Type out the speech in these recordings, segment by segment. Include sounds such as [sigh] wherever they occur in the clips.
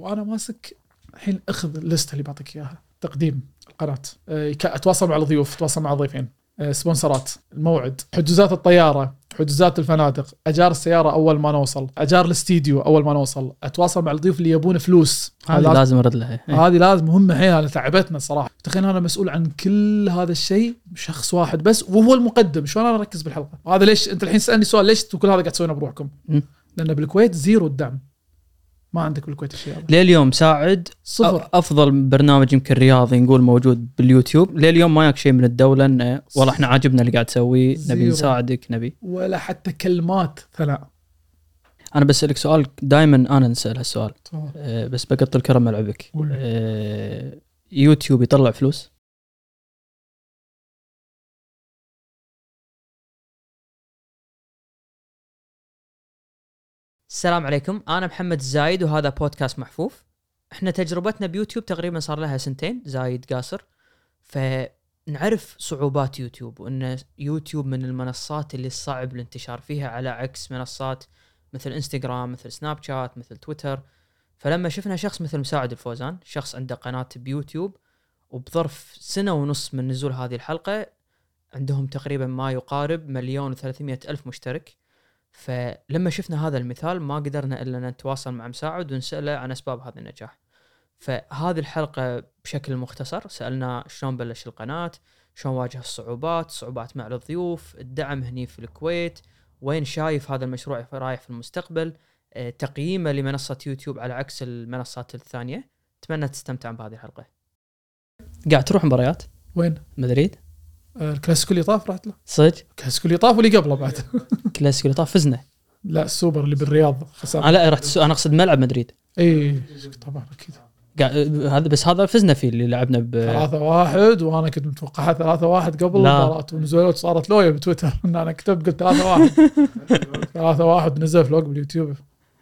وأنا ماسك الحين أخذ الليسته اللي بعطيك إياها. تقديم القناة. آه، أتواصل مع الضيوف أتواصل مع الضيفين. آه، سبونسرات. الموعد. حجوزات الطيارة حجوزات الفنادق. أجار السيارة أول ما نوصل. أجار الاستديو أول ما نوصل. أتواصل مع الضيوف اللي يبون فلوس. هذه لازم- أرد لها. إيه. هذه لازم. مهمه حيل انا تعبتنا الصراحة. تخيل أنا مسؤول عن كل هذا الشيء شخص واحد بس وهو المقدم. شلون أنا أركز بالحلقة؟ وهذا ليش؟ أنت الحين تسالني سؤال ليش كل هذا قاعد تسوونه بروحكم. لأن بالكويت zero الدعم. ما عندك بالكويت الشيء هذا لليوم ساعد. صفر. أفضل برنامج يمكن رياضي نقول موجود باليوتيوب. لليوم ما ياك شيء من الدولة إنه والله إحنا عاجبنا اللي قاعد تسويه. نبي. نساعدك نبي. ولا حتى كلمات ثناء أنا بسالك سؤال دائما أنا نسال هالسؤال. أه، بس بقط الكره ملعبك. أه، يوتيوب يطلع فلوس؟ السلام عليكم. أنا محمد الزايد وهذا بودكاست محفوف. إحنا تجربتنا بيوتيوب تقريبا صار لها سنتين زايد قاصر. فنعرف صعوبات يوتيوب وإن يوتيوب من المنصات اللي صعب الانتشار فيها على عكس منصات مثل إنستغرام مثل سناب شات مثل تويتر. فلما شفنا شخص مثل مساعد الفوزان شخص عنده قناة بيوتيوب وبظرف سنة ونص من نزول هذه الحلقة عندهم تقريبا ما يقارب مليون وثلاثمية ألف مشترك. فلما شفنا هذا المثال ما قدرنا أن نتواصل مع مساعد ونسأله عن أسباب هذا النجاح. فهذه الحلقة بشكل مختصر سألنا شلون بلش القناة شلون واجه الصعوبات صعوبات مع الضيوف الدعم هني في الكويت وين شايف هذا المشروع رايح في المستقبل آه، تقييمه لمنصة يوتيوب على عكس المنصات الثانية. أتمنى تستمتعون بهذه الحلقة. قاعد تروح مباريات؟ وين؟ مدريد. الكلاسيكو اللي طاف رحت له. صدق؟ الكلاسيكو اللي طاف واللي قبله بعد. [laughs] كلاسيكو اللي طاف فزنا. لا السوبر اللي بالرياض خسرنا آه لا رحت السو- أنا أقصد ملعب مدريد. إي طبعا أكيد. هذا بس هذا فزنا فيه اللي لعبنا ب ثلاثة واحد وأنا كنت متوقعها ثلاثة واحد قبل. لا. المباراة ونزلت صارت لويا بتويتر. ان [laughs] أنا كتبت قلت ثلاثة واحد. [laughs] ثلاثة واحد نزل vlog باليوتيوب.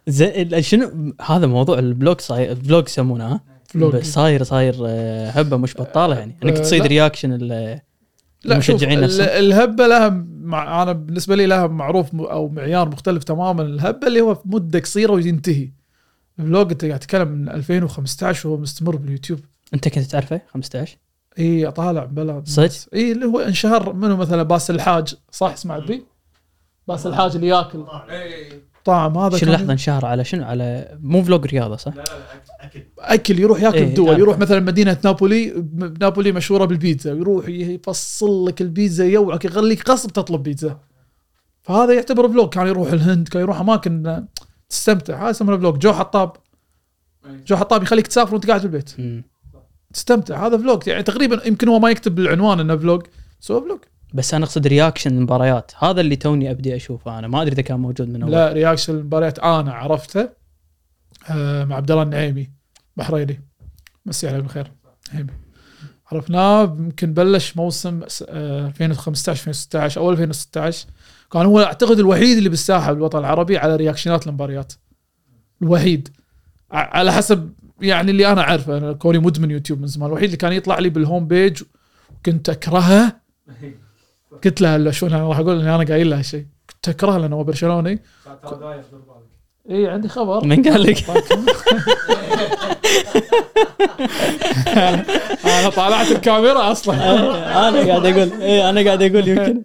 زي شنو؟ هذا موضوع ال vlog صاير ال vlog يسمونه. ها صاير صاير آه، هبة مش بطالة يعني. أنك آه، تصيد لا. reaction ال- لا شوف نفسهم. الهبة لها مع أنا بالنسبة لي لها معروف م- أو معيار مختلف تماما. الهبة اللي هو مدة قصيرة وينتهي. ال vlog أنت قاعد تتكلم من 2015 وهو مستمر باليوتيوب. أنت كنت تعرفه 15 إي طالع بلا. صدق؟ إي اللي هو انشهر منه مثلا باس الحاج صح؟ سمعت بي؟ باس الحاج اللي ياكل. طعم هذا شنو لحظة انشهر على شنو؟ على مو vlog رياضة صح؟ أكل يروح ياكل إيه، الدول تعرف. يروح مثلا مدينة نابولي نابولي مشهورة بالبيتزا يروح يفصل لك البيتزا يوعك يخليك غصب تطلب بيتزا. فهذا يعتبر vlog كان يروح الهند كان يروح أماكن آه، تستمتع. هذا يسمونه vlog. جو حطاب. جو حطاب يخليك تسافر وانت قاعد في البيت. تستمتع. هذا vlog. يعني تقريبا يمكن هو ما يكتب بالعنوان إنه vlog بس هو vlog. بس أنا أقصد reaction المباريات هذا اللي توني أبدي أشوفه أنا. ما أدري إذا كان موجود من أول. لا reaction المباريات أنا عرفته آه، مع عبد الله النعيمي بحريني. مسي عليه بالخير. نعيمي. عرفناه يمكن بلش موسم س- آه، 2015 2016 أو 2016 كان هو أعتقد الوحيد اللي بالساحة بالوطن العربي على reactionات المباريات الوحيد. على حسب يعني اللي أنا عارفه أنا كوني مدمن يوتيوب من زمان. الوحيد اللي كان يطلع لي بال home page كنت أكرهه [laughs] قلت له هلا شلون أنا راح أقول إني أنا قايل له هالشيء كنت اكرهه لأنه هو برشلوني اي عندي خبر. من قال لك؟ [laughs] أنا طالعت الكاميرا أصلا. [laughs] أنا قاعد أقول إيه أنا قاعد أقول يمكن.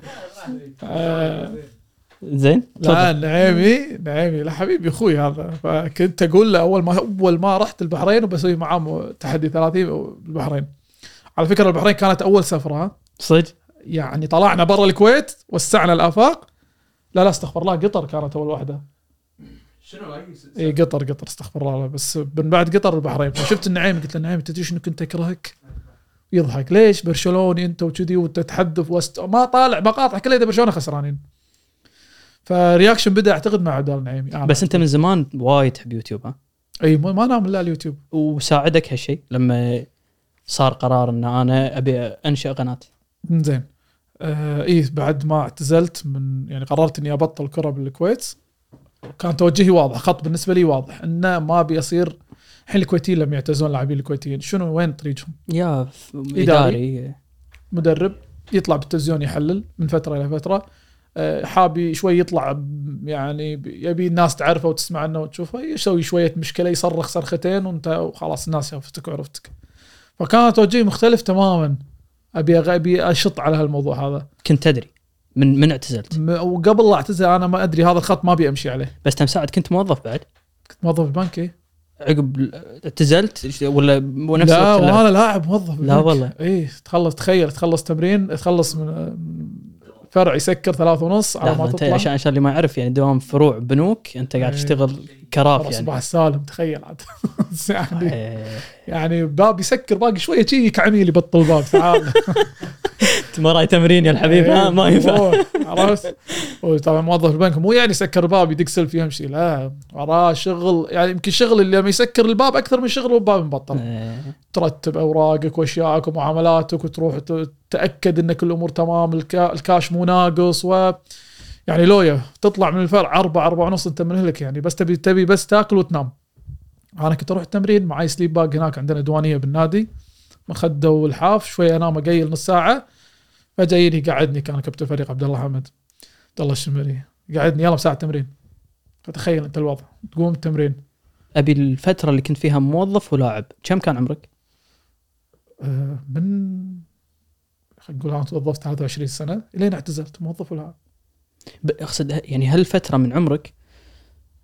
آه، زين لا. نعيمي نعيمي. لا حبيبي أخوي هذا. فكنت أقول له أول ما أول ما رحت البحرين وبسوي معاه تحدي 30 بالبحرين. على فكرة البحرين كانت أول سفرة؟ صدق؟ يعني طلعنا برا الكويت وسعنا الآفاق. لا لا استغفر الله قطر كانت أول واحدة. شنو إي قطر قطر استغفر الله. بس من بعد قطر البحرين. [laughs] فشفت النعيمي؟ قلت له النعيمي أنت تدري شنو كنت أكرهك؟ يضحك. ليش؟ برشلوني أنت وكذي وتتحدث وست... ما طالع مقاطع كلها إذا برشلونة خسرانين. ف reaction بدأ أعتقد مع عبد الله النعيمي أنا بس أنت من زمان وايد تحب يوتيوب ها؟ إي ما ما نام إلا اليوتيوب. وساعدك هالشيء لما صار قرار إن أنا أبي انشا قناة. زين آه اي بعد ما اعتزلت من يعني قررت إني أبطل كرة بالكويت. كان توجهي واضح خط بالنسبة لي واضح إنه ما أبي أصير. الحين الكويتيين لما يعتزلون اللاعبين الكويتيين. شنو وين طريقهم؟ يا. إداري. مدرب يطلع بالتلفزيون يحلل من فترة إلى فترة. آه، حاب شوي يطلع يعني يبي الناس تعرفه وتسمع عنه وتشوفه يسوي شوية مشكلة يصرخ صرختين وأنت وخلاص الناس شافتك وعرفتك فكان توجهي مختلف تماما. أبي أبي أشط على هالموضوع هذا كنت تدري من من اعتزلت وقبل لا اعتزل أنا ما أدري هذا الخط ما أبي أمشي عليه بس تمساعد كنت موظف بعد كنت موظف بالبنك إيه. عقب اعتزلت ولا ونفس لا؟ وأنا لاعب موظف لا. والله. اي تخلص تخيل تخلص تمرين تخلص من فرع يسكر ثلاثة ونص على ما تطلع عشان عشان اللي ما يعرف يعني دوام فروع بنوك انت قاعد إيه. تشتغل كراف يعني. صباح السالم تخيل عاد. [laughs] يعني إيه. يعني باب يسكر باقي شوية شي كعميل يبطل الباب تعال. انت [laughs] ما راي تمرين يا الحبيب. ها ما ينفع. عرفت وطبعا موظف البنك مو يعني يسكر الباب يدق سلف يمشي لا. وراه شغل يعني يمكن شغل اللي لما يسكر الباب أكثر من شغل والباب مبطل. إيه. ترتب أوراقك واشيائك ومعاملاتك وتروح تأكد إن كل الأمور تمام الكا- الكاش مو ناقص و يعني لويا تطلع من الفرع أربعة أربعة ونص أنت منهلك يعني. بس تبي تبي بس تاكل وتنام. أنا كنت أروح التمرين معي sleep bag هناك عندنا ديوانية بالنادي. مخدة ولحاف شوي أنام أقيل نص ساعة. فجأة يجي قعدني كان كابتن الفريق عبد الله حمد. عبد الله الشمري. قعدني يلا ساعة تمرين. فتخيل أنت الوضع. تقوم التمرين. أبي الفترة اللي كنت فيها موظف ولاعب كم كان عمرك؟ آه، من خلينا نقول أنا توظفت 23 سنة. إلين اعتزلت موظف ولا ب- أقصد يعني هالفتره من عمرك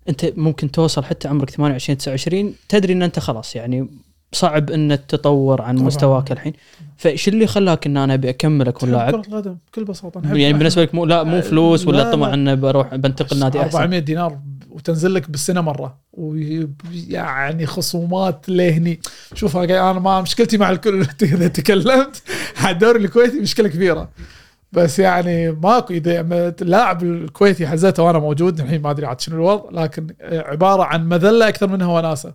أنت ممكن توصل حتى عمرك 28 29 تدري إن أنت خلاص يعني صعب إن تتطور عن طبعاً. مستواك الحين فايش اللي خلاك إن أنا أبي اكمل اكون لاعب؟ كرة قدم بكل بساطة يعني بالنسبة لك مو لا مو فلوس لا، ولا لا. طمع انه بروح بنتقل نادي أحسن 400 دينار وتنزل لك بالسنة مرة ويعني خصومات لهني شوف أنا ما مشكلتي مع الكل [laughs] إذا تكلمت على الدوري الكويتي مشكلة كبيرة بس يعني ماكو إذا اللاعب الكويتي حزته وأنا موجود الحين ما أدري عاد شنو الوضع لكن عبارة عن مذلة أكثر منها وناسه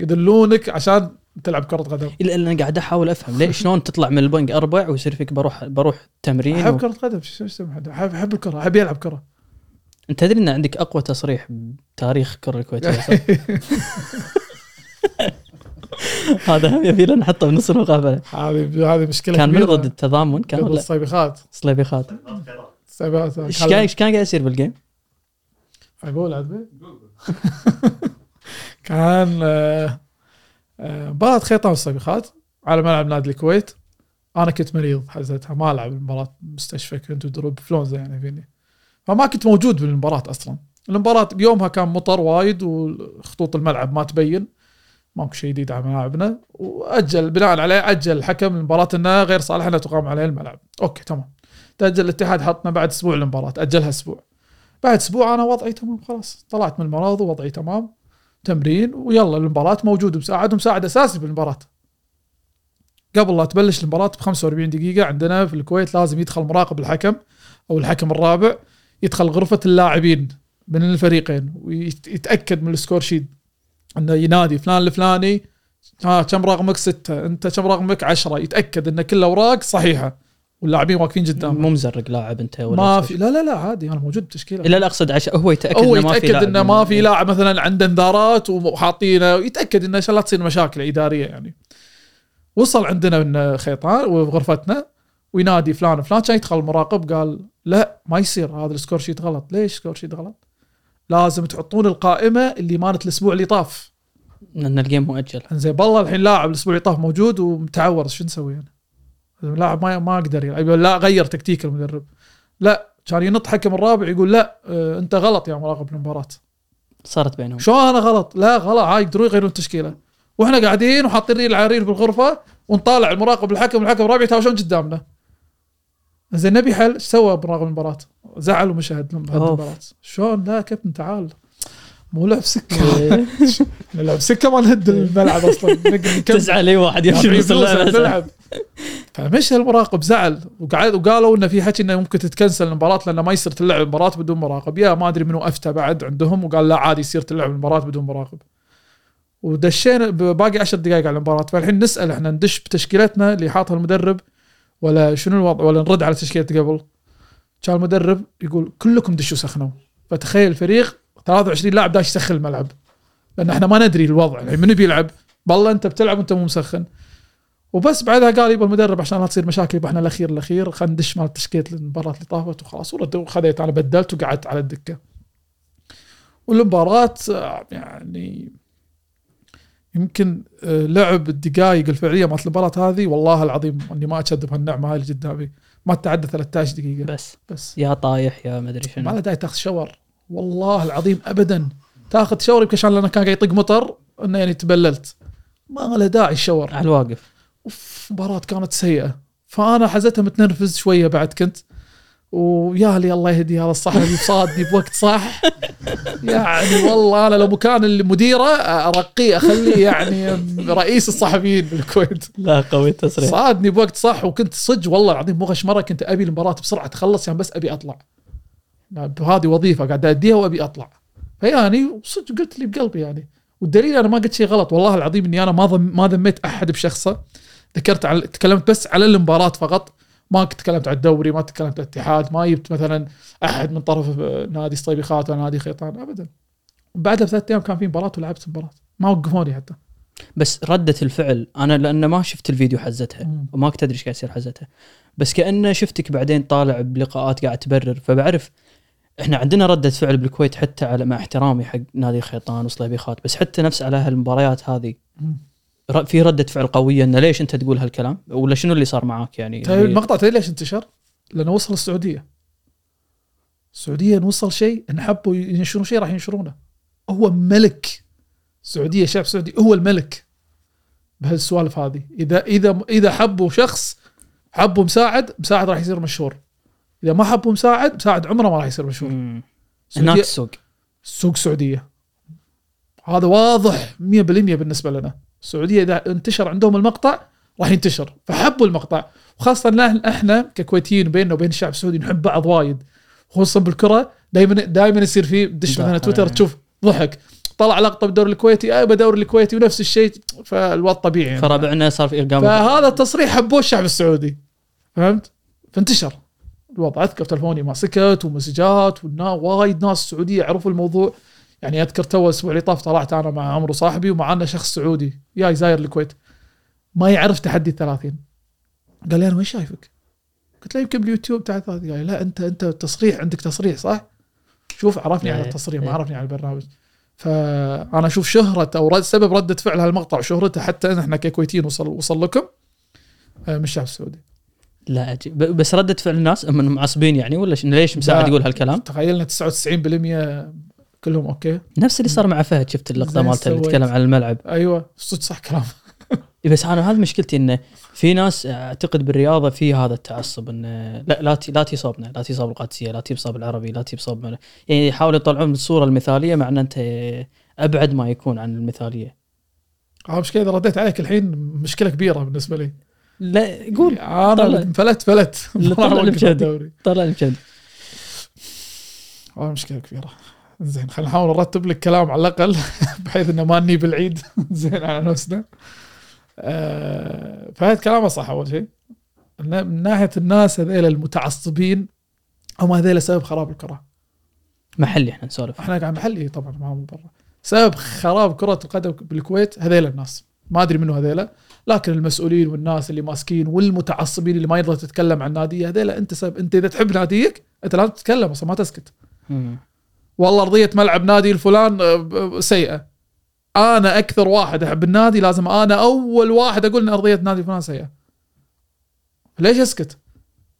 يدلونك عشان تلعب كرة قدم. إلا أنا قاعد أحاول أفهم ليش شلون تطلع من البنك أربع ويصير فيك بروح بروح تمرين أحب و... كرة قدم شو اسمه؟ احب أحب الكرة أحب يلعب كرة. أنت تدري إن عندك أقوى تصريح بتاريخ الكرة الكويتية؟ [laughs] [laughs] [laughs] هذا هم يبي لنا نحطه بنص المقابلة. هذه هذه مشكلة كان من. ضد التضامن كان الصيبخات صليبيخات الصيبخات إيش كان إيش كان قاعد يصير بالجيم؟ أقول عاد كان آه، آه، مباراة خيطان والصيبخات على ملعب نادي الكويت. أنا كنت مريض حزتها ما العب المباراة مستشفى كنت ودروب فلونزا يعني فيني. فما كنت موجود بالمباراة أصلا. المباراة بيومها كان مطر وايد وخطوط الملعب ما تبين. ماكو شيء جديد على ملاعبنا وأجل بناء عليه أجل الحكم المباراة انها غير صالحه انها تقام عليه الملعب. أوكي تمام. تأجل الاتحاد حطنا بعد أسبوع المباراة أجلها أسبوع. بعد أسبوع أنا وضعي تمام خلاص. طلعت من المرض ووضعي تمام. تمرين ويلا المباراة موجود مساعد ومساعد أساسي بالمباراة قبل لا تبلش المباراة ب 45 دقيقة عندنا في الكويت لازم يدخل مراقب الحكم أو الحكم الرابع. يدخل غرفة اللاعبين من الفريقين ويتاكد من ال score sheet. إنه ينادي فلان الفلاني ها كم رقمك؟ ستة. أنت كم رقمك؟ عشرة. يتأكد إن كل الاوراق صحيحة واللاعبين واقفين قدامه. مو مزرق لاعب أنت ولا ما. في. لا لا لا عادي أنا موجود بالتشكيله لا لا أقصد عشان هو يتأكد هو إنه ما في لاعب إنه ما في لاعب مثلا عنده انذارات وحاطينه يتأكد إنه عشان لا تصير مشاكل إدارية يعني. وصل عندنا من خيطان وغرفتنا وينادي فلان فلان كان يدخل المراقب قال لا ما يصير هذا ال score sheet غلط. ليش score sheet غلط؟ لازم تحطون القائمة اللي مالت الأسبوع اللي طاف. ان ال game مؤجل. زين بالله الحين لاعب الأسبوع اللي طاف موجود ومتعور شو نسوي أنا؟ اللاعب ما ما أقدر يلعب. لا غير تكتيك المدرب. لا كان ينط حكم الرابع يقول لا آه، أنت غلط يا مراقب المباراة. صارت بينهم. شو أنا غلط؟ لا غلط. عادي يقدرون يغيرون التشكيلة. وإحنا قاعدين وحاطين ريل على ريل بالغرفة ونطالع المراقب الحكم الحكم الرابع يتهاوشون قدامنا. زين نبي حل إيش سوى مراقب المباراة؟ زعل أوف. المباراة. شلون؟ لا كابتن تعال. مو لعب سكة. إحنا [laughs] لعب سكة ما نهد الملعب أصلا. [laughs] تزعل أي واحد يمشي نلعب فمشى المراقب زعل. وقعد وقالوا انه في حكي إنه ممكن تتكنسل المباراة لأنه ما يصير تلعب المباراة بدون مراقب. يا ما أدري منو أفتى بعد عندهم وقال لا عادي يصير تلعب المباراة بدون مراقب. ودشينا باقي 10 دقائق على المباراة. فالحين نسأل إحنا ندش بتشكيلتنا اللي حاطها المدرب. ولا شنو الوضع ولا نرد على تشكيلة قبل. كان المدرب يقول كلكم دشوا سخنوا. فتخيل الفريق 23 لاعب داش يسخن الملعب. لأن إحنا ما ندري الوضع يعني منو بيلعب؟ بالله أنت بتلعب وأنت مو مسخن. وبس بعدها قال يبا المدرب عشان لا تصير مشاكل يبا إحنا الأخير الأخير خلينا ندش مال تشكيلة المباراة اللي طافت وخلاص. وخذيت أنا بدلت وقعدت على الدكة. والمباراة يعني يمكن آه، لعب الدقائق الفعلية مالت المباراة هذه والله العظيم إني ما اكذب هالنعمه هاي اللي قدامي. ما تعدى 13 دقيقة. بس. بس. يا طايح يا مدري ما شنو. له داعي تاخذ شاور. والله العظيم ابدا. تاخذ شاور يمكن عشان لأنه كان قاعد يطق مطر إنه يعني تبللت. ما له داعي الشاور. على الواقف. أوف مباراة كانت سيئة. فأنا حزتها متنرفز شوية بعد كنت ويا لي الله يهدي هذا الصحفي صادني بوقت صح. يعني والله أنا لو مكان المديرة أرقيه أخليه يعني رئيس الصحفيين بالكويت. لا قوي التصريح. صادني بوقت صح وكنت صدق والله العظيم مو غش مره كنت أبي المباراة بسرعة تخلص يعني بس أبي أطلع. يعني هذه وظيفة قاعد أديها وأبي أطلع. فيعني صدق قلت لي بقلبي يعني. والدليل أنا ما قلت شيء غلط والله العظيم إني أنا ما ما ذميت أحد بشخصه. ذكرت على تكلمت بس على المباراة فقط. ما تكلمت على الدوري ما تكلمت على الاتحاد ما جبت مثلا أحد من طرف نادي صيبيخات ولا نادي خيطان ابدا. بعدها بثلاث أيام كان في مباراة ولعبت مباراة. ما وقفوني حتى. بس ردة الفعل أنا لأن ما شفت الفيديو حزتها وما كنت أدري إيش قاعد يصير حزتها. بس كأنه شفتك بعدين طالع بلقاءات قاعد تبرر. فبعرف إحنا عندنا ردة فعل بالكويت حتى على مع احترامي حق نادي خيطان وصليبيخات بس حتى نفس على هالمباريات هذه. في ردة فعل قوية إنه ليش أنت تقول هالكلام ولا شنو اللي صار معاك يعني طيب المقطع تدري ليش انتشر؟ لأنه وصل السعودية. السعودية نوصل شيء إن حبوا ينشرون شيء راح ينشرونه. هو ملك السعوديه شعب سعودي هو الملك بهالسوالف هذه، إذا إذا إذا حبوا شخص حبوا مساعد، مساعد راح يصير مشهور. إذا ما حبوا مساعد، مساعد عمره ما راح يصير مشهور. هناك السوق سوق سعودية هذا واضح 100% بالنسبة لنا السعودية إذا انتشر عندهم المقطع راح ينتشر فحبوا المقطع. وخاصة إحنا ككويتيين بيننا وبين الشعب السعودي نحب بعض وايد خصوصا بالكرة. دائما دائما يصير في دش مثلا تويتر يعني. تشوف ضحك. طلع لقطة بالدوري الكويتي آه بدوري الكويتي ونفس الشيء فالوضع طبيعي يعني. فربعنا صار في اقامه فهذا التصريح حبوه الشعب السعودي. فهمت؟ فانتشر الوضع. أذكر تلفوني ما سكت ومسجات وايد ناس سعودية عرفوا الموضوع. يعني أذكر تو الأسبوع اللي طاف طلعت أنا مع عمرو صاحبي ومعنا شخص سعودي جاي زاير الكويت ما يعرف تحدي الثلاثين قال لي أنا وين شايفك؟ قلت له يمكن باليوتيوب هذا قال لي لا أنت أنت تصريح عندك تصريح صح؟ شوف عرفني على إيه، التصريح ما إيه. عرفني على البرنامج فأنا أشوف شهرة أو سبب رده فعل هالمقطع وشهرته حتى إحنا ككويتيين وصل وصل لكم آه، من الشعب السعودي لا عجيب بس ردة فعل الناس معصبين يعني ولا ليش مساعد. يقول هالكلام؟ تخيلنا 99% كلهم أوكي؟ نفس اللي صار مع فهد شفت اللقطة مالته اللي. يتكلم عن الملعب. أيوه صدق صح كلام. [laughs] بس أنا هذه مشكلتي إنه في ناس أعتقد بالرياضة في هذا التعصب إنه لا لا تي- لا تصابنا لا تصاب القادسية لا تصاب العربي لا تصاب يعني يحاولوا يطلعون الصورة المثالية مع إن أنت أبعد ما يكون عن المثالية. آه، مشكلة إذا رديت عليك الحين مشكلة كبيرة بالنسبة لي. لا قول. أنا. فلت. فلت [laughs] طلع المشاهد. الدوري طلع المشهد آه، مشكلة كبيرة. زين خلينا نحاول نرتب لك كلام على الأقل [laughs] بحيث إنه ما نجيب العيد [laughs] زين على نفسنا. آه، فهد كلامه صح أول شيء. من ناحية الناس هذيل المتعصبين هم هذيل سبب خراب الكرة. محلي إحنا نسولف. إحنا قاعد محلي طبعا ما من برا. سبب خراب كرة القدم بالكويت هذيل الناس. ما أدري منو هذيلا لكن المسؤولين والناس اللي ماسكين والمتعصبين اللي ما يرضى تتكلم عن ناديه هذيلا أنت سبب أنت إذا تحب ناديك أنت لازم تتكلم أصلا ما تسكت. والله ارضيه ملعب نادي الفلان آه، ب- سيئة. أنا أكثر واحد أحب النادي لازم أنا أول واحد أقول إن ارضيه نادي فلان سيئة. ليش أسكت؟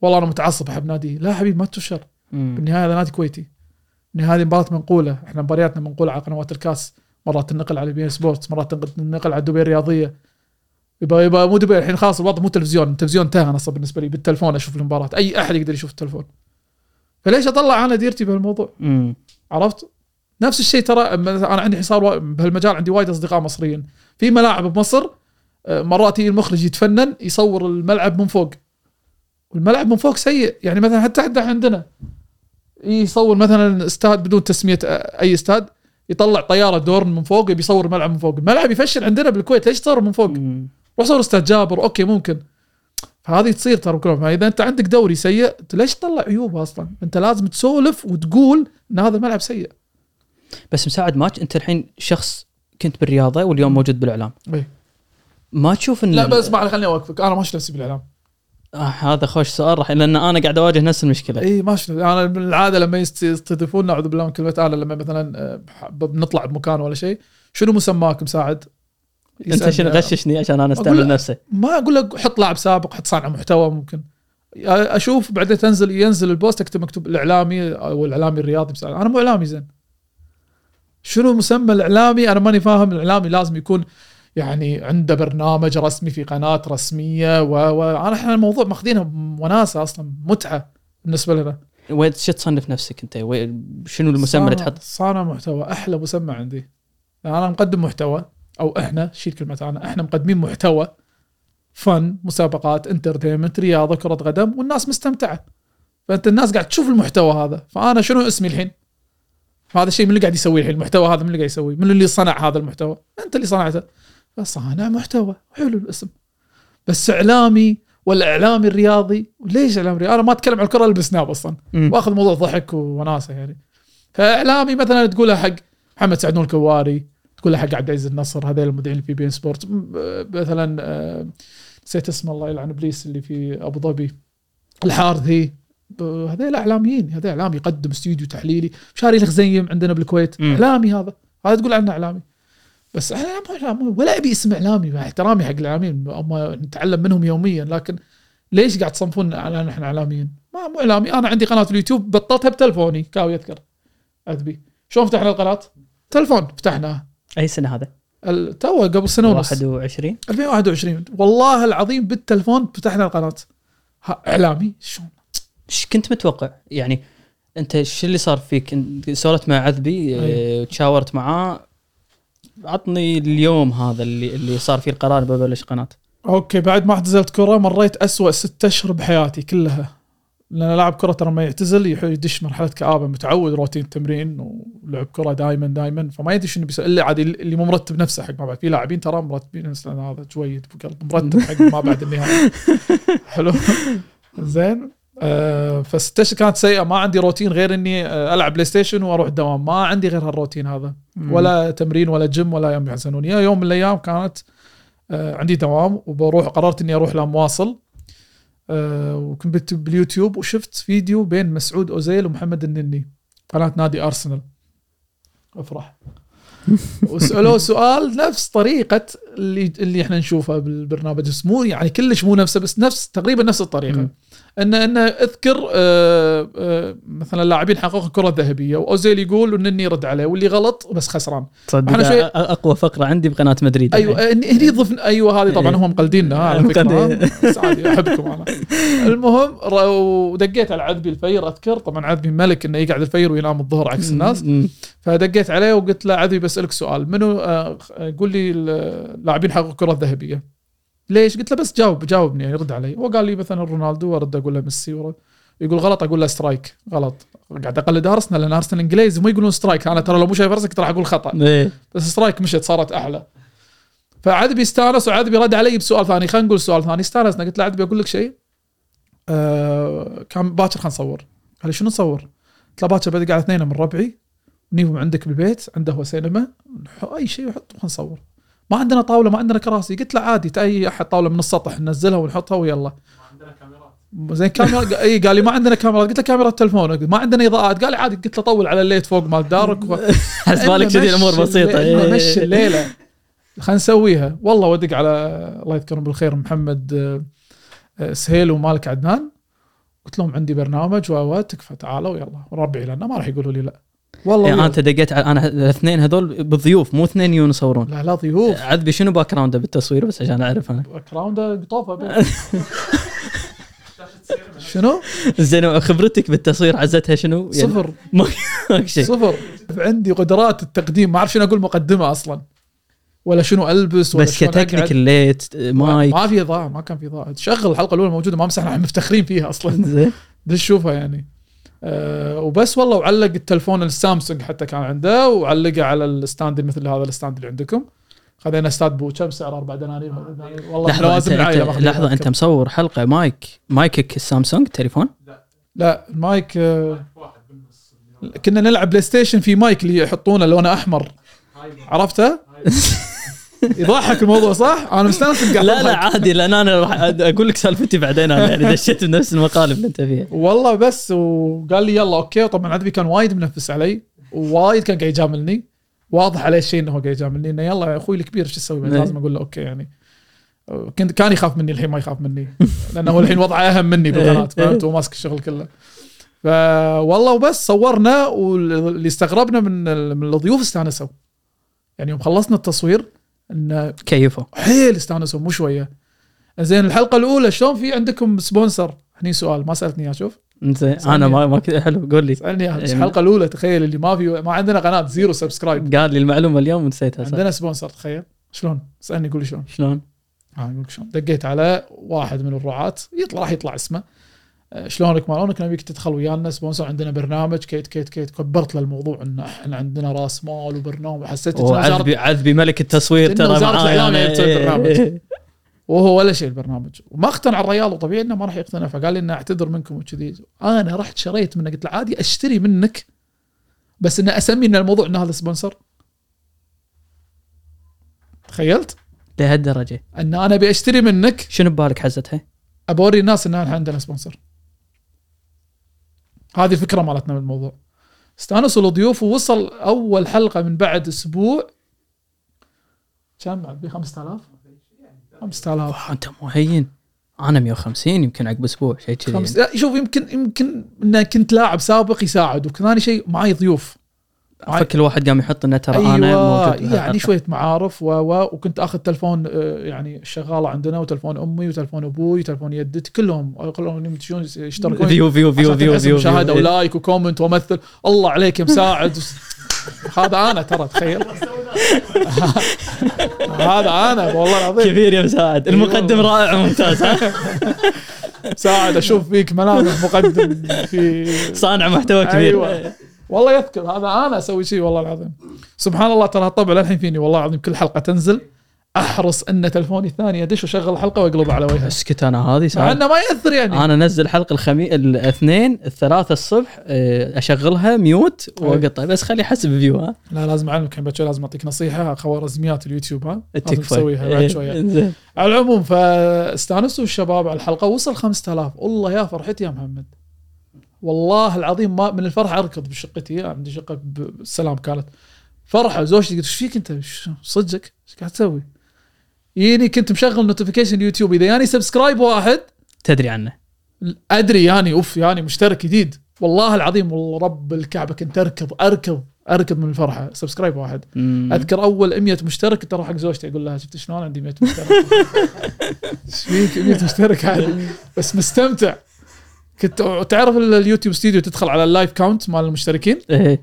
والله أنا متعصب أحب نادي. لا حبيبي ما تستر. بالنهاية هذا نادي كويتي. بالنهايه هذه مباراه منقولة. إحنا مبارياتنا منقولة على قنوات الكاس. مرات تنقل على بي سبورتس مرات تنقل على دبي الرياضية. يبقى يبقى مو دبي الحين خلاص الوضع مو تلفزيون. التلفزيون انتهى أنا بالنسبة لي بالتلفون أشوف المباراة. أي أحد يقدر يشوف التلفون. فليش أطلع أنا ديرتي بهالموضوع. عرفت؟ نفس الشيء ترى أنا عندي حصار بهالمجال عندي وايد أصدقاء مصريين. في ملاعب بمصر آه، مرات يجي المخرج يتفنن يصور الملعب من فوق. والملعب من فوق سيء. يعني مثلا حتى حتى عندنا يصور مثلا استاد بدون تسمية آه، أي استاد يطلع طيارة دورن من فوق يبي يصور الملعب من فوق. الملعب يفشل عندنا بالكويت. ليش تصور من فوق. روح صور استاد جابر. أوكي ممكن. فهذه تصير ترى بكره فإذا أنت عندك دوري سيء ليش تطلع عيوبه أصلا؟ أنت لازم تسولف وتقول إن هذا الملعب سيء. بس مساعد ماتش أنت الحين شخص كنت بالرياضة واليوم موجود بالإعلام. إيه. ما تشوف إن لا بس اسمع خليني أوقفك. أنا ما أشوف نفسي بالإعلام. آه هذا خوش سؤال راح لأن أنا قاعد أواجه نفس المشكلة. إي ما أشوف أنا بالعادة لما يستضيفونا أعوذ بالله من كلمة أنا لما مثلا آه، بنطلع بمكان ولا شيء شنو مسماك مساعد؟ أنت شنو. غششني عشان أنا أستعمل نفسه ما أقول لك حط لاعب سابق حط صانع محتوى ممكن. أشوف بعدين تنزل ينزل البوست أكتب مكتوب الإعلامي أو الإعلامي الرياضي بس. أنا مو إعلامي زين. شنو مسمى الإعلامي؟ أنا ماني فاهم الإعلامي. لازم يكون يعني عنده برنامج رسمي في قناة رسمية و, و... أنا إحنا الموضوع ماخذينه وناسة أصلا متعة بالنسبة لنا. وين شو تصنف نفسك أنت؟ شنو المسمى اللي تحط؟ صانع محتوى أحلى مسمى عندي. أنا مقدم محتوى. أو إحنا شيل كلمة أنا إحنا مقدمين محتوى فن مسابقات إنترتينمنت رياضة كرة قدم والناس مستمتعة. فأنت الناس قاعد تشوف المحتوى هذا. فأنا شنو اسمي الحين؟ هذا الشيء من اللي قاعد يسويه الحين المحتوى هذا من اللي قاعد يسويه من اللي صنع هذا المحتوى؟ أنت اللي صنعته. فصانع محتوى. حلو الاسم. بس إعلامي ولا اعلامي الرياضي ليش اعلامي رياضي؟ أنا ما أتكلم عن الكرة البس ناب أصلا. وأخذ موضوع ضحك وناسة يعني. فإعلامي مثلا تقولها حق محمد سعد نور الكواري تقولها حق عبد العزيز النصر هذول المذيعين في beIN Sport. م- مثلا آه، نسيت اسمه الله يلعن إبليس اللي في أبو ظبي. الحارثي. ب- هذول إعلاميين هذا اعلامي يقدم استوديو تحليلي. شاري الخزيم عندنا بالكويت. مم. إعلامي هذا. هذا تقول عنه إعلامي. بس إحنا مو إعلامي، ولا أبي اسم إعلامي. مع احترامي حق الإعلاميين نتعلم منهم يوميا لكن ليش قاعد تصنفون على نحن إعلاميين؟ ما مو إعلامي. أنا عندي قناة في اليوتيوب بطلتها بتلفوني. كاوي أذكر. أذبي. شلون فتحنا القناة؟ تلفون فتحناها. أي سنة هذا؟ تو قبل سنة ونص 21 2021 والله العظيم بالتلفون فتحنا القناة إعلامي شلون؟ إيش كنت متوقع؟ يعني أنت شو اللي صار فيك؟ سولت مع عذبي أي. آه، تشاورت معاه عطني اليوم هذا اللي اللي صار فيه القرار ببلش قناة أوكي بعد ما اعتزلت كره مريت أسوأ ست أشهر بحياتي كلها لأن لاعب كرة ترى لما يعتزل يدش مرحلة كآبة متعود روتين تمرين ولعب كرة دائما دائما فما يدري شنو بيسوي إلا عادي اللي مو مرتب نفسه حق ما بعد. في لاعبين ترى مرتبين لأن هذا جويد بقلب مرتب حق ما بعد النهايه [laughs] حلو؟ زين. آه فست اشهر كانت سيئة. ما عندي روتين غير إني آه ألعب PlayStation وأروح الدوام ما عندي غير هالروتين هذا. ولا تمرين ولا جيم ولا هم يحزنون يا يوم من الأيام كانت آه، عندي دوام وبروح قررت إني أروح لمواصل. وكنت بت- باليوتيوب وشفت فيديو بين مسعود أوزيل ومحمد النني. قناة نادي أرسنال. أفرح. [laughs] وسألوه سؤال نفس طريقة اللي اللي إحنا نشوفها بالبرنامج بس مو يعني كلش مو نفسه بس نفس تقريبا نفس الطريقة. إن انه أذكر آه، آه، مثلا لاعبين حققوا الكرة الذهبية وأوزيل يقول والنني يرد عليه واللي غلط بس خسران. إحنا شوي- أقوى فقرة عندي بقناة مدريد أيوه هني ضفنا أيوه هذه طبعا إيه. هم مقلديننا على فكرة. بس عادي أحبكم أنا. [laughs] المهم ودقيت على عذبي الفير أذكر. طبعا عذبي ملك إنه يقعد الفير وينام الظهر عكس الناس. فدقيت عليه وقلت له عذبي بسألك سؤال منو؟ آه، قول لي اللاعبين حققوا الكرة الذهبية. ليش؟ قلت له بس جاوب جاوبني يعني رد علي. هو قال لي مثلا رونالدو وارد أقول له ميسي ورد يقول غلط أقول له strike. غلط. قاعد أقلد أرسنال لأن أرسنال إنجليزي مو يقولون strike. أنا ترى لو مو شايف أرسنال راح أقول خطأ. إيه. بس strike مشت صارت أحلى. فعذبي استانس وعذبي رد علي بسؤال ثاني. خلينا نقول سؤال ثاني. استانسنا. قلت له عذبي أقول لك شيء. آه كان باكر خلينا نصور. قال لي شنو نصور؟ قلت له باكر بدي قاعد اثنين من ربعي نجيبهم عندك بالبيت عنده هو سينما. أي شيء يحط خلينا نصور. ما عندنا طاولة ما عندنا كراسي. قلت له عادي اي أحد طاولة من السطح ننزلها ونحطها ويلا. زين كاميرا [laughs] إي قال لي ما عندنا كاميرات قلت له كاميرا التلفون. ما عندنا إضاءات. قال لي عادي قلت له طول على ال light فوق مال دارك و... [laughs] حسب بالك [laughs] كذي الأمور بسيطة. الليلة- إيه. مشي الليلة. خلينا نسويها. والله ودق على الله يذكرهم بالخير محمد آه، سهيل ومالك عدنان. قلت لهم عندي برنامج و تكفى تعالوا يلا. ربعي لنا ما راح يقولوا لي لا. والله يعني ويا- انت دقيت على أنا الاثنين هذول بالضيوف مو اثنين يجون يصورون لا لا ضيوف. عذبي شنو background ه بالتصوير بس عشان أعرف أنا. كراوندا قطوفه بيه. [laughs] شنو؟ زين خبرتك بالتصوير عزتها شنو؟ يعني صفر. [laughs] ماك شيء. صفر. عندي قدرات التقديم. ما أعرف شنو أقول مقدمة أصلا. ولا شنو ألبس ولا بس. كتكنيك ال light mic. ما في اضاءه ما كان في اضاءه تشغل الحلقة الأولى موجودة ما مسحنا إحنا مفتخرين فيها أصلا. زين. دش شوفها يعني. أه وبس والله وعلق التلفون السامسونج حتى كان عنده وعلقه على ال stand مثل هذا ال stand اللي عندكم خذينا stand بو كم سعر 4 دنانير والله لحظة العائله انت ماخذينها. لحظة أنت مصور حلقة mic mic ك السامسونج تليفون لا المايك آه، كنا نلعب PlayStation في مايك اللي يحطونه لونه أحمر عرفته؟ [laughs] يضحك الموضوع صح؟ أنا مستانس قاعد لا لا. عادي لأن أنا راح أقول لك سالفتي بعدين أنا يعني دشيت بنفس المقالب اللي أنت فيها والله بس وقال لي يلا أوكي طبعا عذبي كان وايد منفس علي ووايد كان قاعد يجاملني واضح عليه الشيء إنه هو قاعد يجاملني إنه يلا يا أخوي الكبير شو أسوي بعد؟ إيه. لازم أقول له أوكي يعني كنت كان يخاف مني الحين ما يخاف مني لأنه هو الحين وضعه أهم مني بالقناة إيه. فهمت هو ماسك الشغل كله فوالله وبس صورنا واللي استغربنا من من الضيوف استانسوا يعني يوم خلصنا التصوير انه كيفه؟ حيل استانسوا مو شوية. زين الحلقة الأولى شلون في عندكم sponsor؟ هني سؤال ما سألتني إياه شوف. زين أنا ما ما كنت حلو قول لي. سألني اياها إيه. الحلقة الأولى تخيل اللي ما في ما عندنا قناة zero subscribe. قال لي المعلومة اليوم ونسيتها عندنا sponsor تخيل. شلون؟ سألني قول لي شلون. شلون؟ آه أقول لك شلون. دقيت على واحد من الرعاة يطلع راح يطلع اسمه. آه، شلونك مالونك؟ نبيك تدخل ويانا sponsor عندنا برنامج. كيت كيت كيت كبرت له الموضوع ان إحنا عندنا راس مال وبرنامج. حسيت وعذبي عذبي ملك التصوير ترى تسوي إيه. برنامج. وهو ولا شيء البرنامج. وما اقتنع الريال وطبيعي إنه ما راح يقتنع. فقال لي انه أعتذر منكم وكذي. أنا رحت شريت منه. قلت له عادي أشتري منك بس إنه أسمي إن الموضوع إن هذا sponsor تخيلت؟ لهالدرجة. إن أنا أبي أشتري منك. شنو ببالك حزتها؟ أبوري الناس إن إحنا عندنا sponsor هذه الفكرة مالتنا بالموضوع استأنسوا الضيوف ووصل أول حلقة من بعد أسبوع. كم بعد؟ ب 5000 5000 wow، أنت مو هين. أنا 150 يمكن عقب أسبوع شيء كذي خمس لا، شوف يمكن يمكن ان كنت لاعب سابق يساعد وثاني شيء معي ضيوف. فكل واحد قام يحط إنه ترى أنا أيوه موجود. يعني. شوية معارف و و وكنت آخذ تلفون آه، يعني الشغاله عندنا وتلفون أمي وتلفون أبوي وتلفون يدتي كلهم كلهم يشتركون view [laughs] view view view view مشاهدة. و like و comment وأمثل. الله عليك يا مساعد. هذا أنا ترى تخيل. [laughs] هذا أنا والله العظيم. كبير يا مساعد. المقدم رائع وممتاز. ها [laughs] مساعد أشوف فيك ملامح مقدم في صانع محتوى كبير. أيوة. والله يذكر هذا أنا أسوي شيء والله العظيم. سبحان الله ترى الطبع للحين فيني والله العظيم كل حلقة تنزل أحرص أن تلفوني الثاني ادش وأشغل الحلقة وأقلب على وجهها أسكت أنا هذه مع. إنه ما يأثر يعني. أنا أنزل حلقة الخميس الاثنين الثلاثة الصبح آه، أشغلها mute واقطع بس خلي حسب view ها. لا لازم أعلمك الحين لازم أعطيك نصيحة خوارزميات اليوتيوب ها. لازم تكفى تسويها بعد إيه، شوية. على العموم فاستانسوا الشباب على الحلقة وصل 5000 والله يا فرحتي يا محمد. والله العظيم ما من الفرح أركض بشقتي. عندي شقة بالسلام كانت. فرحة زوجتي قلت إيش فيك أنت؟ صدقك؟ إيش قاعد تسوي؟ يجيني كنت مشغل notification اليوتيوب إذا ياني subscribe واحد تدري عنه. أدري ياني أوف ياني مشترك جديد. والله العظيم والله رب الكعبة كنت أركض أركض أركض من الفرحة. subscribe واحد. مم. أذكر أول 100 مشترك كنت أروح حق زوجتي أقول لها شفت شلون عندي 100 مشترك؟ [laughs] إيش فيك؟ 100 مشترك عادي. [laughs] بس مستمتع. كنت تعرف ال- اليوتيوب ستوديو تدخل على ال live count مال المشتركين؟ إيه.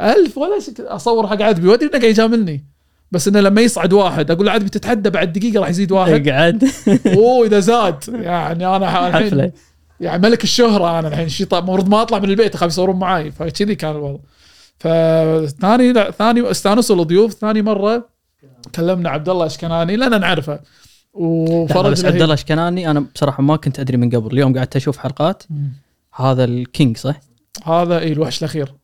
ألف ولا شيء أصور حق عذبي وادري إنه قاعد يجاملني. بس إنه لما يصعد واحد أقول له عذبي تتحدى بعد دقيقة راح يزيد واحد. اقعد. [laughs] أوه إذا زاد. يعني أنا الحين يعني ملك الشهرة أنا الحين شيء المفروض ما أطلع من البيت اخاف يصورون معاي. فكذي كان الوضع. فثاني لا ثاني استانسوا الضيوف. ثاني مرة كلمنا عبد الله اشكناني لأن نعرفه. وفرج بس عبد. الله اشكناني أنا بصراحة ما كنت أدري من قبل. اليوم قعدت أشوف حلقات. مم. هذا ال king صح؟ هذا إي الوحش الأخير.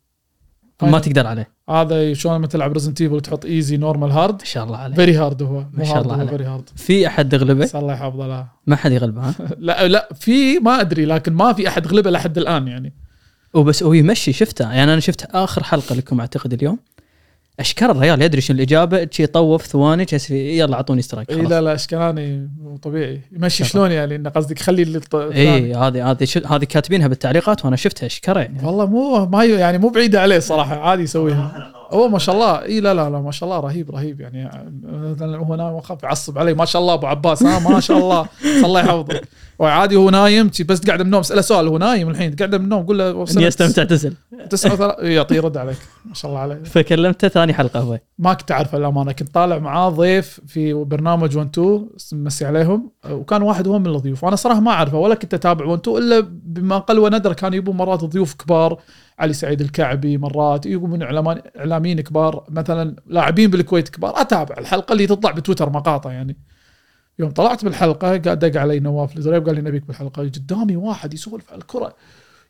ما أيوة. تقدر عليه. هذا شلون لما تلعب Resident Evil تحط easy normal hard ما شاء الله عليه. very hard هو. ما شاء الله عليه. very hard في أحد غلبه؟ بس الله يحفظه لا. ما حد يغلبه ها؟ [laughs] لا لا في ما أدري لكن ما في أحد غلبه لحد الآن يعني. وبس هو يمشي شفته. يعني أنا شفت آخر حلقة لكم أعتقد اليوم. اشكر الرجال يدري شنو الإجابة. شي يطوف ثواني يلا أعطوني سترايك إي. لا لا اشكالاني مو طبيعي. يمشي. شلون يعني؟ انه قصدك خلي اللي الط- إي هذه هذه شو- هذه كاتبينها بالتعليقات وأنا شفتها اشكره يعني. والله مو ما يعني مو بعيدة عليه صراحة عادي يسويها. هو ما شاء الله. إي لا لا لا ما شاء الله رهيب رهيب يعني. مثلا هو نايم اخاف يعصب علي. ما شاء الله أبو عباس. ها ما شاء الله. الله يحفظك وعادي هو نايم بس قاعد من النوم اساله سؤال هو نايم الحين قاعد من النوم قول له إني استمتع تسال تسعة وثلا- يعطيه رد عليك ما شاء الله عليه. فكلمته ثاني حلقة هو ما كنت اعرف الأمانة كنت طالع معاه ضيف في برنامج 1 2 مسي عليهم وكان واحد هو من الضيوف وأنا صراحة ما أعرفه ولا كنت أتابع 1 2 إلا بما قل وندر كانوا يبون مرات ضيوف كبار علي سعيد الكعبي مرات اعلاميين إعلاميين كبار مثلا لاعبين بالكويت كبار أتابع الحلقة اللي تطلع بتويتر مقاطع يعني. يوم طلعت بالحلقة قاعد دق علي نواف الزريب قال لي نبيك بالحلقة قدامي واحد يسولف على الكرة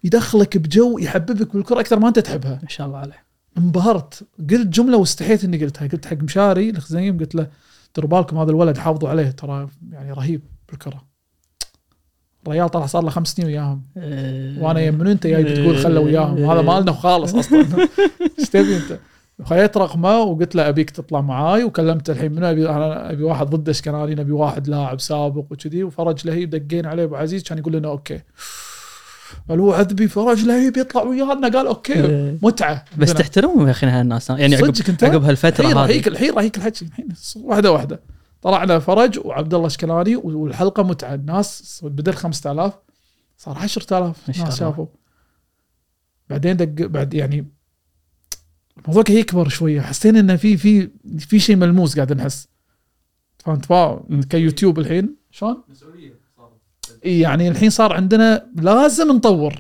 يدخلك بجو يحببك بالكرة أكثر ما أنت تحبها. ما شاء الله عليه. انبهرت. قلت جملة واستحيت إني قلتها قلت حق مشاري الخزيم قلت له ديروا بالكم هذا الولد حافظوا عليه ترى يعني رهيب بالكرة. الريال طلع صار له خمس سنين وياهم. وأنا يم من أنت جاي تقول خلوا وياهم هذا مالنا خالص أصلا. [laughs] إيش تبي أنت؟ خذيت رقمه وقلت له أبيك تطلع معاي وكلمته الحين منو؟ ابي أنا أبي واحد ضد اشكناني نبي واحد لاعب سابق وكذي. وفرج لهيب دقينا عليه أبو عزيز كان يقول لنا أوكي. قالوا عذبي فرج لهيب يطلع ويانا. قال أوكي إيه. متعة. بس. تحترمهم يا أخي هالناس يعني عقب عقب هالفترة هذه. رهيك الحين رهيك الحكي. الحين واحدة واحدة. طلعنا فرج وعبد الله اشكناني والحلقة متعة. الناس بدل 5000 صار 10000 ما شاء ناس. شافوا. بعدين دق بعد يعني الموضوع قاعد يكبر شوية حسينا إنه في في في شيء ملموس قاعد نحس. فهمت. كيوتيوب الحين شلون؟ مسؤوليه يعني الحين صار عندنا لازم نطور.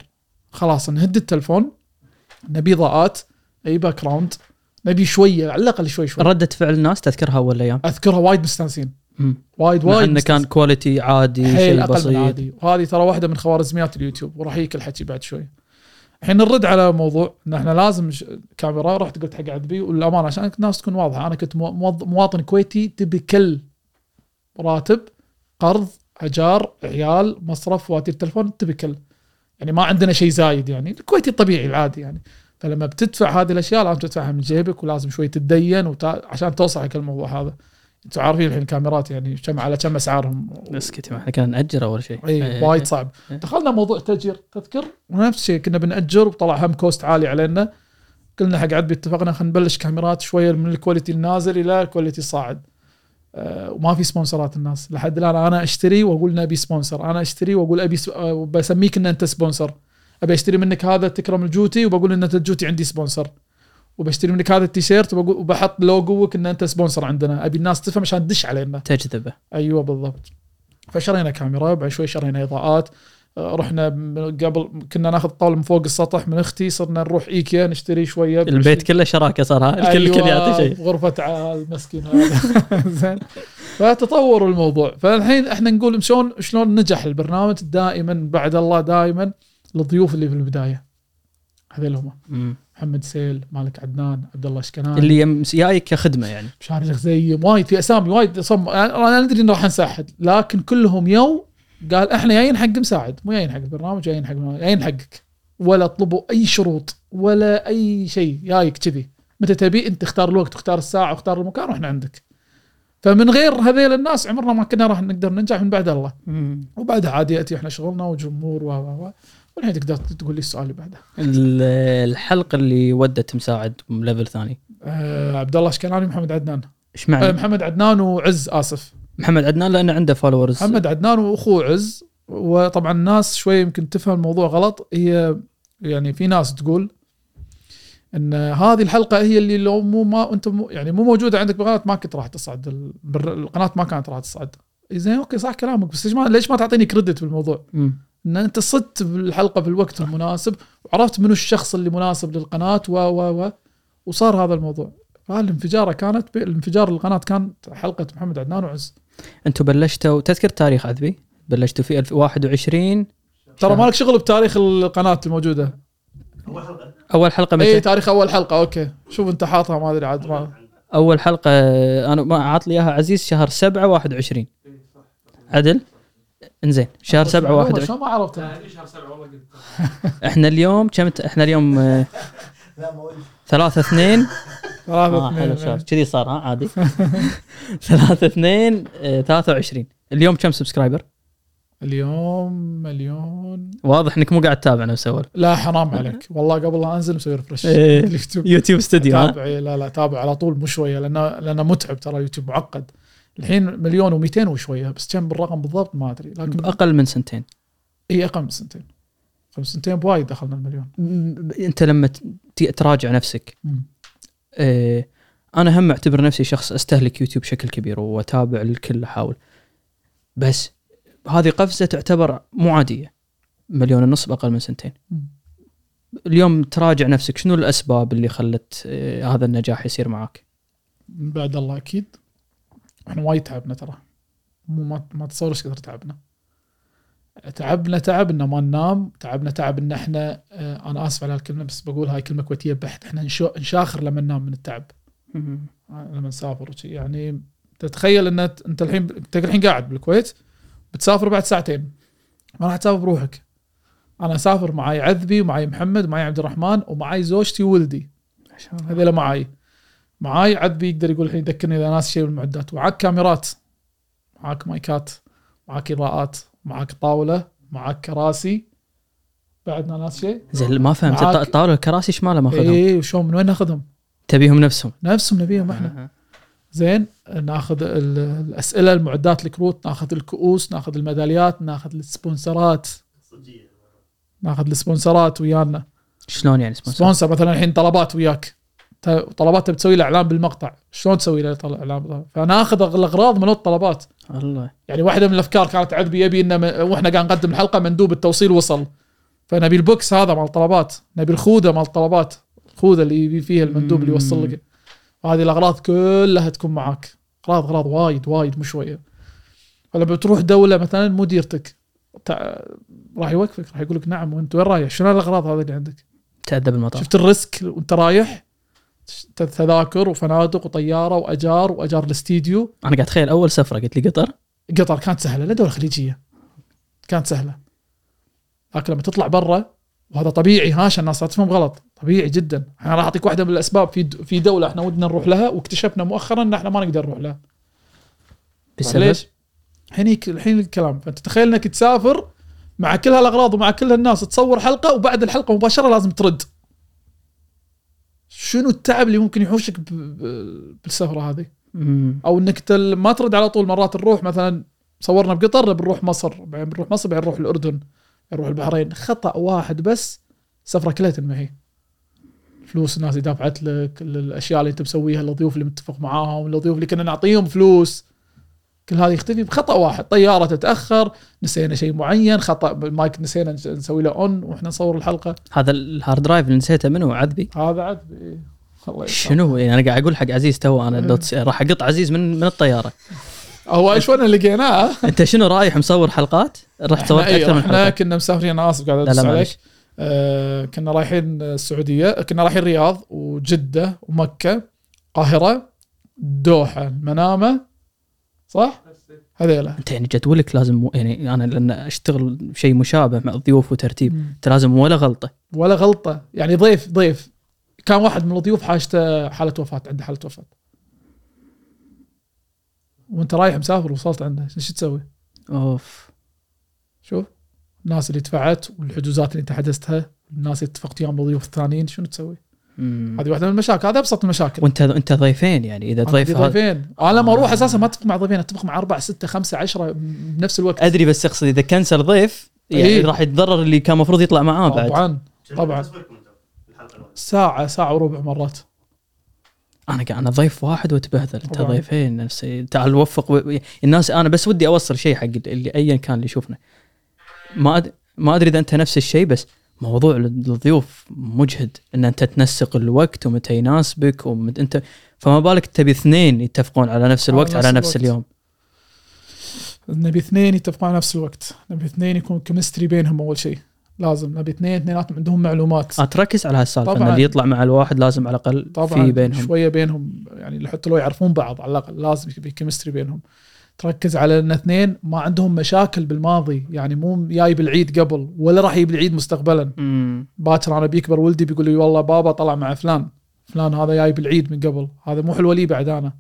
خلاص نهد التلفون نبي اضاءات أي background نبي شوية على الأقل شوي شوي. ردة فعل الناس تذكرها اول أيام أذكرها وايد مستانسين. وايد وايد إنه كان quality عادي شيء بسيط. عادي. وهذه ترى واحدة من خوارزميات اليوتيوب وراح يجيك الحكي بعد شوي. الحين نرد على موضوع إن إحنا لازم. كاميرا رحت قلت حق عذبي والأمانة عشان الناس تكون واضحة أنا كنت مواطن كويتي تبي كل راتب قرض أجار عيال مصرف فواتير تلفون تبي كل يعني ما عندنا شيء زايد يعني الكويتي الطبيعي العادي يعني فلما بتدفع هذه الأشياء لازم تدفعها من جيبك ولازم شوي تتدين. عشان توصل حق الموضوع هذا أنتم عارفين الحين الكاميرات يعني كم على كم أسعارهم؟ اسكتي ما إحنا كنا نأجر أول شيء. اي إيه. وايد صعب. إيه. دخلنا موضوع تاجير تذكر؟ ونفس الشيء كنا بنأجر وطلع هم cost عالي علينا. قلنا حق عذبي اتفقنا خلينا نبلش كاميرات شوية من ال quality النازل إلى ال quality الصاعد. أه وما في sponsorات الناس. لحد الآن أنا أشتري وأقول نبي sponsor أنا أشتري وأقول أبي س... أه بسميك إن أنت sponsor أبي أشتري منك هذا تكرم الجوتي وبقول إن أنت الجوتي عندي sponsor وبشتري منك هذا التيشيرت وبحط logoك ان أنت sponsor عندنا. أبي الناس تفهم عشان تدش علينا. تجذبه. أيوه بالضبط. فشرينا كاميرا بعد شوي شرينا إضاءات. آه، رحنا من قبل كنا ناخذ طاولة من فوق السطح من أختي صرنا نروح إيكيا نشتري شوية. البيت كله شراكة صار ها؟ الكل الكل يعطي شيء. أيوة، غرفة عال مسكين هذا. [laughs] زين. فتطور الموضوع. فالحين إحنا نقول شلون شلون نجح البرنامج دائما بعد الله دائما الضيوف اللي في البداية. هذول هم مم. محمد سيل مالك عدنان عبد الله اشكناني اللي جايك كخدمة يعني. شاري الغزيم وايد في أسامي وايد صم أنا ندري إنه راح نساعد لكن كلهم يو قال إحنا جايين حق مساعد مو جايين حق البرنامج جايين حق جايين حقك. ولا طلبوا أي شروط ولا أي شيء جايك كذي. متى تبي أنت اختار الوقت اختار الساعة واختار المكان وإحنا عندك. فمن غير هذيل الناس عمرنا ما كنا راح نقدر ننجح من بعد الله. وبعدها عاد يأتي إحنا شغلنا وجمهور و والحين تقدر تقول لي السؤال اللي بعده؟ ال- الحلقة اللي ودت مساعد level ثاني. أه عبد الله اشكناني محمد عدنان؟ إيش أه معنى محمد عدنان وعز آسف. محمد عدنان لأنه عنده followers محمد عدنان وأخوه عز وطبعا الناس شوي يمكن تفهم الموضوع غلط. هي يعني في ناس تقول إن هذه الحلقة هي اللي لو مو ما أنت مو يعني مو موجودة عندك بالقناه ما كنت راح تصعد. القناة ما كانت راح تصعد. إيه زين أوكي صح كلامك بس ليش ما ليش ما تعطيني كريدت بالموضوع؟ إن أنت صدت بالحلقة في الوقت المناسب وعرفت منو الشخص اللي مناسب للقناة و و و وصار هذا الموضوع. فالانفجاره كانت الانفجار القناة كانت حلقة محمد عدنان وعز. أنتم بلشتوا تذكر تاريخ عذبي بلشتوا في 2021 ترى مالك شغل بتاريخ القناة الموجودة. أول حلقة. أول حلقة اي متى؟ تاريخ أول حلقة أوكي. شوف أنت حاطها ما أدري عاد ما. أول حلقة أنا ما عاط لي إياها عزيز شهر 7 21 عدل؟ إنزين شهر 7 معلومة، 21 شلون ما عرفتها لا شهر سبعة والله قلت. [laughs] إحنا اليوم كم؟ إحنا اليوم آه، [laughs] لا ما ثلاثة اثنين. [laughs] ثلاثة حلو اثنين شهر. كذي صار ها عادي. ثلاثة اثنين آه، 23 اليوم كم subscriber؟ اليوم مليون. واضح إنك مو قاعد تتابعنا وسوالف لا حرام عليك. والله قبل لا أنزل مسوي refresh إيه. اليوتيوب. يوتيوب استوديو ها؟ تابع إيه، لا لا تابع على طول مو شوية لأنه لأنه متعب ترى يوتيوب معقد. الحين مليون و200 وشويه بس كم بالرقم بالضبط ما أدري لكن بأقل من سنتين. إي أقل من سنتين. خمس سنتين بوايد دخلنا المليون. أنت لما تراجع نفسك. آه، أنا هم أعتبر نفسي شخص أستهلك يوتيوب بشكل كبير وأتابع الكل أحاول. بس هذه قفزة تعتبر مو عادية. مليون ونص بأقل من سنتين. اليوم تراجع نفسك شنو الأسباب اللي خلت آه، هذا النجاح يصير معك بعد الله أكيد. إحنا وايد تعبنا ترى. مو ما, ما تصور إيش كثر تعبنا. تعبنا تعب انه ما ننام تعبنا تعب ان إحنا آه أنا آسف على الكلمة بس بقول هاي كلمة كويتية بحت. إحنا نشاخر لما ننام من التعب. لما نسافر وشي. يعني تتخيل إن أنت الحين أنت الحين قاعد بالكويت بتسافر بعد ساعتين. ما راح تسافر بروحك. أنا أسافر معي عذبي ومعي محمد ومعي عبد الرحمن ومعي زوجتي وولدي. هذول معاي. معاي عذبي يقدر يقول الحين يذكرني إذا ناس شيء بالمعدات وعاك كاميرات. معاك مايكات. معاك إضاءات. معاك طاولة. معاك كراسي. بعدنا ناس شيء. زين ما فهمت. معاك- الط- الطاولة الكراسي شماله ماخذهم اي وشلون من وين ناخذهم؟ تبيهم نفسهم. نفسهم نبيهم إحنا. زين ناخذ ال- الأسئلة المعدات الكروت ناخذ الكؤوس ناخذ الميداليات ناخذ السبونسرات. ناخذ السبونسرات ويانا. شلون يعني sponsor؟ sponsor مثلا الحين طلبات وياك. طلبات تبي تسوي له إعلان بالمقطع. شلون تسوي له إعلان فناخذ الأغراض من الطلبات. الله. يعني واحدة من الأفكار كانت عذبي يبي إنه وإحنا قاعد نقدم الحلقة مندوب التوصيل وصل. فنبي ال box هذا مال الطلبات. نبي الخوذة مال الطلبات. الخوذة اللي يبي فيها المندوب اللي يوصل لك. هذه الأغراض كلها تكون معك اغراض أغراض وايد وايد مو شوية. فلما بتروح دولة مثلا مديرتك تع- راح يوقفك راح يقول لك نعم وأنت وين رايح؟ شنو الأغراض هذه اللي عندك؟ تأدب المطار شفت ال risk وأنت رايح؟ تذاكر وفنادق وطيارة وأجار وأجار الاستديو. أنا قاعد أتخيل أول سفرة قلت لي قطر. قطر كانت سهلة لا دولة خليجية. كانت سهلة. لكن لما تطلع برا وهذا طبيعي ها عشان الناس تفهم غلط. طبيعي جدا. أنا راح أعطيك واحدة من الأسباب. في في دولة إحنا ودنا نروح لها واكتشفنا مؤخرا إن إحنا ما نقدر نروح لها. بسبب؟ ليش؟ الحين الحين الكلام. فأنت تخيل إنك تسافر مع كل هالأغراض ومع كل الناس تصور حلقة وبعد الحلقة مباشرة لازم ترد. شنو التعب اللي ممكن يحوشك بالسفرة هذه. أو إنك تل ما ترد على طول مرات نروح مثلا صورنا بقطر بنروح مصر بعدين بنروح مصر بعدين نروح الأردن نروح البحرين. خطأ واحد بس سفرة كلها تنمحي فلوس الناس اللي دافعت لك الاشياء اللي أنت مسويها الضيوف اللي متفق معاهم الضيوف اللي كنا نعطيهم فلوس. كل هذا يختفي بخطأ واحد. طيارة تتأخر نسينا شيء معين خطأ المايك نسينا نس- نسوي له on وإحنا نصور الحلقة. هذا ال hard drive اللي نسيته منه عذبي. هذا إيه. الله. شنو؟ يعني أنا قاعد أقول حق عزيز تو أنا إيه. دوت- راح أقط عزيز من من الطيارة. هو شلون لقيناه؟ [laughs] أنت شنو رايح مصور حلقات؟ رحت صورت إحنا, أكثر إيه من إحنا حلقة. كنا مسافرين أنا آسف قاعد لا عليك. آه كنا رايحين السعودية كنا رايحين الرياض وجدة ومكة القاهرة الدوحه المنامة صح؟ هذيلا أنت يعني جدولك لازم مو- يعني أنا لأن أشتغل شيء مشابه مع الضيوف وترتيب أنت لازم ولا غلطة. ولا غلطة. يعني ضيف ضيف. كان واحد من الضيوف حاجته حالة وفاة عنده حالة وفاة. وأنت رايح مسافر وصلت عنده إيش تسوي؟ أوف. شوف. الناس اللي دفعت والحجوزات اللي أنت حجزتها الناس اللي اتفقت وياهم الضيوف الثانيين شنو تسوي؟ مم. هذه واحدة من المشاكل هذا أبسط المشاكل. وأنت أنت ضيفين يعني إذا ضيف ضيفين. أنا لما أروح أساسا ما أتفق مع ضيفين أتفق مع أربع ستة خمسة عشرة بنفس الوقت. أدري بس اقصد إذا كنسل ضيف يعني إيه. راح يتضرر اللي كان المفروض يطلع معاه بعد. طبعا طبعاً. ساعة ساعة وربع مرات. أنا قاعد أنا ضيف واحد وأتبهذل. أنت. ضيفين نفس تعال وفق و... الناس أنا بس ودي أوصل شيء حق اللي ايا كان اللي يشوفنا. ما أد... ما أدري إذا أنت نفس الشيء بس موضوع الضيوف مجهد إن أنت تنسق الوقت ومتى يناسبك ومت... أنت فما بالك تبي اثنين يتفقون على نفس على الوقت نفس على نفس الوقت. اليوم؟ نبي اثنين يتفقون على نفس الوقت. نبي اثنين يكون كيمستري بينهم أول شيء. لازم. نبي اثنين اثنيناتهم عندهم معلومات. آه تركز على هالسالفة إن طبعاً. اللي يطلع مع الواحد لازم على الأقل طبعا. في بينهم. شوية بينهم يعني حتى لو يعرفون بعض. على الأقل لازم يكون في chemistry بينهم. تركز على إن اثنين ما عندهم مشاكل بالماضي يعني مو جاي بالعيد قبل ولا راح يجيب العيد مستقبلا. باكر أنا بيكبر ولدي بيقول لي والله بابا طلع مع فلان فلان هذا جاي بالعيد من قبل هذا مو حلوة لي بعد أنا.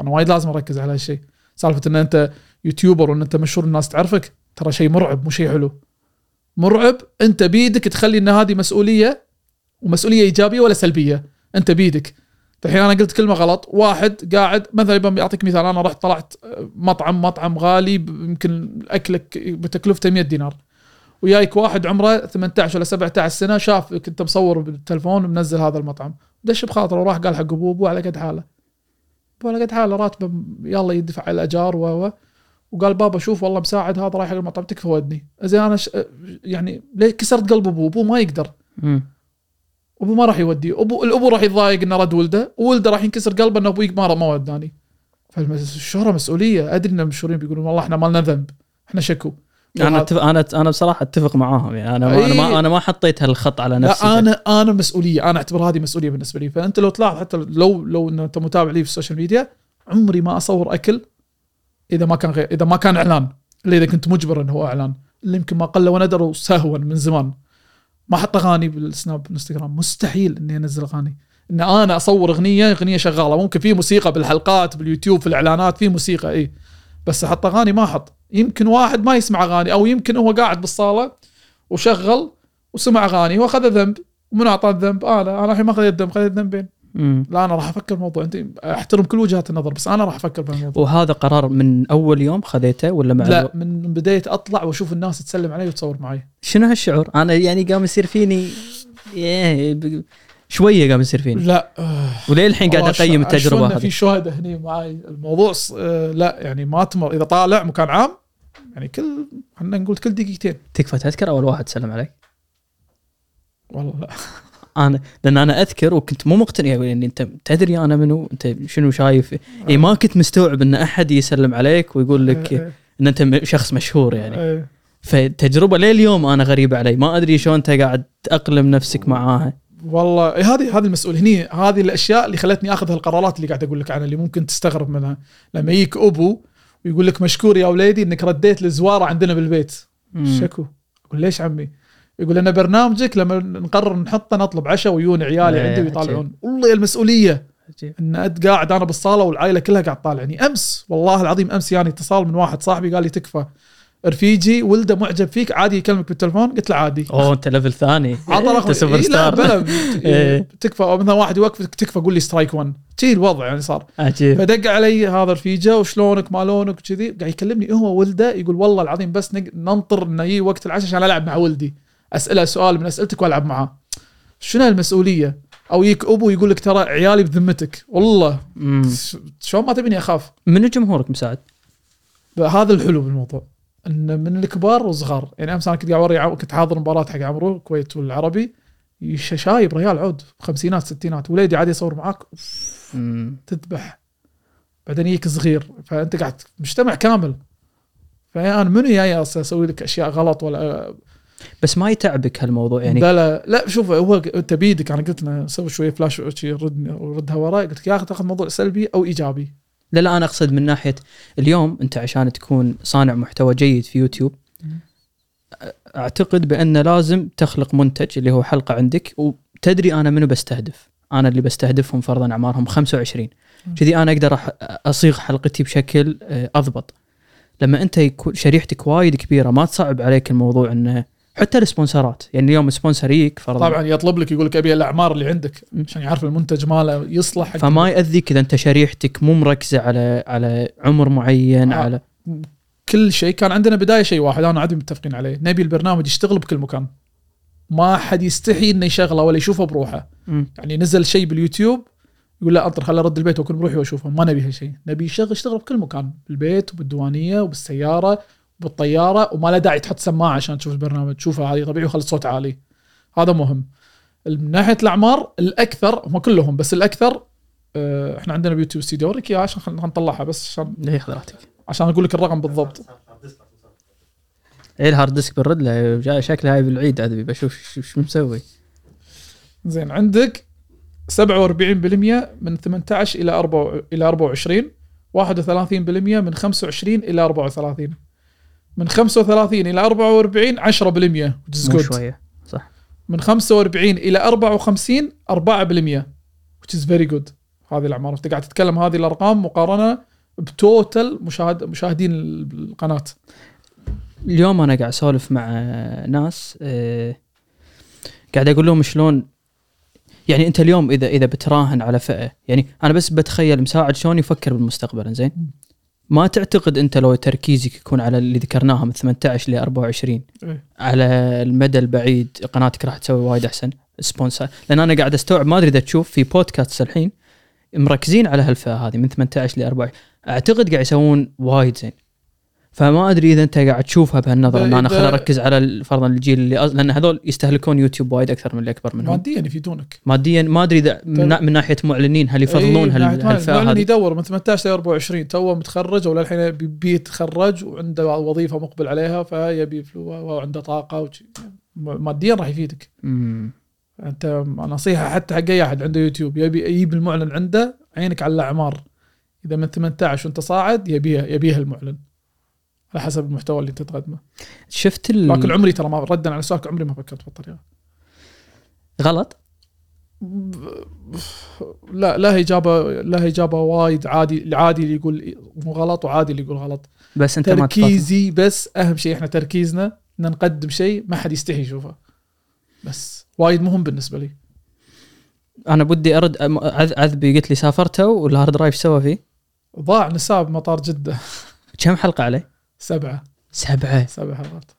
أنا وايد لازم أركز على هالشيء سالفة إن أنت يوتيوبر وإن أنت مشهور الناس تعرفك ترى شيء مرعب مو شيء حلو. مرعب أنت بيدك تخلي إن هذه مسؤولية ومسؤولية إيجابية ولا سلبية؟ أنت بيدك. الحين أنا قلت كلمة غلط. واحد قاعد مثلا يبغى اعطيك مثال أنا رحت طلعت مطعم مطعم غالي يمكن أكلك بتكلفته 100 دينار. وياك واحد عمره 18 ولا 17 سنة شافك انت مصور بالتلفون ومنزل هذا المطعم. دش بخاطره وراح قال حق أبوه أبوه على قد حاله. أبوه على قد حاله راتبه يلا يدفع على الاجار و وقال بابا شوف والله مساعد هذا رايح المطعم تكفى ودني. زين أنا ش... يعني ليه كسرت قلب أبوه؟ أبوه ما يقدر. مم. ابوه ما راح يوديه ابو الأبو راح يتضايق إنه رد ولده وولده راح ينكسر قلبه إنه أبوي ما ما وداني. فالشهرة مسؤولية؟ أدري إن المشهورين بيقولون والله إحنا ما لنا ذنب. إحنا شكو. أنا أتفق أنا أنا بصراحة أتفق معاهم. يعني أنا ما أنا ما إيه. أنا ما حطيت هالخط على نفسي. لا أنا أنا مسؤولية. أنا أعتبر هذه مسؤولية بالنسبة لي. فأنت لو تلاحظ حتى لو لو إن أنت متابع لي في ال social media عمري ما أصور أكل إذا ما كان غير إذا ما كان إعلان. إلا إذا كنت مجبر انه هو إعلان. اللي يمكن ما قل وندر سهوا من زمان. ما أحط أغاني بالسناب بالانستغرام مستحيل إني أنزل أغاني. إن أنا أصور أغنية أغنية شغالة. ممكن في موسيقى بالحلقات باليوتيوب في الإعلانات في موسيقى إي. بس أحط أغاني ما أحط. يمكن واحد ما يسمع أغاني أو يمكن هو قاعد بالصالة وشغل وسمع أغاني وأخذ ذنب ومن أعطاه الذنب أنا أنا الحين ما خذيت ذنب خذيت ذنبين مم. لا أنا راح أفكر بالموضوع أنت أحترم كل وجهات النظر بس أنا راح أفكر بالموضوع وهذا قرار من أول يوم خذيته ولا مع لا الو- من بديت أطلع وأشوف الناس تسلم علي وتصور معي. شنو هالشعور؟ أنا يعني قام يصير فيني إيه، شوية قام يصير فيني. لا آه، وليه الحين قاعد أقيم التجربة شلون في هذه؟ شهداء هني معي. الموضوع آه، لا يعني ما تمر. إذا طالع مكان عام يعني كل خلينا نقول كل دقيقتين. تكفى تذكر أول واحد سلم عليك؟ والله لا. أنا لأن أنا أذكر وكنت مو مقتنع يعني أنت تدري أنا منو؟ أنت شنو شايف؟ اي ما كنت مستوعب إن أحد يسلم عليك ويقول لك آه، إن أنت شخص مشهور يعني. آه، فتجربة لليوم أنا غريبة علي. ما أدري شلون أنت قاعد تأقلم نفسك معاها. والله إيه هذه هذه المسؤول. هني هذه الأشياء اللي خلتني آخذ هالقرارات اللي قاعد أقول لك عنها اللي ممكن تستغرب منها. لما يجيك أبو ويقول لك مشكور يا وليدي إنك رديت الزواره عندنا بالبيت. شكو. أقول ليش عمي؟ يقول لنا برنامجك لما نقرر نحطه نطلب عشاء ويجون عيالي إيه، عندي ويطالعون. والله يا المسؤولية. عجيب. إن أد قاعد أنا بالصالة والعائلة كلها قاعد تطالعني أمس والله العظيم أمس يعني اتصال من واحد صاحبي قال لي تكفى. رفيجي ولده معجب فيك عادي يكلمك بالتلفون؟ قلت له عادي. أوه أنت level ثاني. [laughs] عطى أنت رقم سوبر إيه star [laughs] إيه. تكفى. أو مثلا واحد يوقفك تكفى قول لي strike 1 شي الوضع يعني صار. عجيب. فدق علي هذا رفيجة وشلونك؟ ما لونك وكذي. قاعد يكلمني. هو ولده يقول والله العظيم بس ننطر إنه يجي وقت العشاء عشان ألعب مع ولدي. اساله سؤال من أسئلتك وألعب معاه. شنو المسؤولية؟ أو يجيك أبو يقول لك ترى عيالي بذمتك. والله. شلون ما تبيني أخاف؟ منو جمهورك مساعد؟ هذا الحلو بالموضوع. إن من الكبار والصغار. يعني أمس أنا كنت قاعد اوري كنت حاضر مباراة حق عمرو الكويت والعربي. شايب ريال عود. خمسينات ستينات. وليدي عادي يصور معاك. تذبح. بعدين يجيك صغير. فأنت قاعد مجتمع كامل. فأنا منو جاي أسوي لك أشياء غلط ولا بس ما يتعبك هالموضوع يعني؟ بلا لا شوف هو انت بيدك أنا قلت له سوي شوية فلاش رد ردها وراي. قلت يا أخي تاخذ موضوع سلبي أو إيجابي. لا لا أنا أقصد من ناحية اليوم أنت عشان تكون صانع محتوى جيد في يوتيوب أعتقد بأن لازم تخلق منتج اللي هو حلقة عندك وتدري أنا منو بستهدف. أنا اللي بستهدفهم فرضا أعمارهم 25 كذي أنا أقدر أصيغ حلقتي بشكل آه، أضبط. لما أنت يكون شريحتك وايد كبيرة ما تصعب عليك الموضوع إنه حتى ال sponsorات. يعني اليوم sponsor يجيك فرضا. طبعا يطلب لك يقول لك أبي الأعمار اللي عندك عشان يعرف المنتج ماله يصلح حق فما ياذيك اذا أنت شريحتك مو مركزة على على عمر معين آه. على كل شيء. كان عندنا بداية شيء واحد أنا عادي متفقين عليه. نبي البرنامج يشتغل بكل مكان. ما حد يستحي إنه يشغله ولا يشوفه بروحه. مم. يعني نزل شيء باليوتيوب يقول لا أنطر خل ارد البيت وأكون بروحي وأشوفه. ما نبي هالشيء. نبي يشغل يشتغل بكل مكان. بالبيت وبالديوانية وبالسيارة. وبالطياره وما له داعي تحط سماعة عشان تشوف البرنامج. تشوفه عادي طبيعي وخلي الصوت عالي. هذا مهم. من ناحية الأعمار الأكثر هم كلهم بس الأكثر آه، إحنا عندنا ب YouTube Studio أوريك إياها عشان خلينا نطلعها بس عشان ليه حضرتك عشان أقول لك الرقم بالضبط. إيه ال hard disk برد له شكله هاي بالعيد هذا بشوف شو شو مسوي. زين عندك 47% من 18 إلى 4 إلى 24 31% من 25 إلى 34 من 35 إلى 44 10% which is مو good. شوية. صح. من 45 إلى 54 4% which is very good. هذه الأعمار. أنت قاعد تتكلم هذه الأرقام مقارنة بتوتل مشاهد مشاهدين القناة. اليوم أنا قاعد أسولف مع ناس آه، قاعد أقول لهم شلون يعني أنت اليوم اذا إذا بتراهن على فئة يعني أنا بس بتخيل مساعد شلون يفكر بالمستقبل زين ما تعتقد أنت لو تركيزك يكون على اللي ذكرناها من 18 ل 24 إيه. على المدى البعيد قناتك راح تسوي وايد أحسن سبونسر لأن أنا قاعد أستوعب ما أدري إذا تشوف في بودكاست الحين مركزين على هالفئة هذه من 18 ل 24 أعتقد قاعد يسوون وايد زين. فما أدري إذا أنت قاعد تشوفها بهالنظرة ان أنا خليني أركز على فرضا الجيل اللي أز... لأن هذول يستهلكون يوتيوب وايد أكثر من اللي أكبر منهم. ماديا يفيدونك. ماديا ما أدري إذا من, من ناحية معلنين هل يفضلون هالفئة المعلن هذه؟ يدور من 18 ل 24 توه متخرج ولا الحين بي- بيتخرج وعنده وظيفة مقبل عليها فيبي وعنده طاقة وشي. ماديا راح يفيدك. مم. أنت نصيحة حتى حق أي أحد عنده يوتيوب يبي يجيب المعلن عنده عينك على الأعمار. إذا من 18 وأنت صاعد يبيها يبيها المعلن. على حسب المحتوى اللي انت تقدمه. شفت ال... لكن عمري ترى ما ردا على سؤالك عمري ما فكرت بالطريقة. غلط؟ لا لا إجابة لا إجابة وايد عادي العادي اللي يقول مو غلط وعادي اللي يقول غلط. بس انت ما. تركيزي بس أهم شيء إحنا تركيزنا إن نقدم شيء ما حد يستحي يشوفه. بس وايد مهم بالنسبة لي. أنا بدي أرد عذبي قلت لي سافرته وال hard drive سوى فيه؟ ضاع نسى بمطار جدة. كم حلقة عليه؟ سبعة. سبعة. سبع حلقات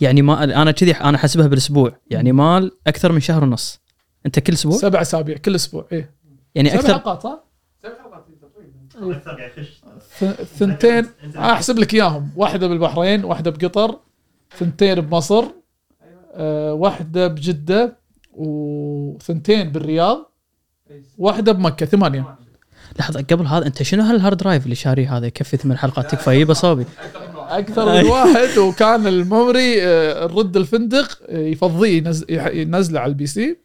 يعني ما أنا كذي أنا حاسبها بالأسبوع. يعني مال أكثر من شهر ونص. أنت كل أسبوع؟ سبع أسابيع كل أسبوع إيه. يعني سبع أكثر حلقات صح؟ قاعد يخش. ث- ثنتين. أحسب لك إياهم. واحدة بالبحرين واحدة بقطر ثنتين بمصر آه، واحدة بجدة وثنتين بالرياض واحدة بمكة ثمانية. لحظة قبل هذا أنت شنو هال hard drive اللي شاريه هذا؟ يكفي ثمان حلقات تكفى. يجيب اصابي أكثر من واحد وكان ال memory آه، نرد الفندق آه، يفضيه ينزله على ال PC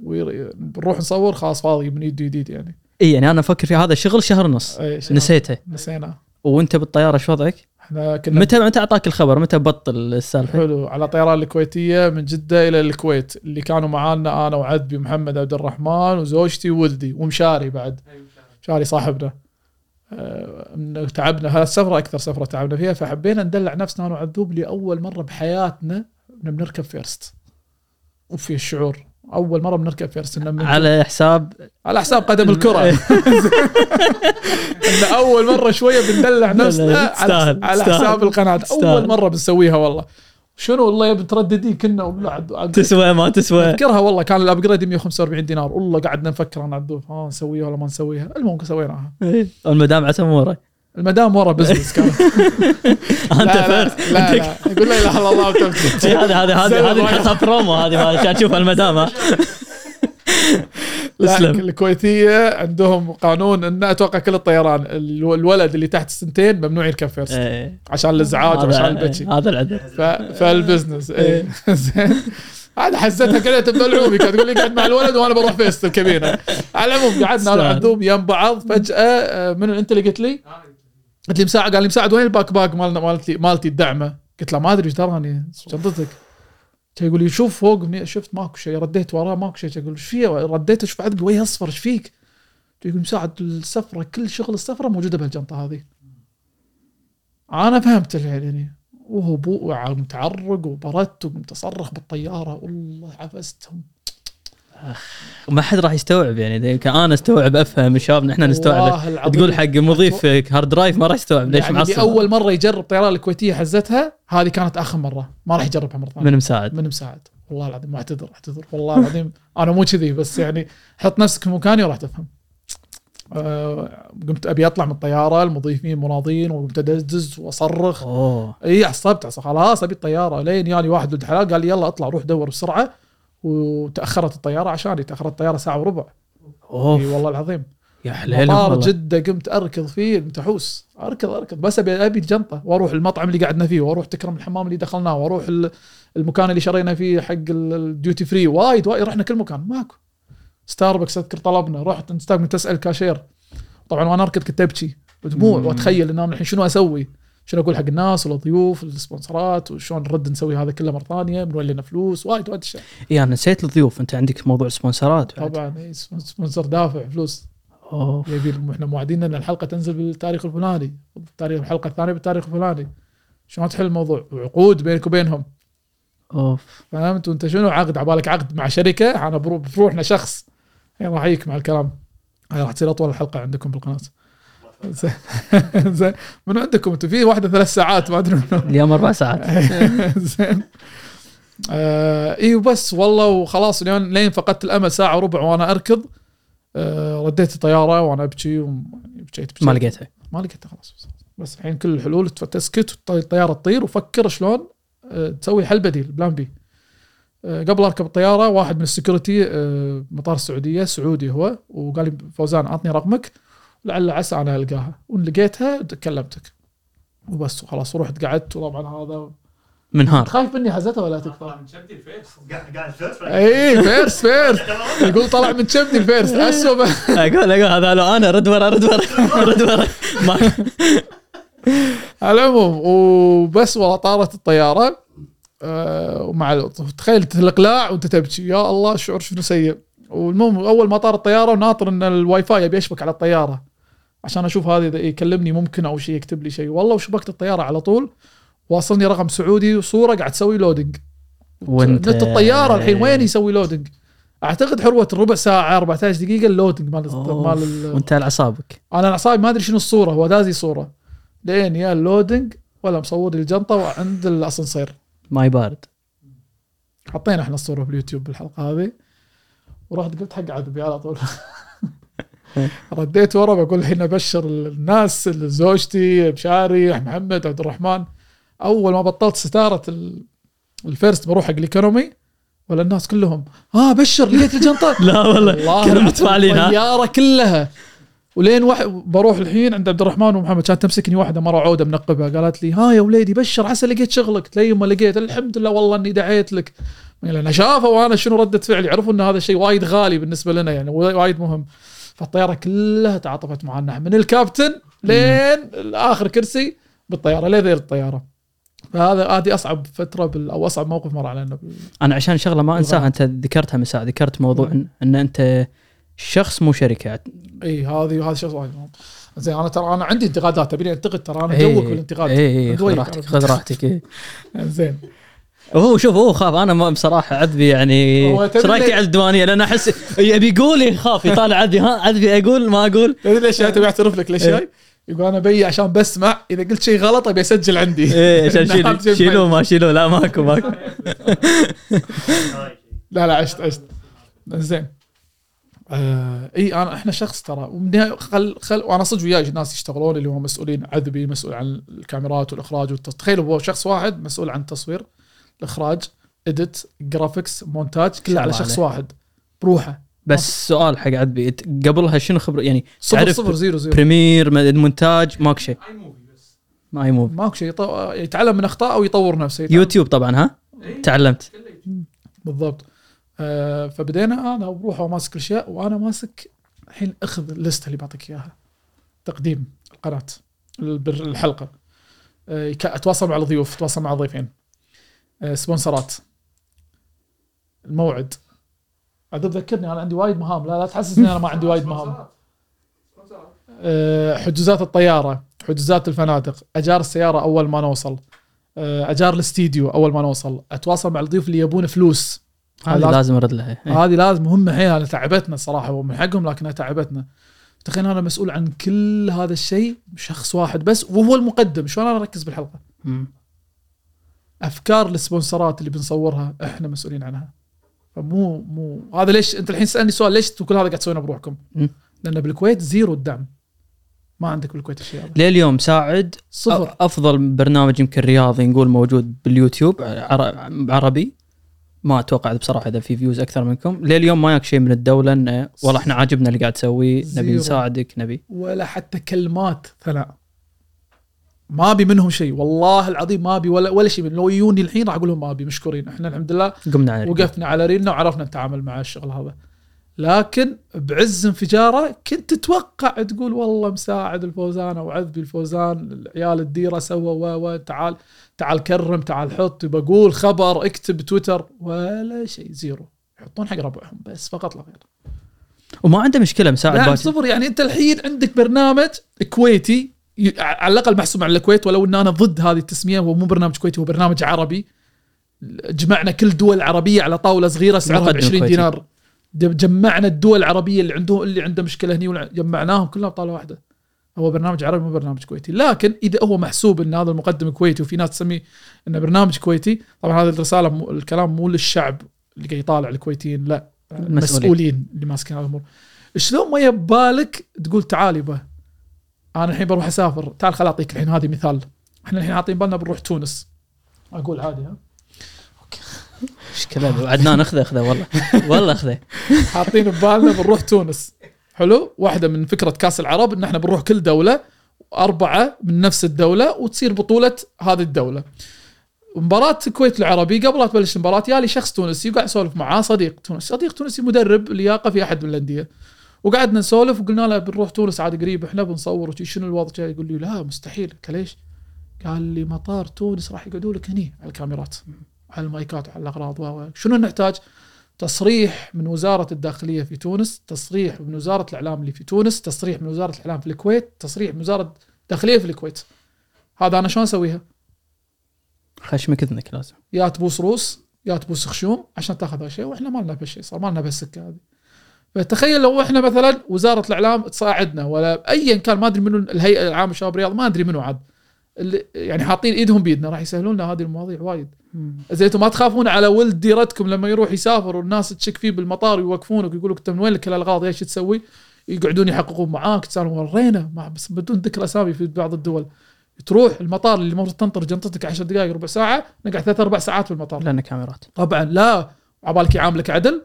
ونروح نصور خلاص فاضي من يد جديد يعني إي يعني أنا أفكر في هذا شغل شهر ونص. نسيته نسينا وأنت بالطيارة إيش وضعك؟ إحنا كنا متى متى أعطاك الخبر؟ متى بطل السالفة؟ حلو على طيران الكويتية من جدة إلى الكويت اللي كانوا معانا أنا وعذبي محمد عبد الرحمن وزوجتي وولدي ومشاري بعد مشاري صاحبنا آه، تعبنا هالسفره أكثر سفرة تعبنا فيها فحبينا ندلع نفسنا أنا وعذوب لأول مرة بحياتنا بنركب first وفي الشعور أول مرة بنركب first على حساب على حساب قدم الكرة. [laughs] [laughs] ان أول مرة شوية بندلع نفسنا على, على حساب القناة. أول مرة بنسويها والله. شنو والله مترددين كنا والله عد- عد- تسوى ما تسوى. أذكرها والله كان ال upgrade 145 دينار. والله قعدنا نفكر أنا وعذوب ها نسويها ولا ما نسويها؟ المهم سويناها. إيه. المدام عسى اموره المدام ورا [laughs] business كانت [laughs] أنت لا لا, first لا, لا. يقول لا إله إلا الله. [laughs] إيه، هذه هذه هذه هذه برومو هذه عشان تشوف المدام [laughs] لا اسلم الكويتية عندهم قانون إن أتوقع كل الطيران الو- الولد اللي تحت السنتين ممنوع يركب first إيه. عشان الإزعاج هذا- وعشان البتشي هذا العذر. ف... فال business إيه. [laughs] زين. هذا حسيتها كذا تبلعوبي كانت تقول لي قاعد مع الولد وأنا بروح first الكابينة. على العموم قعدنا أنا. وعذوب يم بعض فجأة آه، من أنت اللي قلت لي؟ قلت لي مساعد قال لي مساعد وين ال backpack مالنا مالتي مالتي الدعمة؟ قلت له ما أدري إيش دراني شنطتك يقول لي شوف فوق شفت ماكو شيء رديت وراه ماكو شيء. أقول إيش فيه؟ رديت أشوف عذب وجهي اصفر إيش فيك؟ يقول مساعد السفره كل شغل السفره موجودة بهالجنطه هذه. أنا فهمت يعني. وهو بو متعرق وبردت وقمت اصرخ بالطيارة والله عفستهم. ما حد راح يستوعب يعني. كان أنا استوعب أفهم الشباب إحنا نستوعب. تقول حق مضيف hard drive ما راح يستوعب ليش يعني معصب. اول مرة يجرب طيران الكويتية حزتها هذه كانت آخر مرة. ما راح يجربها مرة ثانية. من مساعد. من مساعد. والله العظيم ما أعتذر أعتذر. والله العظيم أنا مو كذي بس يعني حط نفسك في مكاني وراح تفهم. آه، قمت أبي أطلع من الطيارة المضيفين مناضين وقمت ادزدز وأصرخ. إي عصبت عصب خلاص أبي الطيارة. لين ياني واحد ولد حلال قال لي يلا أطلع روح دور بسرعة. وتأخرت الطيارة عشاني تاخرت الطيارة ساعة وربع. إي اوه والله العظيم. يا حليل مطار. جدة قمت أركض فيه قمت أحوس. أركض أركض. بس أبي أبي جنطة. وأروح المطعم اللي قعدنا فيه وأروح تكرم الحمام اللي دخلناه وأروح ال- المكان اللي شرينا فيه حق ال- ال duty free وايد وايد. رحنا كل مكان. ماكو. ستاربكس أذكر طلبنا. رحت نستقبل تسأل كاشير. طبعا وأنا أركض كنت أبكي. ودموع. وأتخيل إن أنا الحين شنو أسوي؟ شنو أقول حق الناس والضيوف والسبونسرات وشلون نرد نسوي هذا كله مرة ثانية بنولي لنا فلوس وايد وايد أشياء. اي أنا نسيت الضيوف أنت عندك موضوع سبونسرات. طبعا إي، sponsor دافع فلوس. اوه يبي إحنا موعدين إن الحلقة تنزل بالتاريخ الفلاني التاريخ الحلقة الثانية بالتاريخ الفلاني. شلون تحل الموضوع؟ وعقود بينك وبينهم. أوف. فهمت؟ وأنت شنو عقد؟ عبالك عقد مع شركة؟ أنا برو- بروحنا شخص يعني راح اجيك مع الكلام. هاي راح تصير أطول حلقه عندكم بالقناة. زين. [laughs] زين. من عندكم أنتم؟ في واحدة ثلاث ساعات ما أدري منو. اليوم أربع ساعات. [laughs] زين. آه إي وبس والله وخلاص لين لين فقدت الأمل ساعة وربع وأنا أركض. آه رديت الطيارة وأنا أبكي وبكيت بكيت ما لقيتها. ما لقيتها خلاص. بس- بس الحين كل الحلول تسكت والطياره تطير وفكر شلون آه، تسوي حل بديل بلان بي. آه، قبل أركب الطيارة واحد من السكيورتي آه، مطار السعوديه سعودي هو وقال لي فوزان عطني رقمك. لعل عسى أنا ألقاها. وإن لقيتها كلمتك وبس وخلاص ورحت قعدت. وطبعا هذا منهار. خايف مني هزتها ولا طلع تكفى من شبدي الفيس قاعد قاعد فيرست اي فيرس فيرس. [laughs] يقول طلع من شبني الفيرس. [laughs] اسوء أقول أقول هذا لو أنا رد ورا رد ورا [laughs] رد ورا. على العموم وبس والله طارت الطيارة. آه، ومع تخيل الاقلاع وانت تبكي يا الله الشعور شنو سيء. والمهم أول ما طار الطيارة وناطر إن الواي فاي يبي يشبك على الطيارة. عشان أشوف هذا إذا يكلمني ممكن أو شيء يكتب لي شيء. والله وشبكت الطيارة على طول واصلني رقم سعودي وصوره قاعد تسوي loading وأنت نت الطيارة الحين وين يسوي loading أعتقد حروة الربع ساعة 14 دقيقة ال loading مال مال ال- وأنت على أعصابك. أنا الاعصابي ما أدري شنو الصورة هو دازي صورة. لين يا ال loading ولا مصور لي الجنطة وعند الأسانسير. ماي بارد. حطينا إحنا الصورة في اليوتيوب بالحلقة هذه. ورحت قلت حق عذبي على طول. [laughs] رديت ورا بقول الحين ابشر الناس زوجتي مشاري محمد عبد الرحمن. أول ما بطلت ستارة ال- ال first بروح حق ال economy ولا الناس كلهم ها بشر لقيت الجنطة. [laughs] لا والله كانوا متفاعلين ها؟ الطياره كلها. ولين واحد بروح الحين عند عبد الرحمن ومحمد كانت تمسكني واحدة مرة عودة منقبه قالت لي ها يا وليدي بشر عسى لقيت شغلك. تلاقي ما لقيت الحمد لله والله إني دعيت لك. لأن شافوا وأنا شنو ردة فعلي عرفوا إن هذا الشيء وايد غالي بالنسبة لنا يعني وايد مهم. فالطيارة كلها تعاطفت معنا من الكابتن لين اخر كرسي بالطيارة لين الطيارة؟ فهذا هذه أصعب فترة بال أو أصعب موقف مر علينا بال- أنا عشان شغلة ما أنساها أنت ذكرتها من ساعه ذكرت موضوع ان, إن أنت شخص مو شركة. إي هذه هذا وايد مهم. زين أنا ترى أنا عندي انتقادات تبيني أنتقد ترى أنا جوك بالانتقاد. إي إي خذ. راحتك خذ راحتك. [laughs] زين. هو شوف هو خاف. أنا ما بصراحة عذبي يعني إيش رايك على الديوانية؟ لأن أحس يبي يقول يخاف يطالع عذبي. ها عذبي أقول ما أقول. تدري ليش تبي أعترف لك؟ ليش إيه. جاي؟ يقول أنا بي عشان بسمع. إذا قلت شيء غلط أبي أسجل عندي. إيه عشان [laughs] نعم، شيلوه ما شيلوه. لا ماكو ماكو. [laughs] لا لا عشت عشت. زين. آه إي أنا إحنا شخص ترى. خل خل وأنا صدق وياي ناس يشتغلون اللي هم مسؤولين عذبي مسؤول عن الكاميرات والإخراج والتص... تخيل هو شخص واحد مسؤول عن التصوير الاخراج edit graphics مونتاج كله على شخص عليه. واحد بروحه. بس سؤال حق عذبي إنت قبلها شنو خبره يعني صفر تعرف صفر zero zero. Premiere مونتاج ماكو شيء. ما iMovie ماكو شيء يطو... يتعلم من اخطائه ويطور نفسه. يتعلم. يوتيوب طبعا ها؟ تعلمت. بالضبط. آه فبدينا أنا بروح وماسك الاشياء وأنا ماسك الحين أخذ ال list ه اللي بعطيك إياها. تقديم القناة الحلقة. آه أتواصل مع الضيوف أتواصل مع الضيفين. آه سبونسرات. الموعد. عاد ذكرني أنا عندي وايد مهام. لا لا تحسسني أنا ما عندي وايد مهام. آه، حجوزات الطيارة حجوزات الفنادق أجار السيارة أول ما نوصل. آه، أجار الاستديو أول ما نوصل. أتواصل مع الضيوف اللي يبون فلوس. هذه لازم- لازم أرد لها إيه. هذه لازم. مهمه حيل أنا تعبتنا الصراحة هو من حقهم لكنها تعبتنا. تخيل أنا مسؤول عن كل هذا الشيء شخص واحد بس وهو المقدم. شلون أنا أركز بالحلقة؟ مم. أفكار ال sponsor ات اللي بنصورها إحنا مسؤولين عنها. فمو مو هذا ليش أنت الحين تسالني سؤال ليش كل هذا قاعد تسوونه بروحكم؟ لأن بالكويت zero الدعم. ما عندك بالكويت الشيء هذا. لليوم ساعد صفر. أفضل برنامج يمكن رياضي نقول موجود باليوتيوب عر- عربي. ما أتوقع بصراحة إذا في views أكثر منكم. لليوم ما ياك شيء من الدولة انه والله إحنا عاجبنا اللي قاعد تسويه. نبي. نساعدك نبي. ولا حتى كلمات ثناء ما أبي منهم شيء والله العظيم ما أبي ولا ولا شيء من لو يجوني الحين راح أقول لهم ما أبي مشكورين. إحنا الحمد لله قمنا عليه وقفنا على ريلنا وعرفنا نتعامل مع الشغل هذا. لكن بعز انفجاره كنت تتوقع تقول والله مساعد الفوزان أو عذبي الفوزان العيال الديرة سووا و و تعال تعال كرم تعال حط بقول خبر اكتب تويتر ولا شيء زيرو. يحطون حق ربعهم بس فقط لا غير. وما عنده مشكلة مساعد نعم باشا صفر يعني أنت الحين عندك برنامج كويتي على الأقل محسوب على الكويت ولو إن أنا ضد هذه التسمية هو مو برنامج كويتي هو برنامج عربي. جمعنا كل الدول العربيه على طاولة صغيرة سعرها ب مقدم 20 كويتي. دينار جمعنا الدول العربية اللي عندهم اللي عنده مشكلة هني جمعناهم كلهم بطاولة واحدة. هو برنامج عربي مو برنامج كويتي. لكن إذا هو محسوب إن هذا المقدم كويتي وفي ناس تسميه إنه برنامج كويتي طبعا هذه الرسالة مو الكلام مو للشعب اللي قاعد يطالع الكويتيين لا المسؤولين. اللي ماسكين هذه الأمور. شلون ما يبالك تقول تعال يبا أنا الحين بروح أسافر. تعال خل أعطيك الحين هذه مثال. إحنا الحين حاطين بالنا بنروح تونس. أقول عادي ها؟ [laughs] إيش كذا عدنان أخذه أخذه. والله والله أخذه. [laughs] حاطين ببالنا بنروح تونس. حلو؟ واحدة من فكرة كأس العرب إن إحنا بنروح كل دولة اربعه من نفس الدولة وتصير بطولة هذه الدولة. مباراة الكويت العربي قبل لا تبلش المباراة يالي شخص تونسي وقاعد اسولف معاه صديق تونسي. صديق تونسي مدرب لياقة في أحد من الأندية. وقعدنا نسولف وقلنا له بنروح تونس عاد قريب إحنا بنصور وشي شنو الوضع يقول لي لا مستحيل ليش؟ قال لي مطار تونس راح يقعدوا لك هني على الكاميرات على المايكات وعلى الأغراض و. شنو نحتاج؟ تصريح من وزارة الداخلية في تونس تصريح من وزارة الإعلام اللي في تونس تصريح من وزارة الإعلام في الكويت تصريح من وزارة الداخلية في الكويت هذا أنا شلون أسويها خشمك إذنك لازم يا تبوس روس يا تبوس خشوم عشان تاخذ هالشيء وإحنا ما لنا بهالشيء صار ما لنا بهالسكة هذه فتخيل لو إحنا مثلا وزارة الإعلام تساعدنا ولا ايا كان ما أدري منو الهيئة العامة للشباب الرياض ما أدري منو عاد اللي يعني حاطين إيدهم بيدنا راح يسهلون لنا هذه المواضيع وايد. زين أنتم ما تخافون على ولد ديرتكم لما يروح يسافر والناس تشك فيه بالمطار ويوقفونك ويقولوا انت من وين لك الألغاز؟ إيش تسوي؟ يقعدون يحققون معاك تسالهم ورينا مع بس بدون ذكر أسامي في بعض الدول. تروح المطار اللي المفروض تنطر جنطتك 10 دقائق ربع ساعة نقعد ثلاث أربع ساعات في المطار. لأن كاميرات. طبعا لا عبالك يعاملك عدل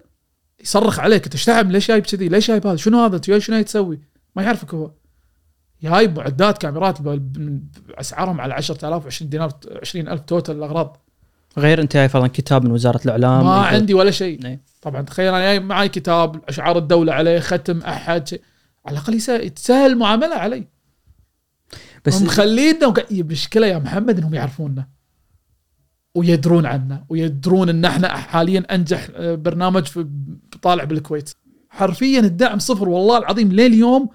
يصرخ عليك أنت إيش ليش جايب كذي؟ ليش جايب هذا؟ شنو هذا؟ انت شنو تسوي ما يعرفك هو. جايب معدات كاميرات أسعارهم على 10000 20 دينار 20000 توتال الأغراض. غير أنت جاي فرضا كتاب من وزارة الإعلام. ما عندي ولا شيء. طبعا تخيل أنا جاي معي كتاب أشعار الدولة عليه ختم أحد شيء. على الأقل يسهل تسهل المعامله علي. بس هم مخلينا المشكلة يا محمد إنهم يعرفوننا ويدرون عنا ويدرون إن إحنا حاليا أنجح آه، برنامج في طالع بالكويت. حرفيا الدعم صفر والله العظيم لليوم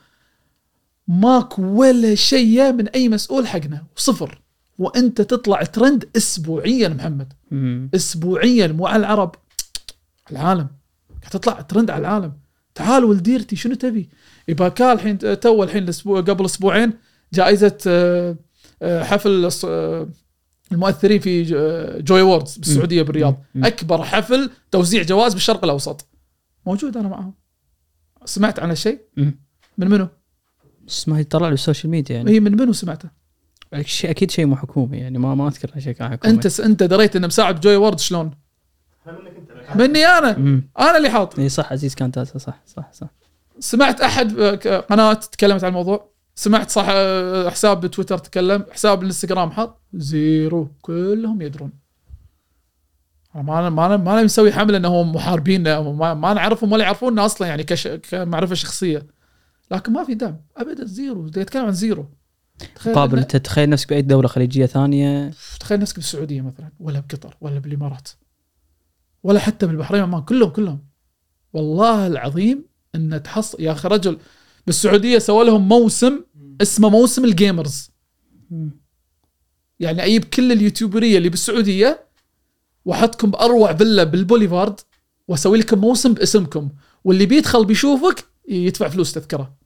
ماكو ولا شيء من أي مسؤول حقنا صفر. وأنت تطلع ترند اسبوعيا محمد. مم. اسبوعيا مو على العرب العالم. قاعد تطلع ترند على العالم. تعال ولديرتي شنو تبي؟ يبقى كان الحين تو الحين الأسبوع قبل أسبوعين جائزة آه، آه، حفل المؤثرين في آه، Joy Awards بالسعودية بالرياض. مم. أكبر حفل توزيع جوائز بالشرق الأوسط. موجود أنا معهم. سمعت عن الشيء مم. من منو؟ بس ما يطلع له ال social media يعني. هي من منو سمعته؟ شيء أكيد شيء مو حكومي يعني ما ما أذكر شيء كان حكومي. أنت أنت دريت إنه مساعد Joy Award شلون؟ إحنا منك انت مني أنا. امم أنا اللي حاط. اي صح عزيز كان تاسع صح صح صح. سمعت أحد قناة تكلمت عن الموضوع؟ سمعت صح حساب بتويتر تكلم حساب الانستغرام حط zero كلهم يدرون. ما ما ما مسوي حملة انهم محاربين ما, ما نعرفهم ولا يعرفونا أصلا يعني كش كمعرفة شخصية. لكن ما في دعم ابدا zero. يتكلم عن zero تخيل مقابل إن- أنت تتخيل نفسك بأي دولة خليجية ثانية؟ تخيل نفسك بالسعودية مثلا ولا بقطر ولا بالإمارات ولا حتى بالبحرين عمان كلهم كلهم. والله العظيم إن تحصل يا أخي رجل بالسعودية سوى لهم موسم اسمه موسم الجيمرز. يعني أجيب كل اليوتيوبرية اللي بالسعودية وأحطكم بأروع فيلا بالبوليفارد وأسوي لكم موسم باسمكم. واللي بيدخل بيشوفك يدفع فلوس تذكرة.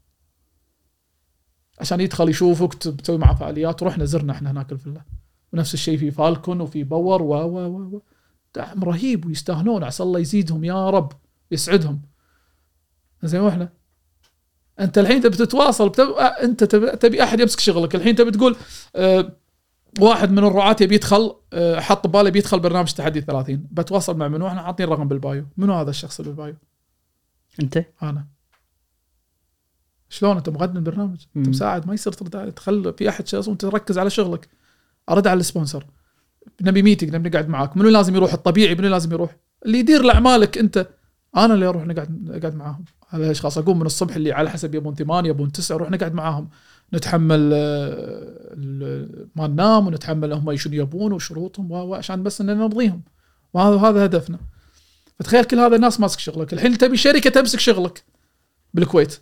عشان يدخل يشوفك تسوي معه فعاليات. ورحنا زرنا إحنا هناك الفيلا. ونفس الشيء في فالكون وفي باور و و و و. دعم رهيب ويستاهلون. عسى الله يزيدهم يا رب. يسعدهم. زين وإحنا؟ أنت الحين تبي تتواصل بتب... أنت تبي, أحد يمسك شغلك. الحين تبي تقول آه واحد من الرعاة يبي يدخل آه حط بباله بيدخل برنامج تحدي 30 بتواصل مع منو؟ إحنا حاطين رقم بال bio. منو هذا الشخص اللي بال bio؟ أنت. أنا. شلون أنت مقدم برنامج أنت. مساعد ما يصير ترد تدخل في أحد شخص وأنت تركز على شغلك. أرد على ال sponsor. نبي meeting نبي نقعد معاك. منو لازم يروح؟ الطبيعي منو لازم يروح؟ اللي يدير لأعمالك أنت. أنا اللي أروح نقعد نقعد معاهم. هذا الاشخاص أقوم من الصبح اللي على حسب يبون ثمانية يبون تسعة نروح نقعد معاهم. نتحمل آه، ما ننام ونتحمل هم شنو يبون وشروطهم عشان بس ان نرضيهم. وهذا هذا هدفنا. فتخيل كل هذا الناس ماسك شغلك. الحين تبي شركة تمسك شغلك بالكويت.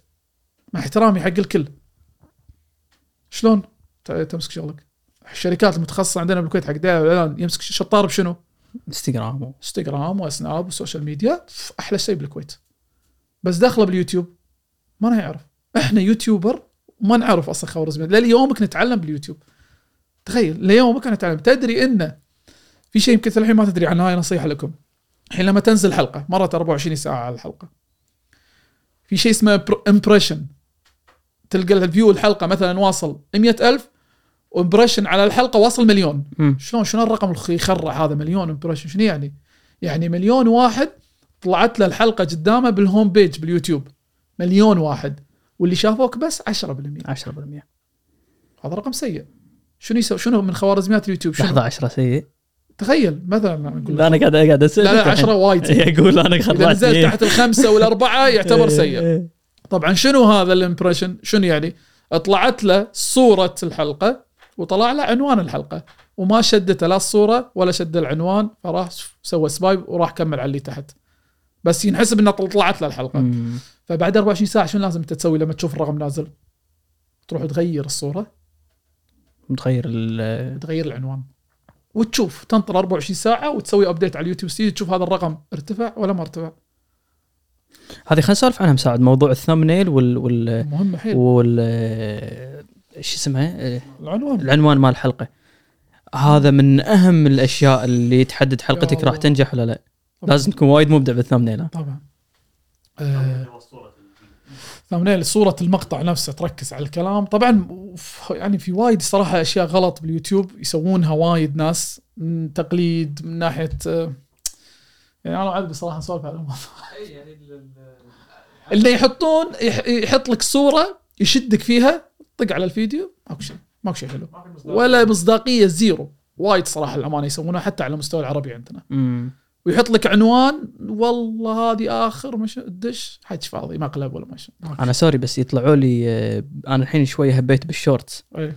مع احترامي حق الكل. شلون تمسك شغلك؟ الشركات المتخصصة عندنا بالكويت حق دعايه والاعلان يمسك شطار بشنو؟ انستغرام انستغرام وسناب و social media أحلى شيء بالكويت. بس داخله باليوتيوب ما راح يعرف. إحنا YouTuber وما نعرف أصلا خوارزميات ليومك نتعلم باليوتيوب. تخيل ليومك نتعلم. تدري انه في شيء يمكن الحين ما تدري عنه هاي نصيحة لكم. الحين لما تنزل حلقة مرت 24 ساعة على الحلقة. في شيء اسمه impression تلقى ال view الحلقة مثلا واصل 100000 و impression على الحلقة واصل مليون. شلون شنو الرقم يخرع هذا مليون impression شنو يعني؟ يعني مليون واحد طلعت له الحلقة قدامه بال home page باليوتيوب. مليون واحد. واللي شافوك بس 10% 10% هذا رقم سيء. شنو يسوي شنو من خوارزميات اليوتيوب؟ شنو؟ لحظة 10 سيء؟ تخيل مثلا لا أنا قاعد قاعد أسأل. لا لا 10 وايد. [laughs] يقول أنا إذا نزلت. تحت الخمسة والأربعة [laughs] يعتبر سيء. إيه. طبعا شنو هذا ال impression شنو يعني؟ طلعت له صورة الحلقة. وطلع له عنوان الحلقة. وما شدته لا الصورة ولا شد العنوان فراح سوى swipe وراح كمل على اللي تحت. بس ينحسب انه طلعت له الحلقة. مم. فبعد 24 ساعة شنو لازم أنت تسوي لما تشوف الرقم نازل؟ تروح تغير الصورة. متغير ال- تغير العنوان. وتشوف تنطر 24 ساعة وتسوي update على ال YouTube Studio تشوف هذا الرقم ارتفع ولا ما ارتفع. هذه خلينا نسولف عنها مساعد موضوع الثامنيل وال وال حيل. وال إيش اسمها؟ العنوان العنوان مال الحلقة هذا من أهم الأشياء اللي تحدد حلقتك راح. تنجح ولا لا طبعاً. لازم تكون وايد مبدع بالثامنيل؟ طبعا آه، ثامنيل صورة المقطع نفسه تركز على الكلام طبعا يعني في وايد صراحة أشياء غلط باليوتيوب يسوونها وايد ناس من تقليد من ناحية آه، يعني أنا وعد بصراحة نسولف على الموضوع اللي يحطون يح- يحط لك صورة يشدك فيها طق على الفيديو ماكو شيء ماكو شيء حلو. ولا مصداقية زيرو. وايد صراحة الأمانة يسوونها حتى على المستوى العربي عندنا. مم. ويحط لك عنوان والله هذه آخر مش الدش حج فاضي مقلب ولا مش أنا سوري بس يطلعوا لي آه، أنا الحين شوية هبيت بالشورتس. إيه.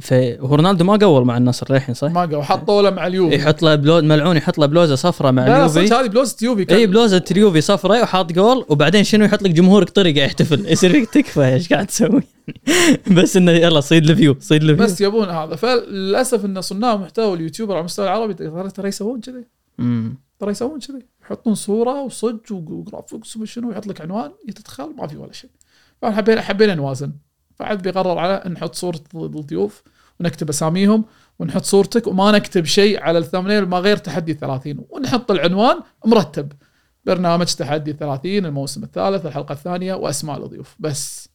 فهو رونالدو ما قول مع النصر للحين صح؟ ما قالوا حطوا له مع اليوفي. يحط له بلو... ملعون يحط له بلوزة صفراء مع لا لا اليوفي. صدق هذه بلوزة يوفي كان- إي بلوزة اليوفي صفراء وحاط جول وبعدين شنو يحط لك جمهورك طريقة يحتفل؟ [laughs] يصير فيك تكفى إيش قاعد تسوي؟ [laughs] بس إنه يلا صيد ال view صيد ال view بس يبون هذا. فللأسف إن صناع محتوى ال YouTuber على المستوى العربي ترى يسوون كذي. ترى يسوون كذي. يحطون صورة وصج و graphics وما شنو يحط لك عنوان تتخيل ما في ولا شيء. فحبينا حبينا نوازن. فعد بيقرر على نحط صورة الضيوف ونكتب أساميهم ونحط صورتك وما نكتب شيء على ال thumbnail ما غير تحدي 30 ونحط العنوان مرتب. برنامج تحدي 30 الموسم الثالث الحلقة الثانية وأسماء الضيوف. بس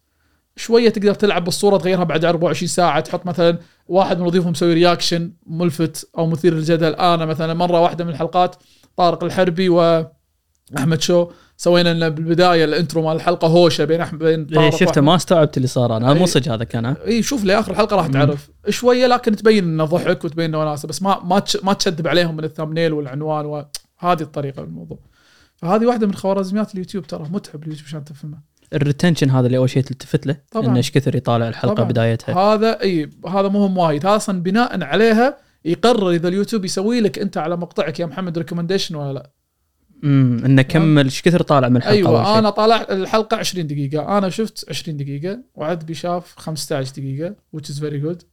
شوية تقدر تلعب بالصورة تغيرها بعد 24 ساعة تحط مثلا واحد من الضيوف مسوي reaction ملفت أو مثير للجدل. أنا مثلا مرة واحدة من الحلقات طارق الحربي وأحمد شو سوينا لنا بالبداية ال intro مال الحلقة هوشة بين احمد بين إيه شفته. ما استوعبت اللي صار أنا مو إيه. صدق هذا كان؟ اي شوف لآخر الحلقة راح تعرف شوية لكن تبين انه ضحك وتبين انه وناسة بس ما ما ما تجذب عليهم من ال thumbnail والعنوان وهذه الطريقة من الموضوع فهذه واحدة من خوارزميات اليوتيوب ترى متعب اليوتيوب عشان تفهمه ال retention هذا اللي أول شيء تلتفت له طبعاً. إنه إيش كثر يطالع الحلقة طبعاً. بدايتها هذا إي هذا مهم وايد هذا أصلا بناء عليها يقرر إذا اليوتيوب يسوي لك أنت على مقطعك يا محمد recommendation ولا لا امم إنه كمل. إيش كثر طالع من الحلقة أيوه. أنا طالع الحلقة 20 دقيقة. أنا شفت 20 دقيقة وعذبي شاف 15 دقيقة which is very good.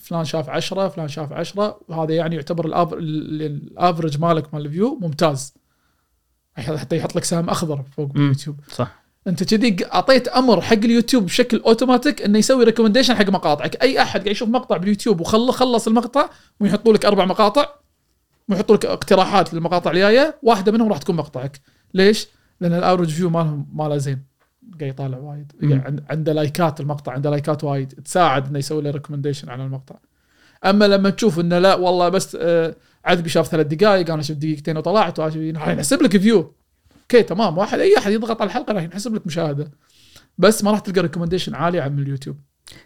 فلان شاف 10 فلان شاف 10 وهذا يعني يعتبر ال average مالك مال ال view ممتاز. حتى يحط لك سهم أخضر فوق مم. باليوتيوب صح. أنت كذي أعطيت أمر حق اليوتيوب بشكل اوتوماتيك إنه يسوي recommendation حق مقاطعك. أي أحد قاعد يشوف مقطع باليوتيوب وخلص خلص المقطع ويحطوا لك أربع مقاطع ويحطوا لك اقتراحات للمقاطع الجاية واحدة منهم راح تكون مقطعك. ليش؟ لأن ال average view مالهم ماله زين. قاعد يطالع وايد. يعني عنده like ات المقطع عنده like ات وايد. تساعد إنه يسوي له recommendation على المقطع. أما لما تشوف إنه لا والله بس آه عذبي شاف ثلاث دقائق أنا شفت دقيقتين وطلعت راح يحسب لك view okay تمام. واحد أي أحد يضغط على الحلقة راح ينحسب لك مشاهدة. بس ما راح تلقى recommendation عالي عن اليوتيوب.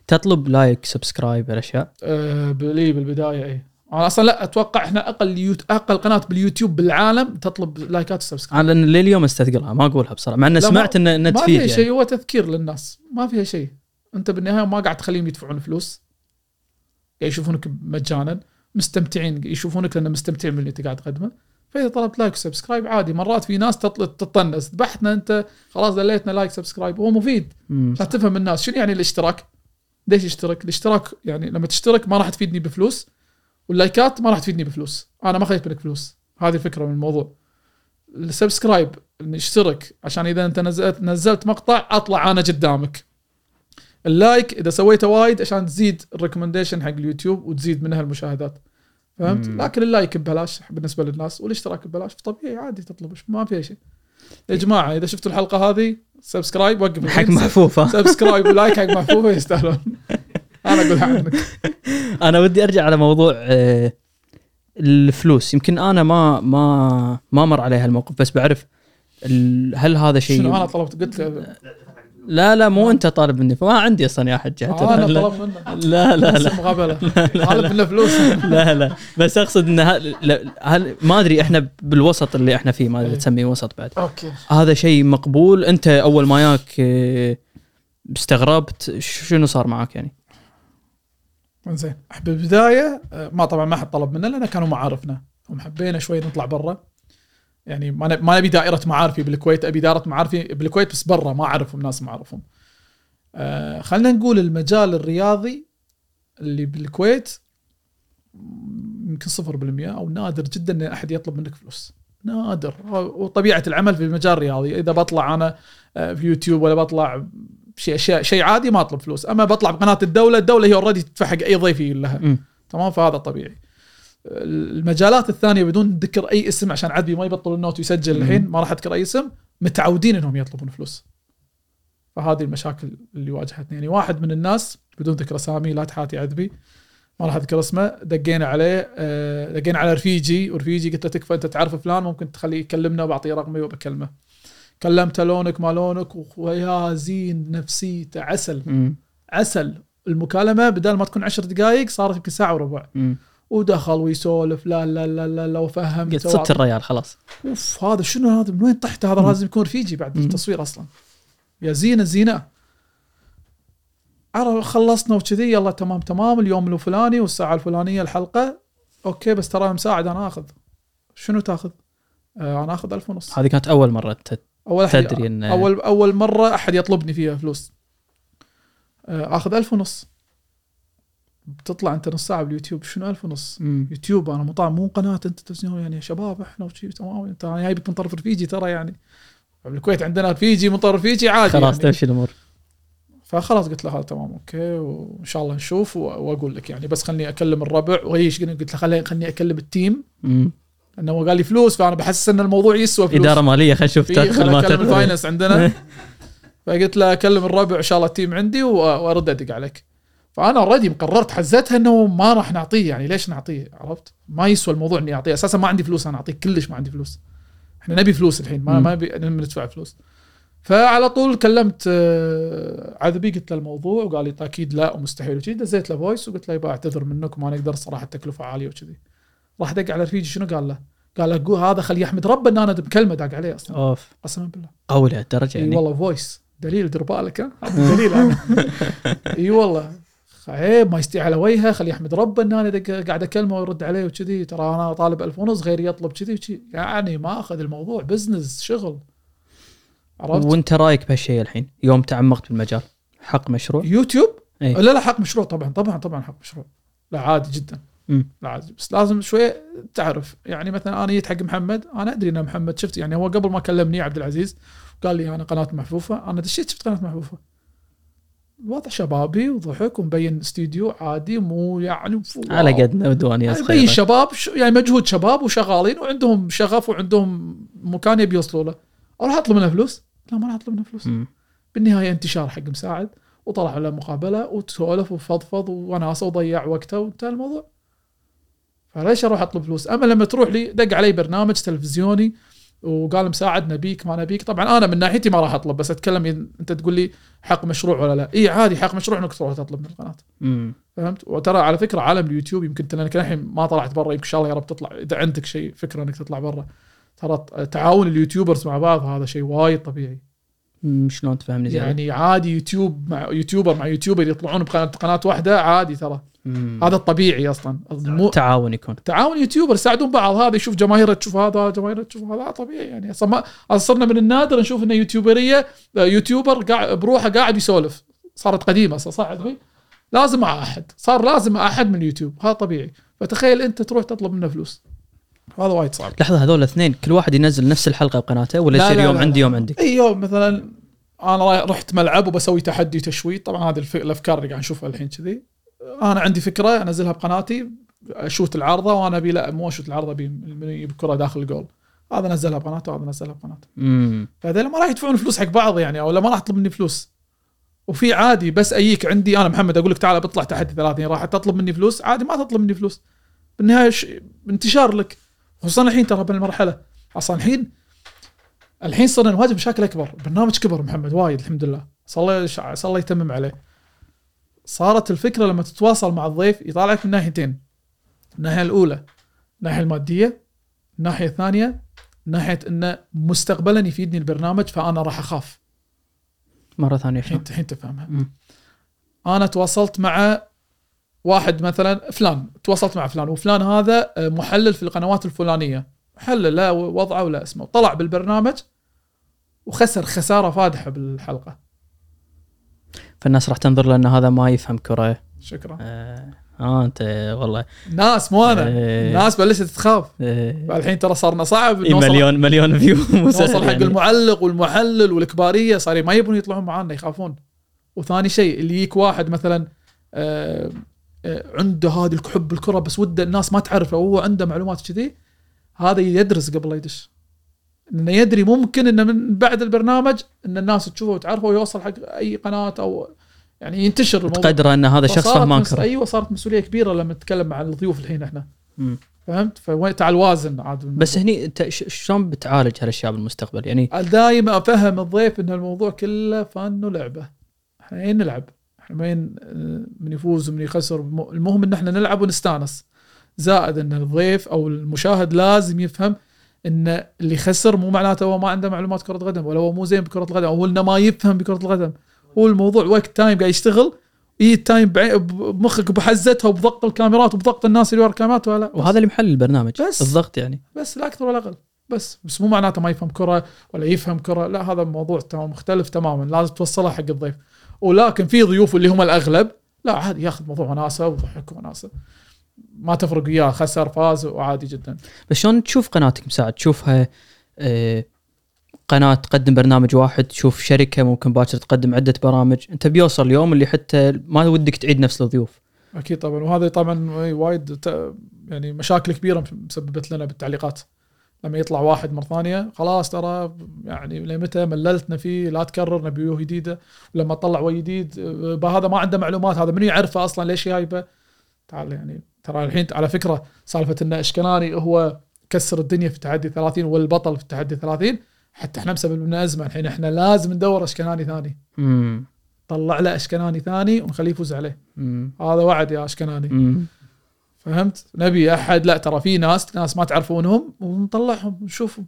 تطلب like subscribe الأشياء. أه بلي بالبداية اي أنا أصلا لا أتوقع إحنا أقل يوت... أقل قناة باليوتيوب بالعالم تطلب like ات و subscribe أنا لليوم أستثقلها ما أقولها بصراحة مع ان سمعت انه انه ما فيها يعني. شيء هو تذكير للناس ما فيها شيء. أنت بالنهاية ما قاعد تخليهم يدفعون فلوس. قاعد يشوفونك مجانا مستمتعين يشوفونك لأن مستمتعين باللي أنت قاعد تقدمه. فإذا طلبت like و subscribe عادي مرات في ناس تطل- تطنز. ذبحتنا أنت خلاص دليتنا like subscribe هو مفيد. عشان تفهم الناس شنو يعني الاشتراك؟ ليش اشترك الاشتراك يعني لما تشترك ما راح تفيدني بفلوس. وال like ات ما راح تفيدني بفلوس. أنا ما خذيت منك فلوس. هذه الفكرة من الموضوع. ال subscribe نشترك عشان إذا أنت نزلت نزلت مقطع أطلع أنا قدامك. ال like إذا سويته وايد عشان تزيد ال recommendation حق اليوتيوب وتزيد منها المشاهدات. فهمت؟ مم. لكن ال like ببلاش بالنسبة للناس والاشتراك ببلاش. طبيعي عادي تطلب ما فيها شيء. يا جماعة إذا شفتوا الحلقة هذه subscribe وقف حق الحين. محفوف ها subscribe [laughs] و like حق محفوفة يستاهلون. [laughs] أنا اقولها عنك. [laughs] أنا ودي أرجع على موضوع آه، الفلوس. يمكن أنا ما ما ما مر علي هالموقف بس بعرف هل هذا شيء شنو أنا طلبت؟ قلت له. لا لا مو أنت طالب مني. ما عندي أصلا يا حجة. أنا لا طلب منه لا لا, لا. مقابلة. طالب منه فلوس. [laughs] لا لا. بس أقصد إن ه- لا- هل ما أدري إحنا بالوسط اللي إحنا فيه ما أدري إيه. تسميه وسط بعد. أوكي. هذا شيء مقبول؟ أنت أول ما ياك آه، استغربت شنو صار معك يعني؟ زين بالبدايه آه، ما طبعا ما حد طلب منا لأن كانوا معارفنا. هم حبينا شوي نطلع برا. يعني ما ما نبي دائرة معارفي بالكويت أبي دائرة معارفي بالكويت بس برا ما أعرفهم ناس ما اعرفهم آه خلينا نقول المجال الرياضي اللي بالكويت يمكن صفر بالمية أو نادر جدا إن أحد يطلب منك فلوس. نادر. وطبيعة العمل في المجال الرياضي. إذا بطلع أنا آه، في يوتيوب ولا بطلع شيء شيء شيء عادي ما أطلب فلوس. أما بطلع بقناة الدولة الدولة هي already تدفع حق أي ضيف يجي لها. مم. تمام؟ فهذا طبيعي. المجالات الثانية بدون ذكر أي اسم عشان عذبي ما يبطل ال note ويسجل الحين ما راح أذكر أي اسم متعودين إنهم يطلبون فلوس. فهذه المشاكل اللي واجهتني. يعني واحد من الناس بدون ذكر أسامي لا تحاتي عذبي ما راح أذكر اسمه دقينا عليه آه، دقينا على رفيجي ورفيجي قلت له تكفى أنت تعرف فلان ممكن تخليه يكلمنا وبعطيه رقمي وبكلمه. كلمته لونك ما لونك ويا زين نفسيته عسل. مم. عسل. المكالمة بدل ما تكون عشر دقائق صارت يمكن ساعة وربع. مم. ودخل ويسولف لا لا لا لا, لا وفهم قلت صدت الريال خلاص. أوف هذا شنو هذا؟ من وين طحت؟ هذا لازم يكون رفيجي بعد مم. التصوير أصلا. يا زينة زينة. عرف خلصنا وكذي يلا تمام تمام اليوم الفلاني والساعة الفلانية الحلقة. okay بس ترى مساعد أنا آخذ. شنو تاخذ؟ آه أنا آخذ ألف ونص. هذه كانت أول مرة أول أحد تدري ان اول أول مرة أحد يطلبني فيها فلوس. آه، آخذ ألف ونص. بتطلع أنت نص ساعة باليوتيوب. شنو ألف ونص؟ مم. يوتيوب أنا مطعم مو قناة. أنت تلفزيون يعني يا شباب إحنا وشي تمام أنت أنا جايبك من طرف رفيجي ترى يعني. بالكويت عندنا رفيجي من طرف رفيجي عادي خلاص يعني. تمشي الأمور. فخلاص قلت له هذا تمام okay وإن شاء الله نشوف وأقول لك يعني. بس خلني أكلم الربع. وهيش قلت له خلي خلني أكلم ال team. مم. لأنه هو قال لي فلوس فأنا بحس إن الموضوع يسوى فلوس. إدارة مالية خلينا نشوف تدخل خل ما تدخل ال finance عندنا. [laughs] فقلت له أكلم الربع إن شاء الله ال team عندي وأرد أدق عليك. فأنا already مقررت حزتها إنه ما راح نعطيه يعني ليش نعطيه؟ عرفت؟ ما يسوى الموضوع إني أعطيه. أساسا ما عندي فلوس أنا أعطيه كلش ما عندي فلوس. إحنا نبي فلوس الحين ما. ما نبي ندفع فلوس. فعلى طول كلمت آه، عذبي قلت له الموضوع وقال لي أكيد لا ومستحيل. وكذي دزيت له voice وقلت له يبا أعتذر منك وما نقدر صراحة التكلفة عالية وكذي. راح دق على رفيجي شنو قال له؟ قال له هذا خليه يحمد ربه إن أنا بكلمه داق عليه أصلا. أوف. قسما بالله. قوي لهالدرجه إي يعني. والله voice دليل دير بالك ها؟ دليل أنا [laughs] إي والله. عيب ما يستوي على وجهه خليه يحمد ربه إن أنا قاعد أكلمه ويرد عليه وكذي. ترى أنا طالب ألف ونص غيري يطلب كذي وكذي. يعني ما أخذ الموضوع business شغل. عرفت؟ وأنت رأيك بهالشيء الحين؟ يوم تعمقت بالمجال حق مشروع؟ يوتيوب؟ إيه. لا لا حق مشروع طبعا طبعا طبعا حق مشروع. لا عادي جدا. عادي بس لازم شوي تعرف. يعني مثلا أنا جيت حق محمد أنا أدري ان محمد شفت؟ يعني هو قبل ما كلمني عبد العزيز قال لي أنا قناة محفوفة. أنا دشيت شفت قناة محفوفة. الوضع شبابي وضحك ومبين استديو عادي مو يعني على قدنا ودوانيه يعني صغيرة. بين شباب يعني مجهود شباب وشغالين وعندهم شغف وعندهم مكان يبي يوصلوا له. أروح أطلب منه فلوس؟ لا ما راح أطلب منه فلوس. مم. بالنهاية انتشار حق مساعد وطلع له مقابلة وتسولف وفضفض وناسه وضيع وقته وانتهى الموضوع. فليش أروح أطلب فلوس؟ أما لما تروح لي دق علي برنامج تلفزيوني وقال مساعد نبيك ما نبيك. طبعا أنا من ناحيتي ما راح أطلب بس أتكلم أنت تقول لي حق مشروع ولا لا. اي عادي حق مشروع إنك تروح تطلب من القناة. مم. فهمت؟ وترى على فكرة عالم اليوتيوب يمكن لانك الحين ما طلعت برا يمكن إن شاء الله يا رب تطلع إذا عندك شيء فكرة إنك تطلع برا. ترى تعاون ال YouTubers مع بعض هذا شيء وايد طبيعي. شلون تفهمني زين يعني عادي يوتيوب مع YouTuber مع YouTuber يطلعون بقناه قناه واحدة عادي ترى. مم. هذا الطبيعي أصلا. مو تعاون يكون. تعاون YouTuber يساعدون بعض. هذا يشوف جماهيره تشوف هذا جماهيره تشوف هذا. طبيعي يعني. أصلا ما صرنا من النادر نشوف انه يوتيوبرية آه، YouTuber قاعد بروحه قاعد يسولف. صارت قديمة أصلا صح عدوي لازم مع أحد. صار لازم مع أحد من اليوتيوب هذا طبيعي. فتخيل أنت تروح تطلب منه فلوس. هذا وايد صعب. لحظة هذول الاثنين كل واحد ينزل نفس الحلقة بقناته ولا لا، يصير يوم لا، عندي لا. يوم عندك؟ أي يوم مثلا أنا رحت ملعب وبسوي تحدي تشويت طبعا هذه الأفكار اللي قاعد نشوفها الحين كذي. أنا عندي فكرة أنزلها بقناتي أشوت العارضه وأنا أبي لا مو أشوت العارضه أبي الكره داخل الجول. هذا نزلها بقناته وهذا نزلها بقناته. فهذول ما راح يدفعون فلوس حق بعض يعني أو لا ما راح تطلب مني فلوس. وفي عادي بس اجيك عندي أنا محمد أقول لك تعال بطلع تحدي 30 راح تطلب مني فلوس؟ عادي ما تطلب مني فلوس. بالنهاية ش... انتشار لك. خصوصا الحين ترى بالمرحله أصلا الحين الحين صرنا نواجه مشاكل أكبر. برنامج كبر محمد وايد الحمد لله. صار شع- صار له يتمم عليه. صارت الفكرة لما تتواصل مع الضيف يطالعك من ناحيتين. الناحية الأولى الناحية المادية الناحية الثانية ناحية إنه مستقبلا يفيدني البرنامج فأنا راح أخاف. مرة ثانية الحين؟ الحين تفهمها. أنا تواصلت مع واحد مثلا فلان تواصلت مع فلان وفلان هذا محلل في القنوات الفلانية. محلل لا وضعه ولا اسمه. طلع بالبرنامج وخسر خسارة فادحة بالحلقة. فالناس راح تنظر له ان هذا ما يفهم كره شكرا. آه, آه أنت والله. ناس مو أنا. إيه. ناس بلشت تخاف. آه الحين ترى صارنا صعب. إيه مليون مليون فيو [laughs] نوصل حق يعني. المعلق والمحلل والكبارية. صار ما يبون يطلعون معانا يخافون. وثاني شيء اللي يجيك واحد مثلا آه، آه، عنده هذه حب الكرة بس وده الناس ما تعرفه وهو عنده معلومات كذي هذا يدرس قبل لا يدش. إنه يدري ممكن إنه من بعد البرنامج إن الناس تشوفه وتعرفه ويوصل حق أي قناة أو يعني ينتشر الموضوع. قدره إن هذا شخص فهمان مس... أيوه صارت مسؤولية كبيرة لما نتكلم مع الضيوف الحين إحنا. مم. فهمت؟ فوين تعال وازن عاد. بس هني انت شلون بتعالج هالأشياء بالمستقبل؟ يعني دائما أفهم الضيف إن الموضوع كله فن ولعبة. إحنا وين نلعب؟ إحنا وين آه، من يفوز ومن يخسر؟ الم- المهم إن إحنا نلعب ونستانس. زائد إن الضيف أو المشاهد لازم يفهم إن اللي خسر مو معناته هو ما عنده معلومات كرة قدم ولا هو مو زين بكرة القدم أو إنه ما يفهم بكرة القدم. هو الموضوع وقت time قاعد يشتغل اي ال time بمخك بحزتها وبضغط الكاميرات وبضغط الناس اللي ورا الكاميرات ولا. وهذا اللي محل البرنامج بس. الضغط يعني. بس لا أكثر ولا أقل. بس بس مو معناته ما يفهم كرة ولا يفهم كرة لا هذا موضوع تمام مختلف تماما لازم توصلها حق الضيف. ولكن في ضيوف اللي هم الأغلب لا عادي ياخذ موضوع وناسه وضحك وناسه ما تفرق وياه خسر فاز وعادي جدا. بس شلون تشوف قناتك مساعد؟ تشوفها آه، قناة تقدم برنامج واحد تشوف شركة ممكن باكر تقدم عدة برامج. انت بيوصل اليوم اللي حتى ما ودك تعيد نفس الضيوف. أكيد طبعا. وهذا طبعا وايد يعني مشاكل كبيرة مسببت لنا بالتعليقات. لما يطلع واحد مرة ثانية خلاص ترى يعني لمتى مللتنا فيه؟ لا تكرر نبي وجوه جديده ولما طلع وجه جديد آه، هذا ما عنده معلومات. هذا منو يعرفه أصلا؟ ليش جايبه تعال يعني ترى الحين على فكرة سالفة إن إشكناني هو كسر الدنيا في التحدي 30 والبطل في التحدي 30 حتى إحنا مسبب لنا أزمة الحين إحنا لازم ندور إشكناني ثاني. امم طلع له إشكناني ثاني ونخليه يفوز عليه. امم هذا وعد يا إشكناني. أمم. فهمت؟ نبي أحد لا ترى في ناس ناس ما تعرفونهم ونطلعهم نشوفهم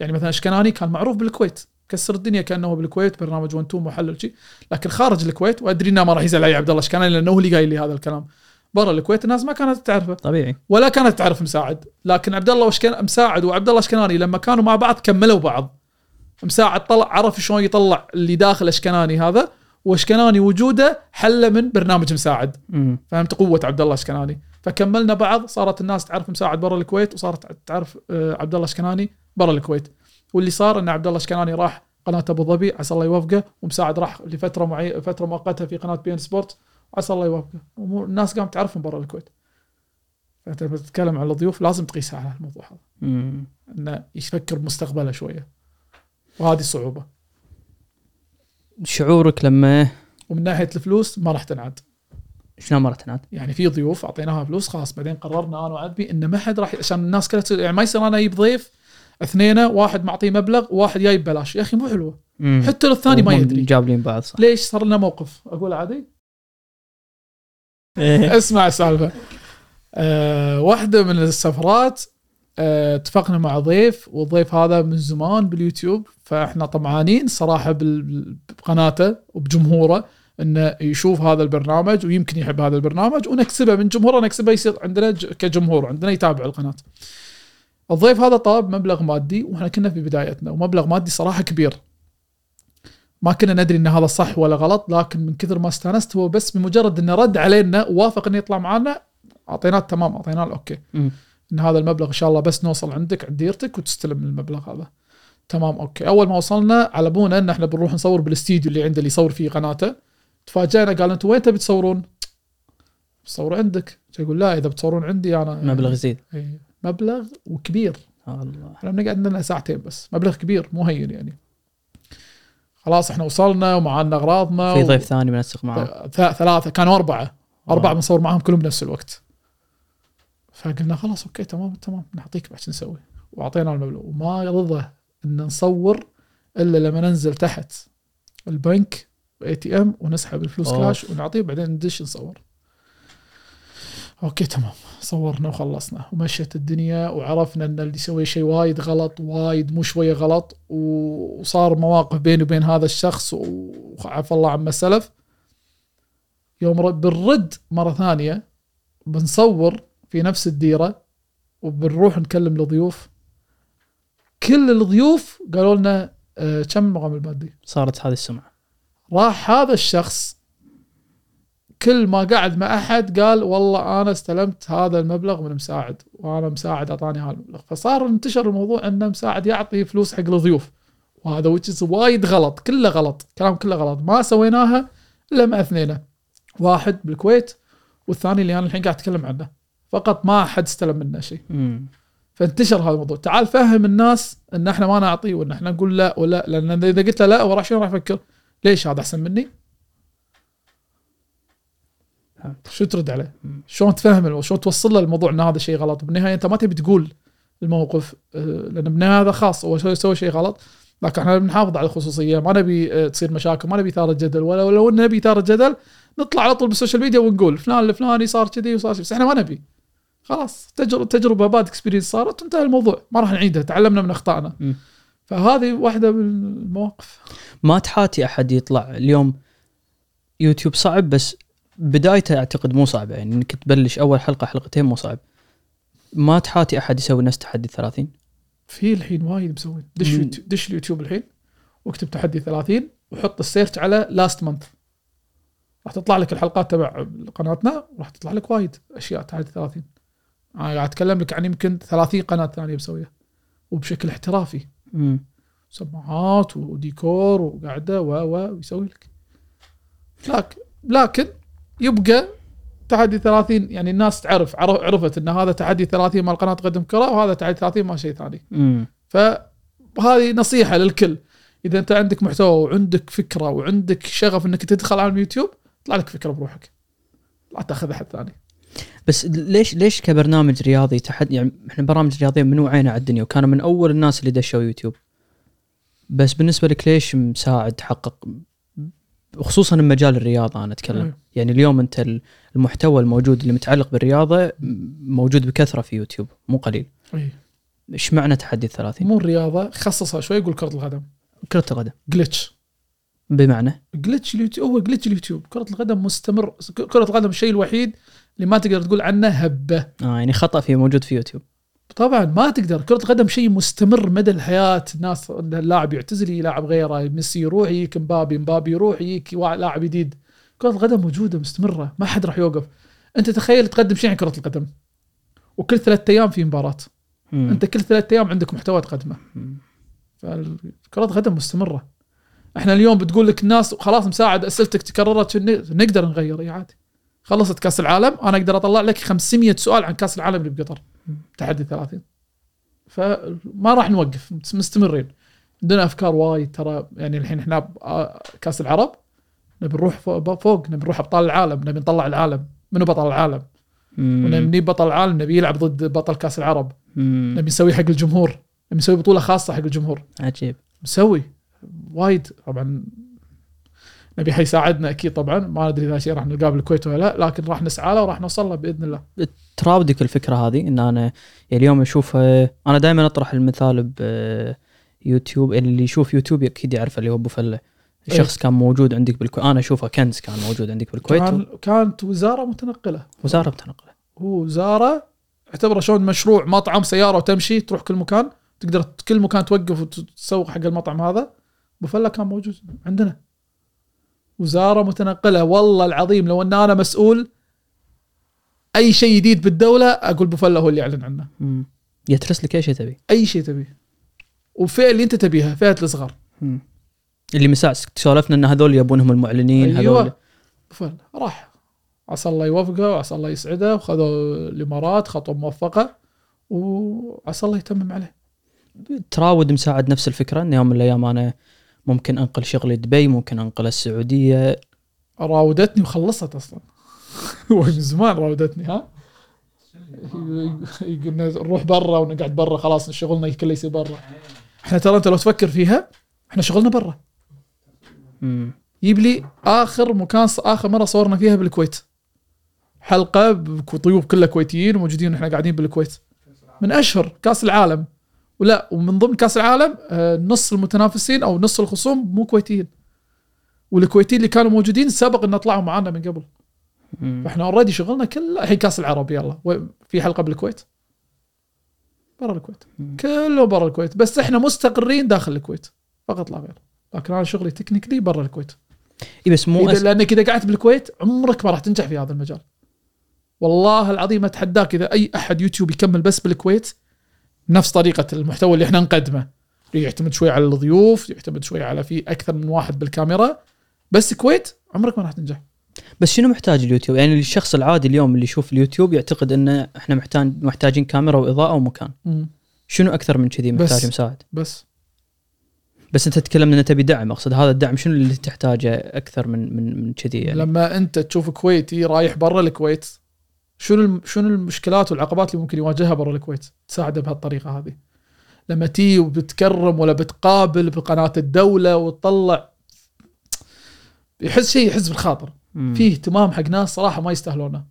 يعني مثلا إشكناني كان معروف بالكويت كسر الدنيا كأنه بالكويت برنامج 1 2 محلل شيء. لكن خارج الكويت وأدري إنه ما راح يزعل علي عبد الله إشكناني لأنه هو اللي قايل لي هذا الكلام. برا الكويت الناس ما كانت تعرفه. طبيعي. ولا كانت تعرف مساعد. لكن عبد الله وشكن مساعد وعبد الله اشكناني لما كانوا مع بعض كملوا بعض. مساعد طلع عرف شلون يطلع اللي داخل اشكناني هذا واشكناني وجوده حله من برنامج مساعد. امم فهمت؟ قوة عبد الله اشكناني فكملنا بعض صارت الناس تعرف مساعد برا الكويت وصارت تعرف آه، عبد الله اشكناني برا الكويت. واللي صار إن عبد الله اشكناني راح قناة أبو ظبي عسى الله يوفقه ومساعد راح لفترة معي فترة مؤقتة في قناة beIN Sport. عسى الله يوفقه. الناس قامت تعرفهم برا الكويت. فأنت لما تتكلم عن الضيوف لازم تقيسها على الموضوع هذا. إنه يفكر بمستقبله شوية. وهذه الصعوبة. شعورك لما ومن ناحية الفلوس ما راح تنعد. شلون مرة تناد يعني في ضيوف أعطيناها فلوس خلاص بعدين قررنا أنا وعدبي إن ما حد راح عشان الناس كلها يعني ما يصير أنا أجيب ضيف اثنين واحد معطيه مبلغ وواحد جاي ببلاش يا أخي مو حلوة. حتى الثاني ما يدري. جابلين بعض صح. ليش صار لنا موقف؟ أقول عادي. إيه. اسمع السالفة أه واحدة من السفرات أه اتفقنا مع ضيف والضيف هذا من زمان باليوتيوب فإحنا طمعانين صراحة بقناته وبجمهوره إنه يشوف هذا البرنامج ويمكن يحب هذا البرنامج ونكسبه من جمهوره نكسبه يصير عندنا كجمهور عندنا يتابع القناة. الضيف هذا طلب مبلغ مادي وإحنا كنا في بدايتنا ومبلغ مادي صراحة كبير. ما كنا ندري إن هذا صح ولا غلط لكن من كثر ما استانست هو بس بمجرد إنه رد علينا ووافق إنه يطلع معنا أعطيناه تمام أعطيناه ال okay. إن هذا المبلغ إن شاء الله بس نوصل عندك عند ديرتك وتستلم المبلغ هذا. تمام okay. أول ما وصلنا على ابونا إن إحنا بنروح نصور بالاستديو اللي عنده اللي يصور فيه قناته. تفاجئنا قال أنتم وين تبي تصورون؟ بصور عندك. يقول لا إذا بتصورون عندي أنا. مبلغ يزيد. إيه، مبلغ وكبير. الله. إحنا بنقعد لنا ساعتين بس. مبلغ كبير مو هين يعني. خلاص إحنا وصلنا ومعنا أغراضنا في و- ضيف ثاني بنسق معاه ثلاثة كانوا أربعة. أربعة. بنصور معاهم كلهم بنفس الوقت. فقلنا خلاص okay تمام تمام. نعطيك بعد شو نسوي؟ وأعطينا المبلغ. وما رضى إن نصور إلا لما ننزل تحت البنك ATM ونسحب الفلوس أوه. كاش ونعطيه بعدين ندش نصور. okay تمام. صورنا وخلصنا ومشيت الدنيا وعرفنا إن اللي يسوي شيء وايد غلط وايد مو شوية غلط وصار مواقف بيني وبين هذا الشخص وعفى الله عما سلف. يوم بنرد مرة ثانية بنصور في نفس الديرة وبنروح نكلم الضيوف. كل الضيوف قالوا لنا آه، كم المقام المادي؟ صارت هذه السمعة. راح هذا الشخص كل ما قعد مع أحد قال والله أنا استلمت هذا المبلغ من مساعد وأنا مساعد أعطاني هذا المبلغ. فصار انتشر الموضوع إن مساعد يعطي فلوس حق الضيوف. وهذا وجز وايد غلط كله غلط كلام كله غلط. ما سويناها إلا مع اثنين واحد بالكويت والثاني اللي أنا الحين قاعد أتكلم عنه. فقط ما حد استلم منا شيء. فانتشر هذا الموضوع. تعال فهم الناس إن إحنا ما نعطي وإن إحنا نقول لا ولا لأن إذا قلت له لا هو راح شنو راح يفكر؟ ليش هذا أحسن مني؟ فهمت. شو ترد عليه. شلون تفهم شلون توصل له الموضوع إن هذا شيء غلط؟ بالنهاية أنت ما تبي تقول الموقف آه، لأن بالنهاية هذا خاص هو يسوي شيء غلط. لكن إحنا بنحافظ على الخصوصية ما نبي آه، تصير مشاكل ما نبي إثارة جدل. ولا لو نبي إثارة جدل نطلع على طول بال social media ونقول فلان الفلاني صار كذي وصار كذي. بس إحنا ما نبي. خلاص تجربه تجربة bad experience صارت وانتهى الموضوع. ما راح نعيدها تعلمنا من أخطائنا. فهذه واحدة من المواقف. ما تحاتي أحد يطلع اليوم يوتيوب صعب بس بدايته أعتقد مو صعبة يعني إنك تبلش أول حلقة حلقتين مو صعب. ما تحاتي أحد يسوي نفس تحدي 30 في الحين وايد مسوين. دش. يوتيوب دش اليوتيوب الحين واكتب تحدي 30 وحط ال search على last month راح تطلع لك الحلقات تبع قناتنا وراح تطلع لك وايد أشياء تحدي 30 أنا قاعد أتكلم لك عن يمكن 30 قناة ثانية مسويها وبشكل احترافي. مم. سماعات وديكور وقعده و و ويسوي لك. لكن لكن يبقى تحدي 30 يعني الناس تعرف عرف- عرفت إن هذا تحدي 30 مال قناة قدم كره وهذا تحدي 30 مال شيء ثاني. فهذه نصيحة للكل. إذا أنت عندك محتوى وعندك فكرة وعندك شغف إنك تدخل على اليوتيوب طلع لك فكرة بروحك. لا تأخذ أحد ثاني. بس ليش ليش كبرنامج رياضي تحدي يعني إحنا برامج رياضية من وعينا على الدنيا؟ وكانوا من أول الناس اللي دشوا يوتيوب. بس بالنسبة لك ليش مساعد تحقق خصوصا بمجال الرياضة أنا أتكلم. أيوه. يعني اليوم أنت المحتوى الموجود اللي متعلق بالرياضة موجود بكثرة في يوتيوب مو قليل. إيش معنى تحدي 30 مو الرياضة خصصها شوي يقول كرة القدم. كرة القدم. جلتش بمعنى؟ جلتش اليوتيوب هو جلتش اليوتيوب. كرة القدم مستمر كرة القدم الشيء الوحيد اللي ما تقدر تقول عنه هبة. آه يعني خطأ في موجود في يوتيوب. طبعا ما تقدر. كرة القدم شيء مستمر مدى الحياة. الناس اللاعب يعتزل يلاعب غيره ميسي يروح يجيك مبابي مبابي يروح يجيك لاعب جديد. كرة القدم موجودة مستمرة ما حد راح يوقف. أنت تخيل تقدم شيء عن كرة القدم. وكل ثلاثة أيام في مباراة. مم. أنت كل ثلاثة أيام عندك محتوى تقدمه. مم. فكرة القدم مستمرة. إحنا اليوم بتقول لك الناس خلاص مساعد أسئلتك تكررت نقدر نغير اي عادي. خلصت كاس العالم أنا أقدر أطلع لك 500 سؤال عن كاس العالم اللي بقطر. تحدي 30 فما راح نوقف مستمرين. عندنا أفكار وايد ترى يعني الحين إحنا آه، كاس العرب نبي نروح فوق, نبي نروح أبطال العالم نبي نطلع العالم. منو بطل العالم. ونبي بطل العالم نبي يلعب ضد بطل كاس العرب. نبي نسوي حق الجمهور. نبي نسوي بطولة خاصة حق الجمهور. عجيب. مسوي وايد. طبعا نبي حيساعدنا أكيد طبعا. ما ندري إذا شيء راح نلقاه بالكويت ولا لا لكن راح نسعى له وراح نوصل له بإذن الله. تراودك الفكرة هذه إن أنا يعني اليوم أشوف أنا دائما أطرح المثال بيوتيوب اللي يشوف يوتيوب أكيد يعرف اللي هو أبو فلة. شخص كان موجود عندك بالكويت أنا أشوفه كنز كان موجود عندك بالكويت. كان كانت وزارة متنقلة. وزارة بتنقله هو وزارة اعتبره شلون مشروع مطعم سيارة وتمشي تروح كل مكان تقدر كل مكان توقف وتسوق حق المطعم هذا. أبو فلة كان موجود عندنا. وزارة متنقلة. والله العظيم لو أن أنا مسؤول أي شيء جديد بالدولة أقول ابو فله هو اللي يعلن عنه. يترس لك أي شيء تبي. أي شيء تبيه وفئه اللي أنت تبيها فئه الصغار. اللي مساء سولفنا إن هذول يبونهم المعلنين أيوه. هذول. فل راح. عسى الله يوفقه وعسى الله يسعده. وخذوا الإمارات خطوة موفقة. وعسى الله يتمم عليه. تراود مساعد نفس الفكرة إن يوم من الأيام أنا ممكن أنقل شغلي دبي ممكن أنقل السعودية. راودتني وخلصت أصلا. [laughs] من زمان راودتني ها؟ [laughs] يقولنا نروح برا ونقعد برا خلاص شغلنا كله يصير برا. إحنا ترى أنت لو تفكر فيها إحنا شغلنا برا. يجيب لي آخر مكان آخر مرة صورنا فيها بالكويت. حلقة بضيوف كلها كويتيين وموجودين وإحنا قاعدين بالكويت. من أشهر كأس العالم. ولا ومن ضمن كاس العالم آه، نص المتنافسين أو نص الخصوم مو كويتيين. والكويتيين اللي كانوا موجودين سبق إن طلعوا معانا من قبل. فإحنا already شغلنا كله الحين كاس العرب يلا. في حلقة بالكويت. برا الكويت. كله برا الكويت. بس إحنا مستقرين داخل الكويت. فقط لا غير. لكن أنا شغلي technically برا الكويت. إي بس مو إذا. لأنك إذا قعدت بالكويت عمرك ما راح تنجح في هذا المجال. والله العظيم أتحداك إذا أي أحد يوتيوب يكمل بس بالكويت نفس طريقة المحتوى اللي إحنا نقدمه يعتمد شوي على الضيوف يعتمد شوي على في أكثر من واحد بالكاميرا بس كويت عمرك ما راح تنجح بس شنو محتاج اليوتيوب؟ يعني الشخص العادي اليوم اللي يشوف اليوتيوب يعتقد إن إحنا محتاج محتاجين كاميرا وإضاءة ومكان. شنو أكثر من كذي بس. محتاج مساعد؟ بس بس أنت تتكلم إن تبي دعم أقصد هذا الدعم شنو اللي تحتاجه أكثر من من من كذي يعني؟ لما أنت تشوف كويتي رايح برا الكويت شنو شنو المشكلات والعقبات اللي ممكن يواجهها برا الكويت تساعده بهالطريقة هذه؟ لما تي وبتكرم ولا بتقابل بقناة الدولة وتطلع يحس شيء يحس بالخاطر. في اهتمام حق ناس صراحة ما يستاهلونه.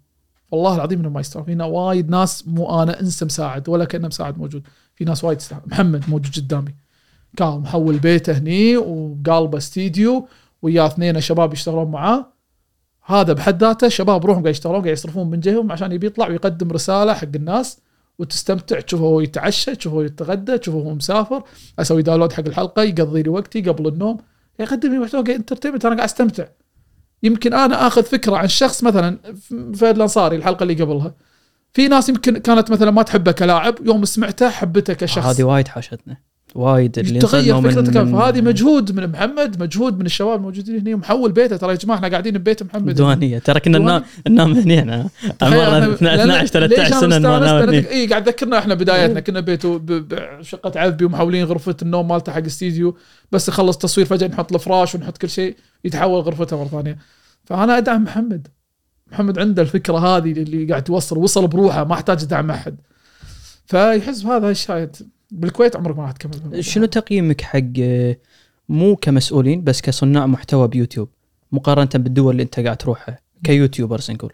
والله العظيم إنهم ما يستاهلون. فينا وايد ناس مو أنا إنسى مساعد ولا كأنه مساعد موجود. في ناس وايد تستاهل محمد موجود قدامي. كان محول بيته هني وقالبه استديو ويا اثنين شباب يشتغلون معاه. هذا بحد ذاته شباب روحهم قاعد يشتغلون قاعد يصرفون من جيبهم عشان يبي يطلع ويقدم رسالة حق الناس وتستمتع تشوفه هو يتعشى تشوفه هو يتغدى تشوفه هو مسافر أسوي download حق الحلقة يقضي لي وقتي قبل النوم. يقدم لي محتوى entertainment أنا قاعد أستمتع. يمكن أنا آخذ فكرة عن شخص مثلا فهد الأنصاري الحلقة اللي قبلها. في ناس يمكن كانت مثلا ما تحبه كلاعب يوم سمعته حبته كشخص. هذه وايد حاشتنا. وايد اللي تغير فكرتك من- فهذه مجهود من محمد مجهود من الشباب الموجودين هنا محول بيته. ترى يا جماعة إحنا قاعدين ببيت محمد. ديوانية. ترى كنا ننام ننام هنا إحنا تخيل عمرنا إحنا- 12 13 سنة ننام اي قاعد ذكرنا إحنا بدايتنا. كنا بيته بشقه عذبي ومحولين غرفة النوم مالته حق استديو. بس يخلص تصوير فجأة نحط الفراش ونحط كل شيء يتحول غرفته مرة ثانية. فأنا أدعم محمد. محمد عنده الفكرة هذه اللي قاعد توصل. وصل بروحه ما أحتاج دعم أحد. فيحس بهذا الشيء بالكويت عمرك ما راح تكمل. شنو تقييمك حق مو كمسؤولين بس كصناع محتوى بيوتيوب مقارنة بالدول اللي انت قاعد تروحها ك YouTubers نقول؟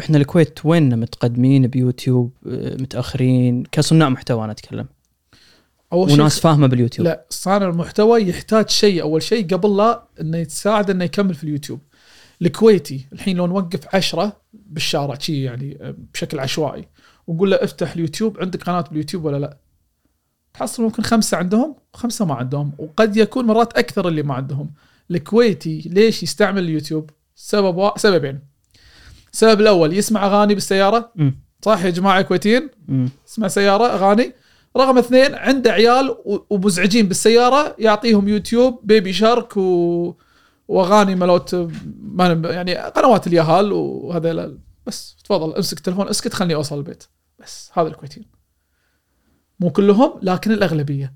إحنا الكويت وين متقدمين بيوتيوب آه، متأخرين؟ كصناع محتوى أنا أتكلم. أول شيء وناس فاهمة باليوتيوب. لا صانع المحتوى يحتاج شيء. أول شيء قبل لا إنه يتساعد إنه يكمل في اليوتيوب. الكويتي الحين لو نوقف عشرة بالشارع شي يعني آه، بشكل عشوائي. ونقول له افتح اليوتيوب عندك قناة باليوتيوب ولا لا؟ تحصل ممكن خمسة عندهم وخمسه ما عندهم. وقد يكون مرات أكثر اللي ما عندهم. الكويتي ليش يستعمل اليوتيوب؟ سبب وا... سببين. السبب الأول يسمع أغاني بالسيارة. مم. صح يا جماعة كويتيين؟ مم. اسمع سيارة أغاني. رقم اثنين عنده عيال و- ومزعجين بالسيارة يعطيهم يوتيوب بيبي شارك و... وأغاني ملوت يعني قنوات اليهال وهذا بس تفضل امسك التليفون اسكت خلني أوصل البيت. بس هذا الكويتيين. مو كلهم لكن الأغلبية.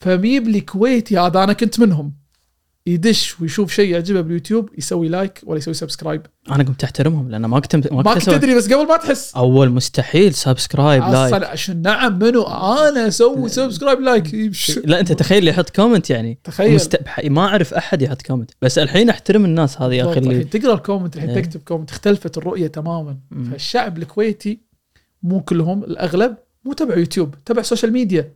ف maybe الكويتي هذا أنا كنت منهم. يدش ويشوف شيء يعجبه باليوتيوب يسوي like ولا يسوي subscribe. أنا قمت أحترمهم لأن ما كنت ما ما كنت كنت أسوي- تدري بس قبل ما تحس. أول مستحيل subscribe like. أصلا عشان نعم منو؟ أنا أسوي subscribe like. لا أنت تخيل يحط comment يعني. تخيل. مست... ما أعرف أحد يحط comment. بس الحين أحترم الناس هذه يا أخي. اللي تقرأ ال comment الحين إيه. تكتب كومنت. اختلفت الرؤية تماما. مم. فالشعب الكويتي مو كلهم الأغلب مو تبع يوتيوب تبع سوشيال ميديا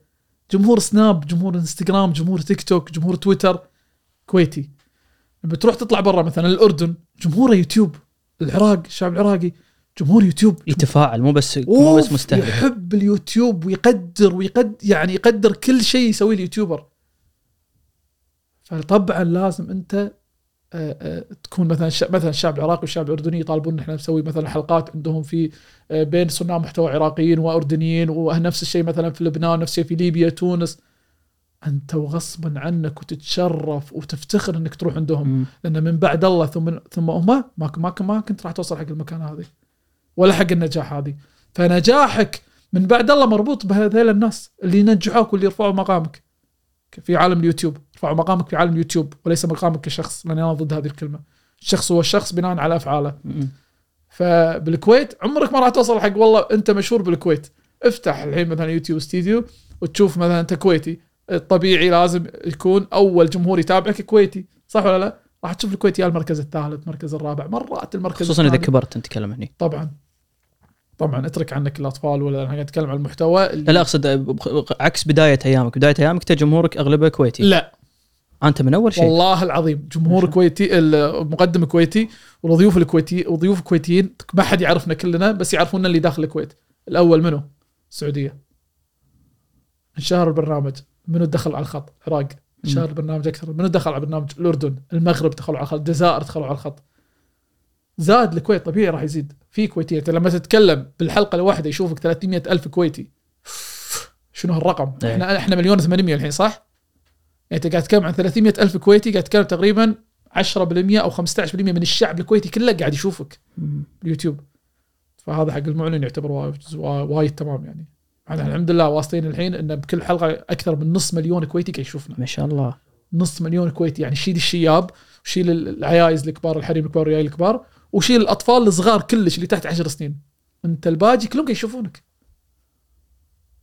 جمهور سناب جمهور انستغرام جمهور تيك توك جمهور تويتر كويتي. لما تروح تطلع برا مثلا الأردن جمهوره يوتيوب العراق الشعب العراقي جمهور يوتيوب. يتفاعل مو بس مو بس مستهلك يحب اليوتيوب ويقدر ويقد يعني يقدر كل شيء يسويه اليوتيوبر. فطبعا لازم أنت تكون مثلا مثلا الشعب العراقي والشعب الاردني يطالبون إن إحنا نسوي مثلا حلقات عندهم في آه، بين صناع محتوى عراقيين وأردنيين ونفس الشيء مثلا في لبنان نفس الشيء في ليبيا تونس. أنت وغصبا عنك وتتشرف وتفتخر إنك تروح عندهم مم. لأن من بعد الله ثم ثم هم ما ما ما كنت راح توصل حق المكان هذه ولا حق النجاح هذه. فنجاحك من بعد الله مربوط بهذيل الناس اللي ينجحوك واللي يرفعوا مقامك. في عالم اليوتيوب. يرفعوا مقامك في عالم اليوتيوب وليس مقامك كشخص لأن أنا ضد هذه الكلمة. الشخص هو الشخص بناء على أفعاله. فبالكويت عمرك ما راح توصل حق والله أنت مشهور بالكويت. افتح الحين مثلا YouTube Studio وتشوف مثلا أنت كويتي. الطبيعي لازم يكون أول جمهور يتابعك كويتي. صح ولا لا؟ راح تشوف الكويت يا المركز الثالث المركز الرابع. مرات المركز خصوصا إذا الثاني. كبرت أنت تتكلم هني طبعا. طبعا اترك عنك الأطفال ولا أنا أتكلم عن المحتوى اللي لا أقصد عكس بداية أيامك. بداية أيامك انت جمهورك أغلبه كويتي. لا. أنت من أول شيء. والله العظيم جمهور كويتي المقدم كويتي والضيوف الكويتي وضيوف كويتيين ما حد يعرفنا كلنا بس يعرفونا اللي داخل الكويت. الأول منو؟ السعودية. انشهر البرنامج منو دخل على الخط؟ العراق. انشهر البرنامج أكثر. منو دخل على البرنامج؟ الأردن. المغرب دخلوا على الخط. الجزائر دخلوا على الخط. زاد الكويت طبيعي راح يزيد. في كويتية. لما تتكلم بالحلقة الواحدة يشوفك 300 ألف كويتي. شنو هالرقم؟ إيه. إحنا إحنا مليون 800 الحين صح؟ يعني أنت قاعد تتكلم عن 300 ألف كويتي قاعد تتكلم تقريبا 10% أو 15% من الشعب الكويتي كله قاعد يشوفك. مم. باليوتيوب فهذا حق المعلن يعتبر وايد, تمام يعني. إحنا الحمد لله واصلين الحين إن بكل حلقة أكثر من نص مليون كويتي قاعد يشوفنا. ما شاء الله. نص مليون كويتي. يعني شيل الشياب وشيل العيايز الكبار الحريم الكبار والريايل الكبار وشيل الأطفال الصغار كلش اللي تحت 10 سنين. أنت الباجي كلهم يشوفونك.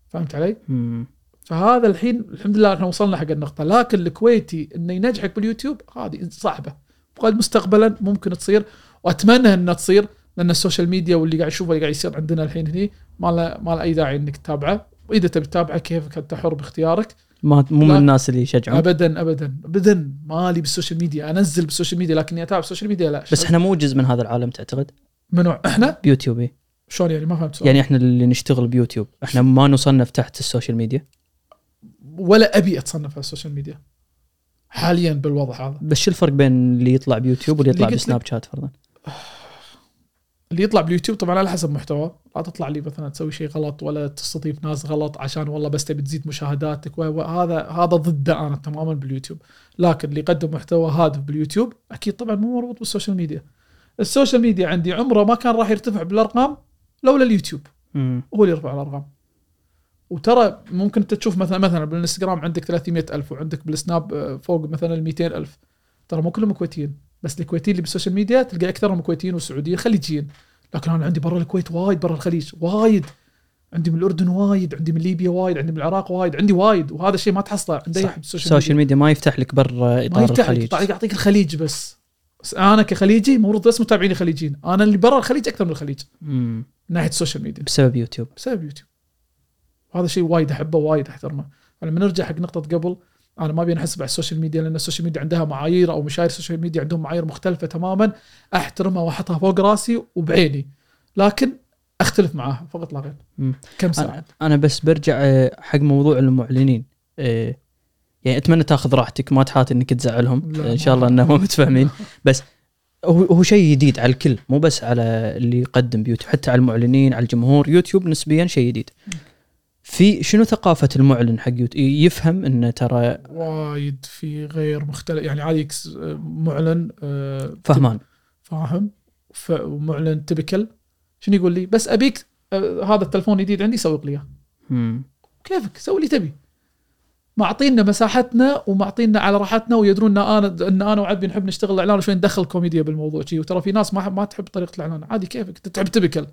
فهمت علي؟ مم. فهذا الحين الحمد لله إحنا وصلنا حق النقطة. لكن الكويتي إنه ينجحك باليوتيوب هذه صعبة. وقد مستقبلا ممكن تصير وأتمنى إنها تصير لأن ال social media واللي قاعد نشوفه اللي قاعد يصير عندنا الحين هني ما له ما له أي داعي إنك تتابعه. وإذا تبي تتابعه كيفك انت حر باختيارك. ما مو من. الناس اللي يشجعون. ابدا ابدا. ابدا مالي بال social media. أنزل بال social media لكني أتابع ال social media لا. بس إحنا مو جزء من هذا العالم تعتقد؟ منو إحنا؟ بيوتيوب. شلون يعني؟ ما فهمت سؤال يعني إحنا اللي نشتغل بيوتيوب. إحنا ما نصنف تحت السوشيال ميديا. ولا أبي أتصنف على السوشيال ميديا. حاليا بالوضع هذا. بس شو الفرق بين اللي يطلع بيوتيوب واللي يطلع بسناب شات فرضا؟ اللي يطلع باليوتيوب طبعا على حسب محتوى لا تطلع لي مثلا تسوي شيء غلط ولا تستضيف ناس غلط عشان والله بس تبي تزيد مشاهداتك. وهذا هذا ضده أنا تماما باليوتيوب. لكن اللي يقدم محتوى هادف باليوتيوب أكيد طبعا مو مربوط بال social media. ال social media عندي عمره ما كان راح يرتفع بالأرقام لولا اليوتيوب. مم. هو اللي يرفع الأرقام. وترى ممكن أنت تشوف مثلا مثلا بالإنستغرام عندك 300 ألف وعندك بالسناب آه، فوق مثلا ال 200 ألف. ترى مو كلهم كويتيين. بس الكويتيين اللي بال social media تلقى اكثرهم كويتيين وسعوديين خليجيين. لكن أنا عندي برا الكويت وايد برا الخليج وايد. عندي من الأردن وايد عندي من ليبيا وايد عندي من العراق وايد عندي وايد. وهذا الشيء ما تحصله عند أي بال social ال social ميديا. ما يفتح لك برا ما إطار يفتح لك الخليج. يعطيك يعطيك الخليج بس. بس أنا كخليجي المفروض بس متابعيني خليجيين أنا اللي برا الخليج أكثر من الخليج. مم. من ناحية ال social media. بسبب يوتيوب. بسبب يوتيوب. وهذا شيء وايد أحبه وايد أحترمه. فلما نرجع حق نقطة قبل. أنا ما ابي نحسب على ال social media لأن ال social media عندها معايير أو مشاهير ال social media عندهم معايير مختلفة تماما. أحترمها وأحطها فوق رأسي وبعيني. لكن أختلف معاها فقط لا غير. كم ساعة؟ أنا بس برجع آه، حق موضوع المعلنين. آه، يعني أتمنى تأخذ راحتك ما تحاتي إنك تزعلهم. إن شاء الله إنهم متفاهمين. [laughs] بس هو هو شيء جديد على الكل مو بس على اللي يقدم بيوتيوب حتى على المعلنين على الجمهور. يوتيوب نسبيا شيء جديد. في شنو ثقافة المعلن حق يفهم انه ترى وايد في غير مختلف يعني عادي معلن آه، فهمان. فاهم. ومعلن تبكل شنو يقول لي؟ بس أبيك آه، هذا التلفون الجديد عندي سوق لي إياه. كيفك؟ سوي اللي تبي. معطينا مساحتنا ومعطينا على راحتنا ويدرون إن أنا إن أنا وعبي نحب نشتغل الإعلان وشوي ندخل كوميديا بالموضوع شي. وترى في ناس ما ما تحب طريقة الإعلان. عادي كيفك؟ أنت تحب تبكل.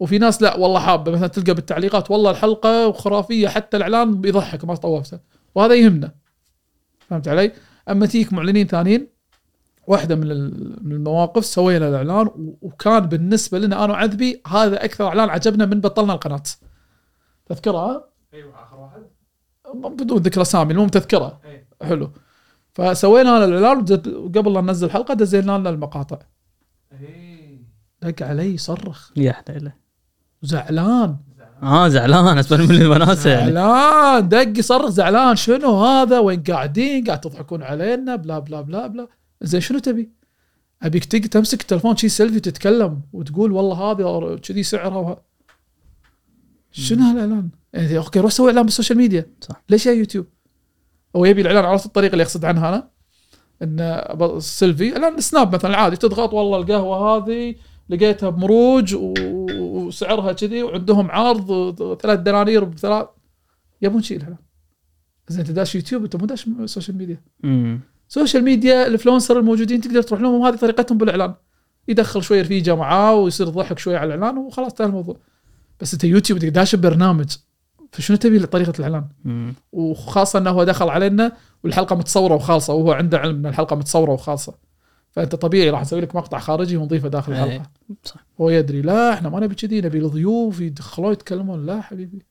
وفي ناس لا والله حابة. مثلا تلقى بالتعليقات والله الحلقة خرافية حتى الإعلان بيضحك ما طوفته. وهذا يهمنا. فهمت علي؟ أما تيك معلنين ثانيين واحدة من ال- من المواقف سوينا الإعلان وكان بالنسبة لنا أنا وعذبي هذا أكثر إعلان عجبنا من بطلنا القناة. تذكرها؟ أيوه آخر واحد. بدون ذكر أسامي المهم تذكرة. إيه. حلو. فسوينا لنا الاعلان وقبل لا ننزل الحلقة دزينا لنا المقاطع. إيه. دق علي صرخ. يا حليله زعلان. آه زعلان اسباب من الوناسه يعني. زعلان. دق يصرخ زعلان. شنو هذا؟ وين قاعدين؟ قاعد تضحكون علينا بلا بلا بلا بلا. زين شنو تبي؟ أبيك تمسك التلفون شي سيلفي تتكلم وتقول والله هذه كذي سعرها. وه... شنو هالإعلان؟ يعني okay روح سوي إعلان بال social media صح. ليش يا يوتيوب؟ هو يبي الإعلان عرفت الطريقة اللي يقصد عنها أنا؟ إن سيلفي إعلان سناب مثلا عادي تضغط والله القهوة هذه لقيتها بمروج وسعرها كذي وعندهم عرض ثلاث دنانير بثلاث يبون شيء الاعلان زين أنت داش يوتيوب أنت مو داش social media. social media ال influencer الموجودين تقدر تروح لهم وهذه طريقتهم بالإعلان يدخل شوية رفيجة معاه ويصير ضحك شوية على الإعلان وخلاص انتهى الموضوع بس انت يوتيوب داش ببرنامج فشنو تبي طريقه الإعلان؟ مم. وخاصة إنه هو دخل علينا والحلقة متصورة وخالصة وهو عنده علم إن الحلقة متصورة وخالصة. فأنت طبيعي راح نسوي لك مقطع خارجي ونضيفه داخل إيه. الحلقة. صح. هو يدري لا إحنا ما نبي كذي نبي الضيوف يدخلون يتكلمون. لا حبيبي.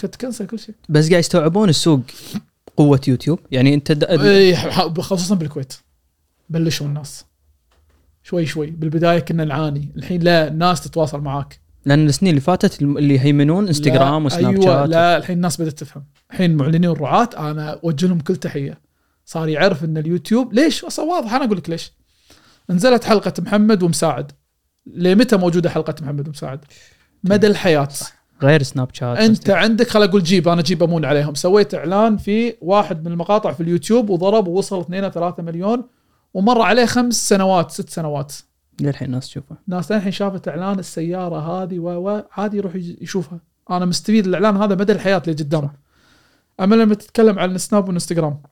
كنت كنسل كل شيء. بس قاعد يستوعبون السوق قوة يوتيوب؟ يعني أنت د... ح- خصوصا بالكويت. بلشوا الناس. شوي شوي. بالبداية كنا نعاني. الحين لا الناس تتواصل معاك. لأن السنين اللي فاتت اللي يهيمنون إنستغرام وسناب أيوة شات. لا الحين الناس بدأت تفهم. الحين المعلنين والرعاة أنا أوجه لهم كل تحية. صار يعرف إن اليوتيوب ليش؟ أصلا واضح أنا أقول لك ليش. نزلت حلقة محمد ومساعد. لمتى موجودة حلقة محمد ومساعد؟ مدى الحياة. غير سناب شات أنت عندك خل أقول جيب أنا جيب أمون عليهم. سويت إعلان في واحد من المقاطع في اليوتيوب وضرب ووصل 2 3 مليون ومر عليه خمس سنوات ست سنوات. للحين الناس تشوفه. ناس الحين شافت إعلان السيارة هذه و و عادي يروح يشوفها. أنا مستفيد الإعلان هذا مدى الحياة اللي قدام أما لما تتكلم عن السناب والإنستغرام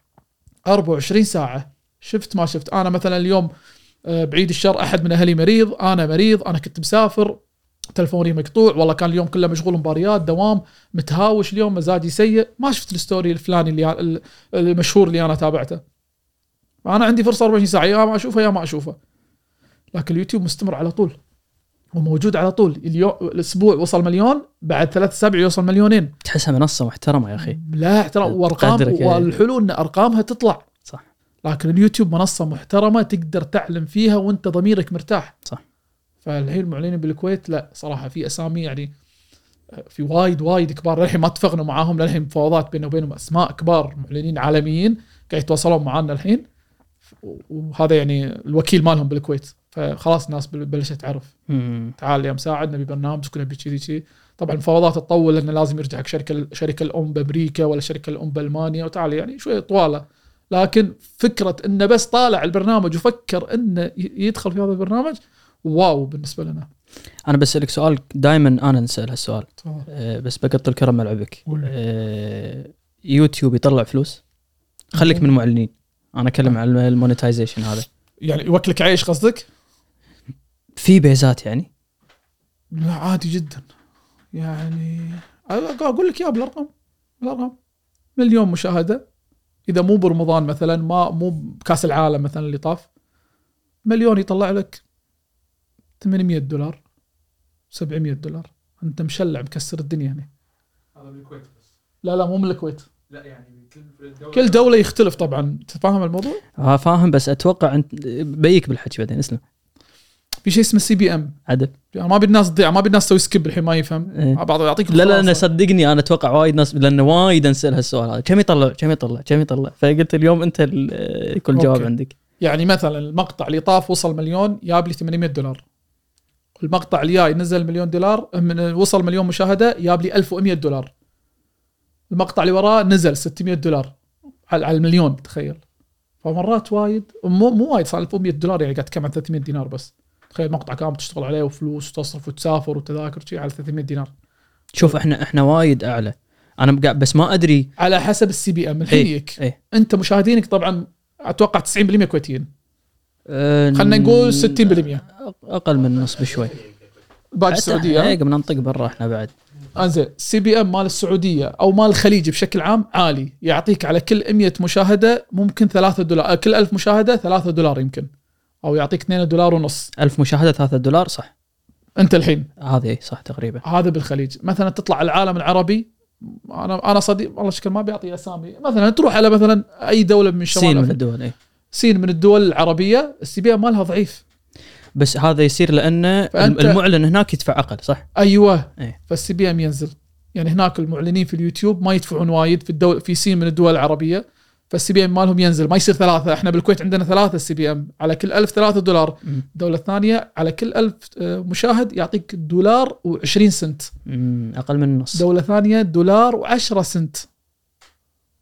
24 ساعة. شفت ما شفت. أنا مثلا اليوم آه، بعيد الشر أحد من أهلي مريض أنا مريض أنا كنت مسافر تلفوني مقطوع والله كان اليوم كله مشغول مباريات دوام متهاوش اليوم مزاجي سيء. ما شفت الستوري الفلاني اللي ال- المشهور اللي أنا تابعته. فانا عندي فرصة 24 ساعة يا ما أشوفه يا ما أشوفه. لكن اليوتيوب مستمر على طول وموجود على طول. اليوم الأسبوع وصل مليون بعد ثلاث اسابيع يوصل مليونين. تحسها منصة محترمة يا أخي. لا احترام وأرقام إيه. والحلو إن أرقامها تطلع. صح. لكن اليوتيوب منصة محترمة تقدر تعلم فيها وأنت ضميرك مرتاح. صح. فالحين المعلنين بالكويت لا صراحة في أسامي يعني في وايد وايد كبار. للحين ما اتفقنا معاهم. للحين مفاوضات بيننا وبينهم أسماء كبار معلنين عالميين قاعد يتواصلون معنا الحين. وهذا يعني الوكيل مالهم بالكويت. فخلاص الناس بل- بلشت تعرف. تعال يا مساعد نبي برنامج نبي كذي كذي طبعا المفاوضات تطول لأنه لازم يرجع حق شركة الشركة الأم بأمريكا ولا الشركة الأم بألمانيا. وتعال يعني شوية طوالة. لكن فكرة إنه بس طالع البرنامج وفكر إنه يدخل في هذا البرنامج wow بالنسبة لنا. أنا بسألك سؤال دائما أنا نسال هالسؤال أه بس بقط الكرة ملعبك. أه يوتيوب يطلع فلوس؟ خليك من المعلنين أنا أتكلم عن ال monetization هذا. يعني يوكلك عيش قصدك؟ في بيزات يعني؟ لا عادي جدا. يعني أقول لك اياها بالارقام بالارقام مليون مشاهدة. إذا مو برمضان مثلا ما مو بكأس العالم مثلا اللي طاف مليون يطلع لك 800 دولار 700 دولار. أنت مشلع مكسر الدنيا هنا. هذا بالكويت بس. لا لا مو من الكويت. لا يعني كل دولة كل دولة يختلف طبعا. تفهم الموضوع؟ آه فاهم بس أتوقع انت بيك بالحكي بعدين اسلم. في شيء اسمه CPM عدل. يعني ما بالناس تضيع ما بالناس تسوي skip الحين ما يفهم إيه. بعض يعطيك لا لا أنا. صدقني أنا أتوقع وايد ناس لأن وايد أنسأل هالسؤال هذا. كم يطلع كم يطلع كم يطلع؟ فقلت اليوم أنت يكون الجواب. عندك. يعني مثلا المقطع اللي طاف وصل مليون جاب لي 800 دولار. المقطع الجاي نزل مليون دولار من وصل مليون مشاهدة جاب لي 1100 دولار. المقطع اللي وراه نزل 600 دولار على على المليون تخيل. فمرات وايد مو مو وايد صار 1100 دولار يعني قاعد عن 300 دينار بس. تخيل مقطع كامل تشتغل عليه وفلوس وتصرف وتسافر وتذاكر شيء على 300 دينار. شوف إحنا إحنا وايد أعلى. أنا قاعد بس ما أدري. على حسب ال CPM. الحين إيه، يجيك إيه. أنت مشاهدينك طبعا أتوقع 90% كويتيين. آه، خلينا نقول 60% أقل من النص بشوي. باقي السعودية. إيه، قبل ننطق برا إحنا بعد. أنزين CPM مال السعودية أو مال الخليج بشكل عام عالي. يعطيك على كل 100 مشاهدة ممكن 3 دولار كل 1000 مشاهدة 3 دولار يمكن. أو يعطيك 2 دولار ونص. ألف مشاهدة 3 دولار صح. أنت الحين. هذه صح تقريبا. هذا بالخليج. مثلا تطلع العالم العربي أنا أنا صديق والله شكل ما بيعطي أسامي. مثلا تروح على مثلا أي دولة من شمال سين من. الدول إي. سين من الدول العربية ال CP مالها ضعيف. بس هذا يصير لأن فأنت- المعلن هناك يدفع أقل صح؟ أيوه. إيه. فال CPM ينزل. يعني هناك المعلنين في اليوتيوب ما يدفعون وايد في الدول في سين من الدول العربية. فال CPM مالهم ينزل ما يصير ثلاثة. إحنا بالكويت عندنا ثلاثة CPM على كل ألف ثلاثة دولار مم. الدولة الثانية على كل ألف آه، مشاهد يعطيك دولار و20 سنت. مم، أقل من النص. دولة ثانية دولار و10 سنت.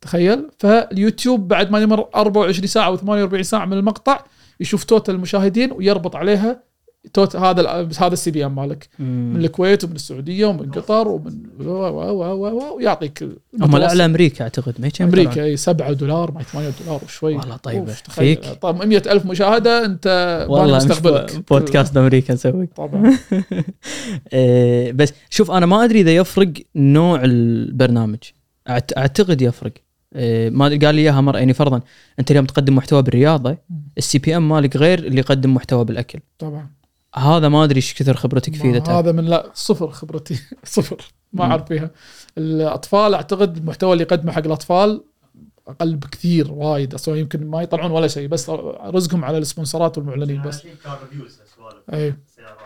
تخيل؟ فاليوتيوب بعد ما يمر 24 ساعة أو 48 ساعة من المقطع يشوف total المشاهدين ويربط عليها توت هذا ال- هذا ال CPM مالك من. الكويت ومن السعودية ومن قطر ومن و- و- و- و- و- ويعطيك هم. الأعلى أمريكا أعتقد ما أمريكا؟ إي 7 دولار ما 8 دولار وشوي والله تخيل. فيك. طب 100 ألف مشاهدة أنت والله نستقبلك [laughs] بودكاست أمريكا نسوي طبعا [laughs] إيه، بس شوف أنا ما أدري إذا يفرق نوع البرنامج أعتقد يفرق إيه، ما قال لي إياها مرة يعني فرضا أنت اليوم تقدم محتوى بالرياضة ال CPM مالك غير اللي يقدم محتوى بالأكل طبعا هذا ما أدري إيش كثر خبرتك فيه. هذا من لا صفر خبرتي. [laughs] صفر. ما. أعرف فيها. الأطفال أعتقد المحتوى اللي يقدمه حق الأطفال أقل بكثير وايد. أصلا يمكن ما يطلعون ولا شيء بس رزقهم على السبونسرات والمعلنين بس. سوالف اي سيارات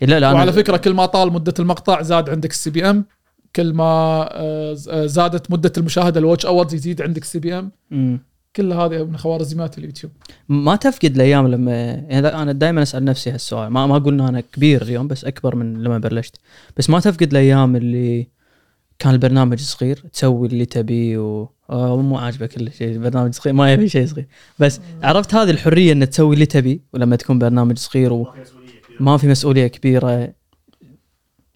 لا لا وعلى فكرة كل ما طال مدة المقطع زاد عندك ال CPM. كل ما آه، ز- آه، زادت مدة المشاهدة ال watch hours يزيد عندك ال CPM. كل هذه من خوارزميات اليوتيوب. ما تفقد الأيام لما يعني أنا دائما أسأل نفسي هالسؤال. ما ما أقول إن أنا كبير اليوم بس أكبر من لما بلشت. بس ما تفقد الأيام اللي كان البرنامج صغير تسوي اللي تبيه و آه، مو عاجبه كل شيء البرنامج صغير ما يبي شيء صغير. بس عرفت هذه الحرية ان تسوي اللي تبي ولما تكون برنامج صغير وما في مسؤولية كبيرة.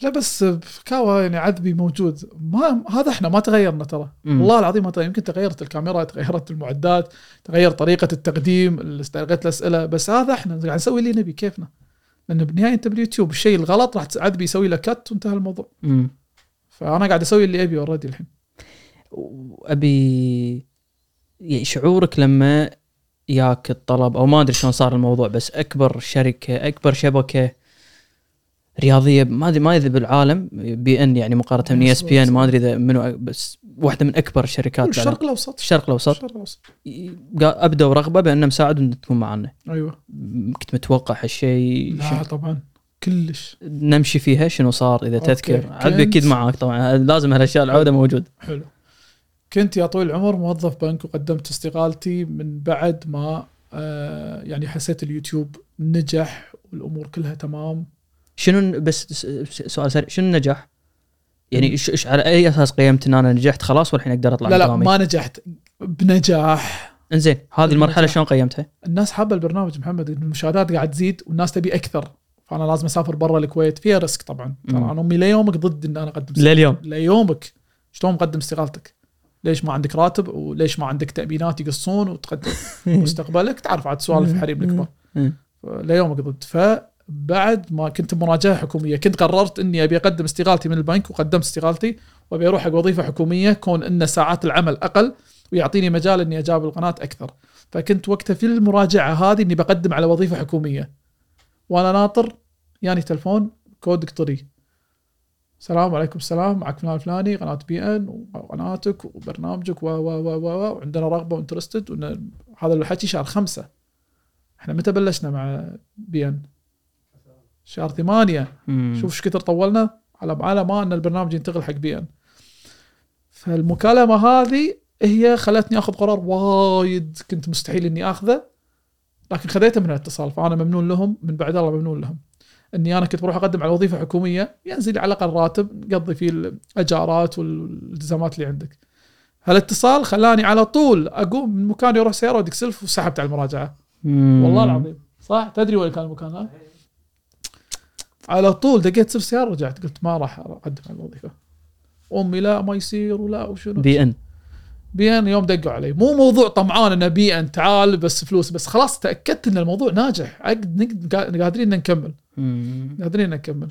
لا بس كاوا يعني عذبي موجود. ما هذا إحنا ما تغيرنا ترى. والله العظيم ما تغير. يمكن تغيرت الكاميرا تغيرت المعدات تغير طريقة التقديم طريقه الأسئلة. بس هذا إحنا قاعد نسوي اللي نبي. كيفنا؟ لأن بالنهايه أنت باليوتيوب الشيء الغلط راح عذبي يسوي له cut وانتهى الموضوع. مم. فأنا قاعد أسوي اللي أبي already الحين. وابي يعني شعورك لما ياك الطلب أو ما أدري شلون صار الموضوع بس أكبر شركة أكبر شبكة رياضية ما أدري ما ادري بالعالم بي إن يعني مقارنة من ESPN ما أدري إذا منو بس واحدة من أكبر الشركات الشرق بالعالم. الأوسط. الشرق الأوسط. الشرق الأوسط. ابدوا رغبه بان مساعد ان تكون معنا أيوه. كنت متوقع هالشيء. لا طبعا. كلش. نمشي فيها شنو صار؟ إذا أوكي. تذكر. كنت- أكيد معاك طبعا. لازم هالأشياء العودة موجود حلو. كنت يا طويل العمر موظف بنك وقدمت استقالتي. من بعد ما آه يعني حسيت اليوتيوب نجح والأمور كلها تمام. شنو بس سؤال سريع شنو النجاح؟ يعني إيش على أي أساس قيمت ان أنا نجحت خلاص والحين أقدر أطلع لا لا؟ ما نجحت بنجاح إنزين هذه المرحلة. شلون قيمتها؟ الناس حابة البرنامج محمد المشاهدات قاعد تزيد والناس تبي أكثر فأنا لازم أسافر برا الكويت فيها ريسك طبعا ترى. أنا أمي ليومك ضد إن أنا أقدم لليوم ليومك شلون مقدم استقالتك؟ ليش ما عندك راتب وليش ما عندك تأمينات يقصون وتقدم [laughs] مستقبلك تعرف عاد سوالف حريم الكبار. ليومك ضد فبعد ما كنت بمراجعة حكومية. كنت قررت إني أبي أقدم استقالتي من البنك وقدمت استقالتي وأبي أروح حق وظيفة حكومية كون إن ساعات العمل أقل ويعطيني مجال إني أجابل القناة أكثر. فكنت وقتها في المراجعة هذه إني بقدم على وظيفة حكومية. وأنا ناطر يعني تلفون كود اقطري السلام عليكم السلام معك فلان الفلاني قناة بي إن وقناتك وبرنامجك و و و و وعندنا رغبة و interested هذا الحكي شهر خمسة. إحنا متى بلشنا مع بي إن؟ شهر ثمانية. مم. شوف إيش كثر طولنا. على على ما إن البرنامج ينتقل حق بي ان فالمكالمة هذه هي خلتني آخذ قرار وايد كنت مستحيل إني آخذه. لكن خذيته من الاتصال فأنا ممنون لهم من بعد الله ممنون لهم. إني أنا كنت بروح أقدم على وظيفة حكومية ينزل على الأقل راتب نقضي فيه الأجارات والالتزامات اللي عندك. هالاتصال خلاني على طول أقوم من مكاني أروح سيارة ودق سلف وسحبت على المراجعة. مم. والله العظيم. صح؟ تدري وين كان المكان هذا؟ على طول دقيت سلف سيارة رجعت قلت ما راح أقدم على الوظيفة. أمي لا ما يصير ولا وشنو. بي إن. بي إن يوم دقوا علي. مو موضوع طمعان إنه بي إن تعال بس فلوس بس خلاص تأكدت إن الموضوع ناجح. قادرين ان نكمل. قادرين نكمل.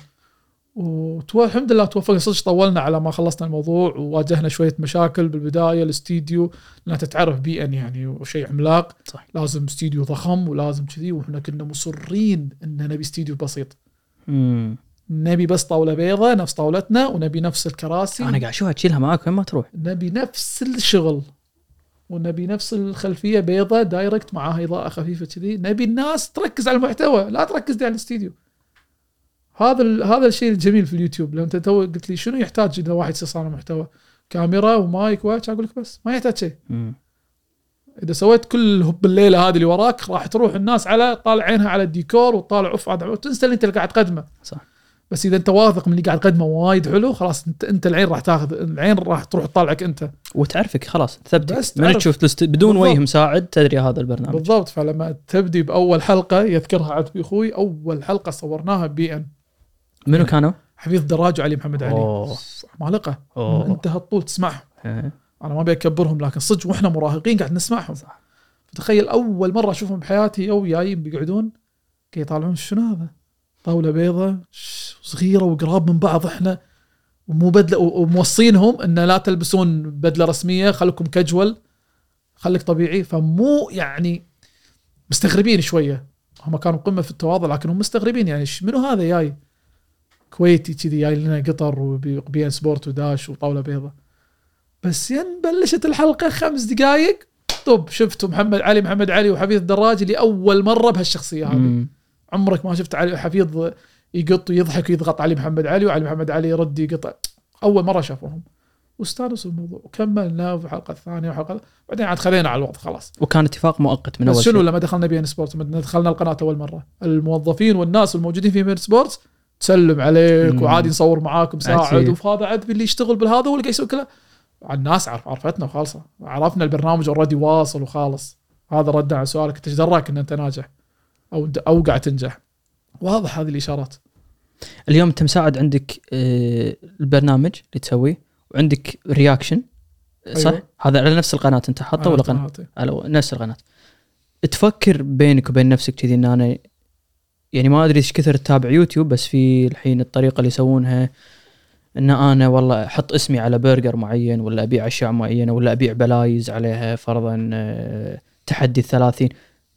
وتو... الحمد لله توفقنا. صدق طولنا على ما خلصنا الموضوع وواجهنا شوية مشاكل بالبداية الاستديو لأن تعرف بي إن يعني وشيء عملاق. صح. لازم استديو ضخم ولازم كذي وإحنا كنا مصرين إن نبي استديو بسيط. مم. نبي بس طاولة بيضة نفس طاولتنا ونبي نفس الكراسي. أنا قاعد أشوفها تشيلها معاك وين ما تروح. نبي نفس الشغل ونبي نفس الخلفية بيضة direct معاها إضاءة خفيفة كذي. نبي الناس تركز على المحتوى لا تركز على الاستديو. هذا هذا الشيء الجميل في اليوتيوب. لو أنت تو قلت لي شنو يحتاج إذا واحد يصير صانع محتوى؟ كاميرا ومايك واتش أقول لك بس ما يحتاج شيء. إذا سويت كل هب الليلة هذه اللي وراك راح تروح الناس على طالع عينها على الديكور وطالع اوف هذا وتنسى اللي انت اللي قاعد تقدمه صح. بس إذا انت واثق من اللي قاعد تقدمه وايد حلو خلاص انت انت العين راح تاخذ العين راح تروح تطالعك انت وتعرفك خلاص ثبت بس من. تشوف. بدون. وجه مساعد تدري هذا البرنامج بالضبط فلما تبدي بأول حلقة يذكرها عتبي أخوي أول حلقة صورناها بي ان منو كانوا؟ حفيظ دراج وعلي محمد علي عمالقه أوه منتهى الطول تسمعهم إيه. أنا ما أبي أكبرهم لكن صدق وإحنا مراهقين قاعد نسمعهم. صح. فتخيل أول مرة أشوفهم بحياتي أو جايين بيقعدون قاعد يطالعون شنو هذا؟ طاولة بيضة صغيرة وقراب من بعض إحنا ومو بدلة وموصينهم إن لا تلبسون بدلة رسمية خليكم كجول خليك طبيعي. فمو يعني مستغربين شوية. هم كانوا قمة في التواضع لكنهم مستغربين يعني منو هذا جاي؟ كويتي كذي جاي لنا قطر وبي سبورت وداش وطاولة بيضة. بس ين بلشت الحلقة خمس دقائق طب شفتوا محمد علي محمد علي وحفيظ الدراجي لاول مرة بهالشخصية هذه. عمرك ما شفت علي حفيظ يقط ويضحك ويضغط علي محمد علي وعلي محمد علي يرد يقطع أول مرة شافوهم. واستانسوا الموضوع. وكملنا في الحلقة الثانية والحلقة بعدين عاد خذينا على الوضع خلاص. وكان اتفاق مؤقت من أول شنو لما دخلنا بي إن سبورت لما دخلنا القناة أول مرة. الموظفين والناس الموجودين في بي إن سبورت تسلم عليك. وعادي نصور معاك مساعد عسير. وهذا عاد اللي يشتغل بالهذا هو اللي قاعد يسوي كله. الناس عرف عرفتنا وخالصة. عرفنا البرنامج already واصل وخالص. هذا رد على سؤالك. إنت إيش دراك إن أنت ناجح؟ أو أو قاعد تنجح؟ واضح هذه الإشارات. اليوم انت مساعد عندك آه، البرنامج اللي تسويه وعندك reaction صح؟ أيوة. هذا على نفس القناة. أنت حاطه ولا قناة؟ على نفس القناة. تفكر بينك وبين نفسك كذي إن أنا يعني ما أدري إيش كثر تتابع يوتيوب بس في الحين الطريقة اللي يسوونها إن أنا والله أحط اسمي على برجر معين ولا أبيع أشياء معينة ولا أبيع بلايز عليها فرضا آه، تحدي الثلاثين.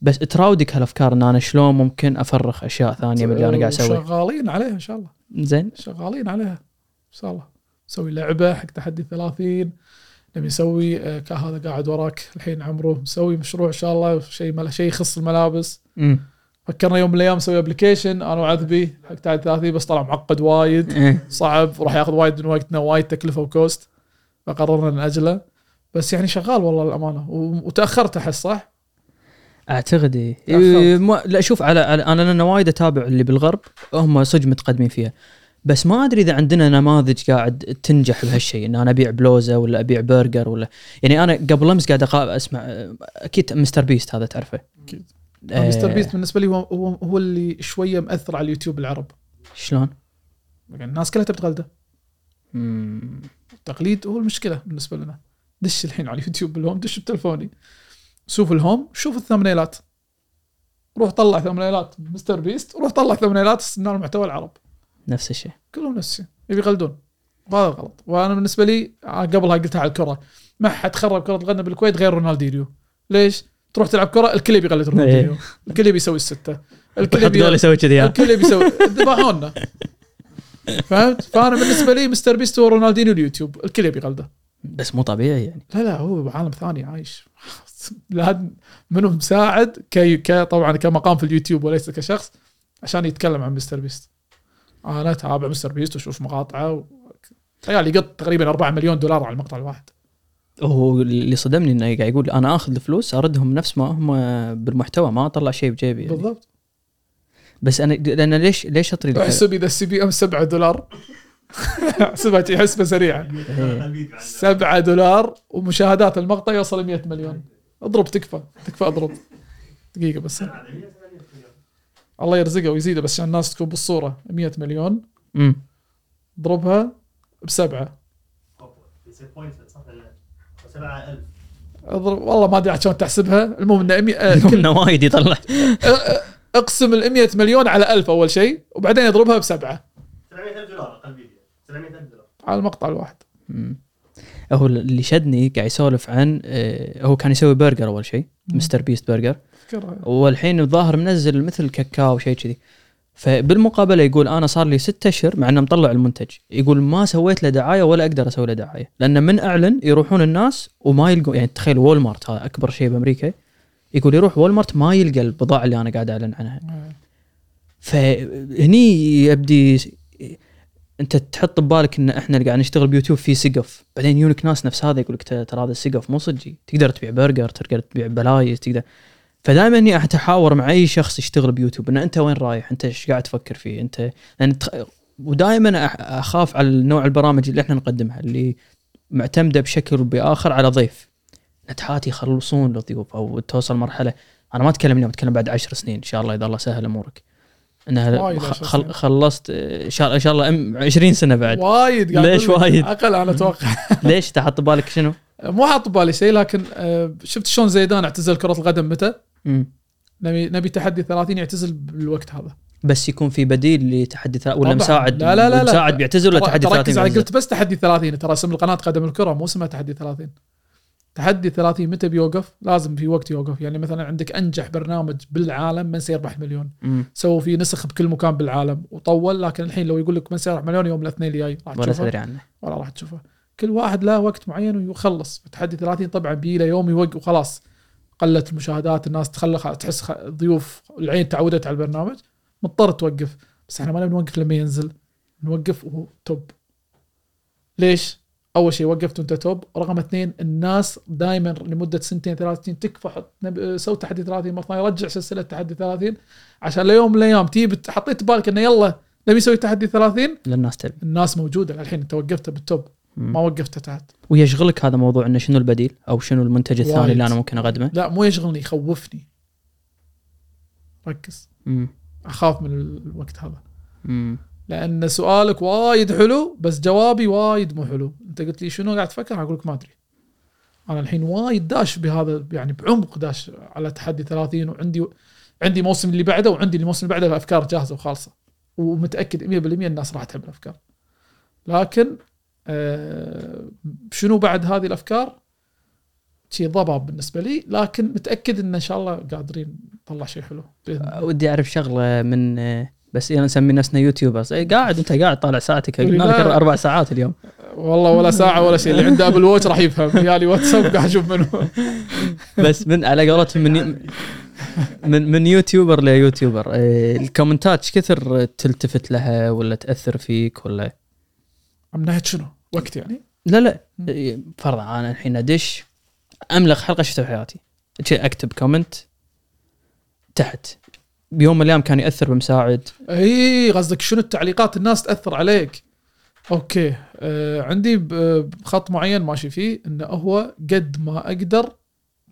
بس تراودك هالأفكار إن أنا شلون ممكن أفرخ أشياء ثانية من اللي أنا قاعد أسويه؟ شغالين عليها إن شاء الله. زين. شغالين عليها إن شاء الله. نسوي لعبة حق تحدي 30 نبي نسوي آه، هذا قاعد وراك الحين عمره. مسوي مشروع إن شاء الله شيء شيء يخص الملابس. امم فكرنا يوم من الأيام نسوي application أنا وعذبي حق تحدي 30 بس طلع معقد وايد إيه. صعب وراح ياخذ وايد من وقتنا وايد تكلفة و cost فقررنا ناجله بس يعني شغال والله الامانه وتأخرت أحس صح؟ أعتقد إيه. تأخرت. إيه ما لا شوف على, على أنا لأن وايد أتابع اللي بالغرب هم صدق متقدمين فيها بس ما أدري إذا عندنا نماذج قاعد تنجح بهالشيء إن أنا أبيع بلوزة ولا أبيع برجر ولا يعني أنا قبل أمس قاعد أسمع أكيد مستر بيست هذا تعرفه أكيد. آه، مستر بيست بالنسبة لي هو هو, هو اللي شوية مأثر على اليوتيوب العرب. شلون؟ يعني الناس كلها تبي تقلده. التقليد هو المشكلة بالنسبة لنا. دش الحين على اليوتيوب بال home دش بتلفوني. شوف ال home شوف ال thumbnails. روح طلع thumbnails مستر بيست روح طلع thumbnails صناع المحتوى العرب. نفس الشيء. كلهم نفس الشيء. يبي يقلدون. وهذا غلط. وأنا بالنسبة لي آه، قبلها قلتها على الكرة. ما حد خرب كرة القدم بالكويت غير رونالدينيو. ليش؟ تروح تلعب كرة الكل يبي يقلد رونالدينيو. الكل يبي يسوي الستة. الكل يبي يسوي كذي. الكل يبي يسوي [laughs] ذبحونا فهمت؟ فأنا بالنسبة لي مستر بيست ورونالدينيو اليوتيوب. الكل يبي يقلده بس مو طبيعي يعني. لا لا هو بعالم ثاني عايش. [laughs] لا منه مساعد كي طبعا كمقام في اليوتيوب وليس كشخص عشان يتكلم عن مستر بيست. أنا أتابع مستر بيست وأشوف مقاطعه و... عيال يقط تقريبا 4 مليون دولار على المقطع الواحد. هو اللي صدمني إنه قاعد يقول أنا آخذ الفلوس أردهم نفس ما هم بالمحتوى ما اطلع شيء بجيبي يعني. بالضبط. بس أنا لأن ليش ليش أطري أحسب إذا ال CPM 7 دولار. [laughs] أحسبها حسبة سريعة. 7 دولار ومشاهدات المقطع يوصل 100 مليون. اضرب تكفى تكفى أضرب. دقيقة بس. الله يرزقه ويزيده بس عشان الناس تكون بالصورة. 100 مليون. امم اضربها بسبعة يصير point صح ولا لا؟ 7000 اضرب. والله ما أدري عاد شلون تحسبها. المهم إنه 100 آه، كل إنه وايد يطلع. أقسم ال 100 مليون على 1000 أول شيء وبعدين اضربها بسبعة. 700000 دولار أقل فيديو. 700000 دولار. على المقطع الواحد. مم. هو اللي شدني قاعد يسولف عن آه، هو كان يسوي برجر أول شيء. مستر بيست برجر. والحين الظاهر منزل مثل كاكاو شيء كذي. فبالمقابلة يقول أنا صار لي ستة أشهر مع إنه مطلع المنتج. يقول ما سويت له دعاية ولا أقدر أسوي له دعاية. لأن من أعلن يروحون الناس وما يلقوا يعني تخيل وول مارت هذا أكبر شيء بأمريكا. يقول يروح وول مارت ما يلقى البضاعة اللي أنا قاعد أعلن عنها. فهني يبدي أنت تحط ببالك إن إحنا اللي قاعد نشتغل بيوتيوب في سقف. بعدين يجونك ناس نفس هذا يقول لك ترى هذا السقف مو صجي تقدر تبيع برجر تقدر تبيع بلايز تقدر فدائما إني أتحاور مع اي شخص يشتغل بيوتيوب ان أنت وين رايح أنت إيش قاعد تفكر فيه أنت لأن. ودائما أخاف على نوع البرامج اللي إحنا نقدمها اللي معتمدة بشكل بآخر على ضيف نتحات يخلصون الضيوف أو توصل مرحلة أنا ما أتكلم اليوم أتكلم بعد عشر سنين إن شاء الله إذا الله سهل أمورك إنها خل... خلصت إن شاء الله إن شاء الله أم- 20 سنة بعد وايد ليش. وايد؟ أقل أنا أتوقع [laughs] ليش تحط بالك شنو؟ مو حاط ببالي شيء لكن آه، شفت شلون زيدان اعتزل كرة القدم متى؟ نبي نبي تحدي 30 يعتزل بالوقت هذا بس يكون في بديل لتحدي ثلاث ولا. مساعد لا- لا- لا-. مساعد بيعتزل ولا تحدي تركز 30 على؟ قلت بس تحدي 30 ترى اسم القناة قدم الكرة مو اسمها تحدي 30 تحدي 30 متى بيوقف؟ لازم في وقت يوقف يعني مثلا عندك أنجح برنامج بالعالم من سيربح مليون. سووا فيه نسخ بكل مكان بالعالم وطول لكن الحين لو يقول لك من سيربح مليون يوم الاثنين الجاي راح ولا تشوفه تدري عنه ولا راح تشوفه كل واحد له وقت معين ويخلص تحدي 30 طبعا بيجي له يوم يوقف وخلاص قلت المشاهدات الناس تخلى تحس ضيوف العين تعودت على البرنامج مضطر توقف. بس إحنا ما نبي نوقف لما ينزل. نوقف وهو top. ليش؟ أول شيء وقفت وأنت top. رقم اثنين الناس دائما لمدة سنتين ثلاث سنين تكفى حط نب- سوي تحدي 30 مرة ثانية رجع سلسلة تحدي 30 عشان ليوم من الأيام تجيب حطيت بالك إنه يلا نبي نسوي تحدي 30 للناس تبي. الناس موجودة. الحين أنت وقفته بال top. ما وقفته تحت ويشغلك هذا موضوع إنه شنو البديل؟ أو شنو المنتج الثاني وايد. اللي أنا ممكن أقدمه؟ لا مو يشغلني يخوفني. ركز. مم. أخاف من الوقت هذا. مم. لأن سؤالك وايد حلو بس جوابي وايد مو حلو. أنت قلت لي شنو قاعد تفكر؟ أقول لك ما أدري. أنا الحين وايد داش بهذا يعني بعمق داش على تحدي 30 وعندي عندي موسم اللي بعده وعندي الموسم اللي بعده افكار جاهزة وخالصة. ومتأكد 100% الناس راح تحب الأفكار. لكن شنو بعد هذه الأفكار؟ شيء ضباب بالنسبة لي لكن متأكد إن إن شاء الله قادرين نطلع شيء حلو. ودي أعرف شغلة من بس أنا نسمي نفسنا YouTubers. اي قاعد أنت قاعد طالع ساعتك. قلنا لك. أربع ساعات اليوم. والله ولا ساعة ولا شيء اللي عنده Apple Watch راح يفهم. يالي واتساب قاعد أشوف منه. بس من على قولتهم من من من YouTuber ل YouTuber. إيه، الكومنتات إيش كثر تلتفت لها ولا تأثر فيك ولا من ناحيه شنو؟ وقت يعني؟ لا لا. إيه، فرضا أنا الحين أدش املق حلقة شفتها في حياتي. أكتب comment تحت. بيوم من الأيام كان يأثر بمساعد. إي قصدك شنو التعليقات الناس تأثر عليك؟ أوكي. آه عندي بخط معين ماشي فيه إنه هو قد ما أقدر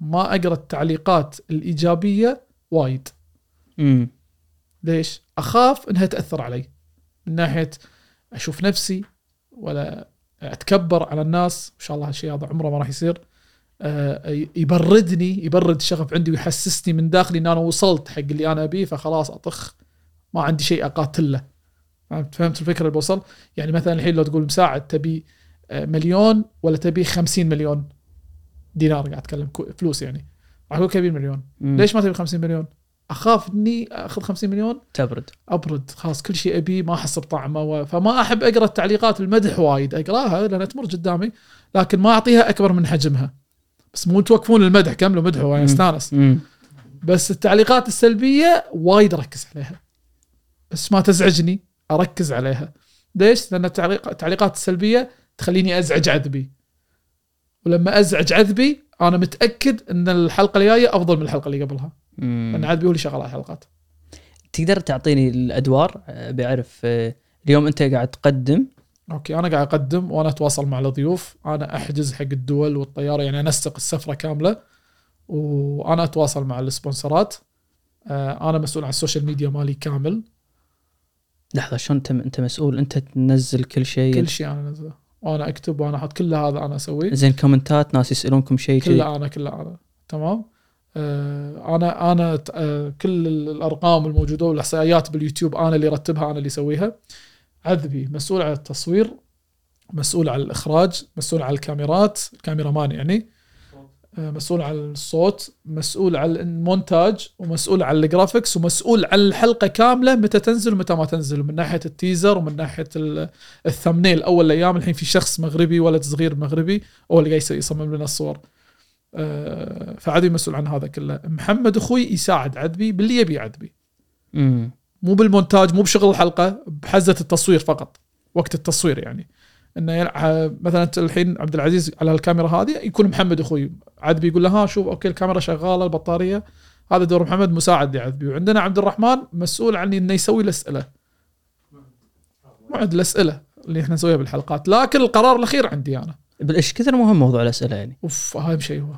ما أقرأ التعليقات الإيجابية وايد. امم ليش؟ أخاف إنها تأثر علي. من ناحية أشوف نفسي ولا أتكبر على الناس. إن شاء الله هالشيء هذا عمره ما راح يصير. آه، يبردني يبرد الشغف عندي ويحسسني من داخلي إن أنا وصلت حق اللي أنا أبيه فخلاص أطخ. ما عندي شيء أقاتله. فهمت فهمت الفكرة اللي بوصل؟ يعني مثلا الحين لو تقول مساعد تبي آه، مليون ولا تبي 50 مليون دينار قاعد أتكلم فلوس يعني. راح أقول كبير مليون ليش ما تبي 50 مليون؟ أخاف إني أخذ 50 مليون؟ تبرد. أبرد. خلاص كل شيء ابيه ما أحس بطعمه و... فما أحب أقرأ التعليقات المدح وايد. أقراها لانها تمر قدامي لكن ما أعطيها أكبر من حجمها. بس مو توقفون المدح كملوا مدحوا وأنا مم. استانس. بس التعليقات السلبية وايد أركز عليها. بس ما تزعجني أركز عليها. ليش؟ لأن التعليق- التعليقات السلبية تخليني أزعج عذبي. ولما أزعج عذبي أنا متأكد إن الحلقة الجاية أفضل من الحلقة اللي قبلها. لأن عذبي هو اللي شغال على الحلقات تقدر تعطيني الأدوار؟ أه، بعرف أه، اليوم أنت قاعد تقدم. أوكي أنا قاعد أقدم وأنا أتواصل مع الضيوف. أنا أحجز حق الدول والطيارة يعني أنسق السفرة كاملة. وأنا أتواصل مع السبونسرات. آه، أنا مسؤول عن ال social media مالي كامل. لحظة شلون أنت أنت مسؤول؟ أنت تنزل كل شيء؟ كل شيء أنا أنزله. وأنا أكتب وأنا أحط كل هذا أنا أسويه. زين كومنتات ناس يسألونكم شيء كله أنا كله أنا. تمام؟ آه، أنا أنا آه، كل الأرقام الموجودة والإحصائيات باليوتيوب أنا اللي ارتبها أنا اللي أسويها. عذبي مسؤول على التصوير مسؤول على الإخراج مسؤول على الكاميرات. ال cameraman يعني. آه، مسؤول على الصوت مسؤول على المونتاج ومسؤول على ال graphics ومسؤول على الحلقة كاملة متى تنزل ومتى ما تنزل من ناحية ال teaser ومن ناحية ال- ال thumbnail. أول الأيام الحين في شخص مغربي ولد صغير مغربي هو اللي قاعد يصمم لنا الصور. آه، فعذبي مسؤول عن هذا كله. محمد أخوي يساعد عذبي باللي يبي عذبي. مو بالمونتاج مو بشغل الحلقة بحزة التصوير فقط. وقت التصوير يعني. إنه يلع- مثلا الحين عبد العزيز على الكاميرا هذه يكون محمد أخوي. عذبي يقول له ها شوف okay الكاميرا شغالة البطارية. هذا دور محمد مساعد لعذبي وعندنا عبد الرحمن مسؤول عن إنه يسوي الأسئلة. موعد الأسئلة اللي إحنا نسويها بالحلقات. لكن القرار الأخير عندي أنا. إيش كثر مهم موضوع الأسئلة يعني؟ أوف أهم شيء هو.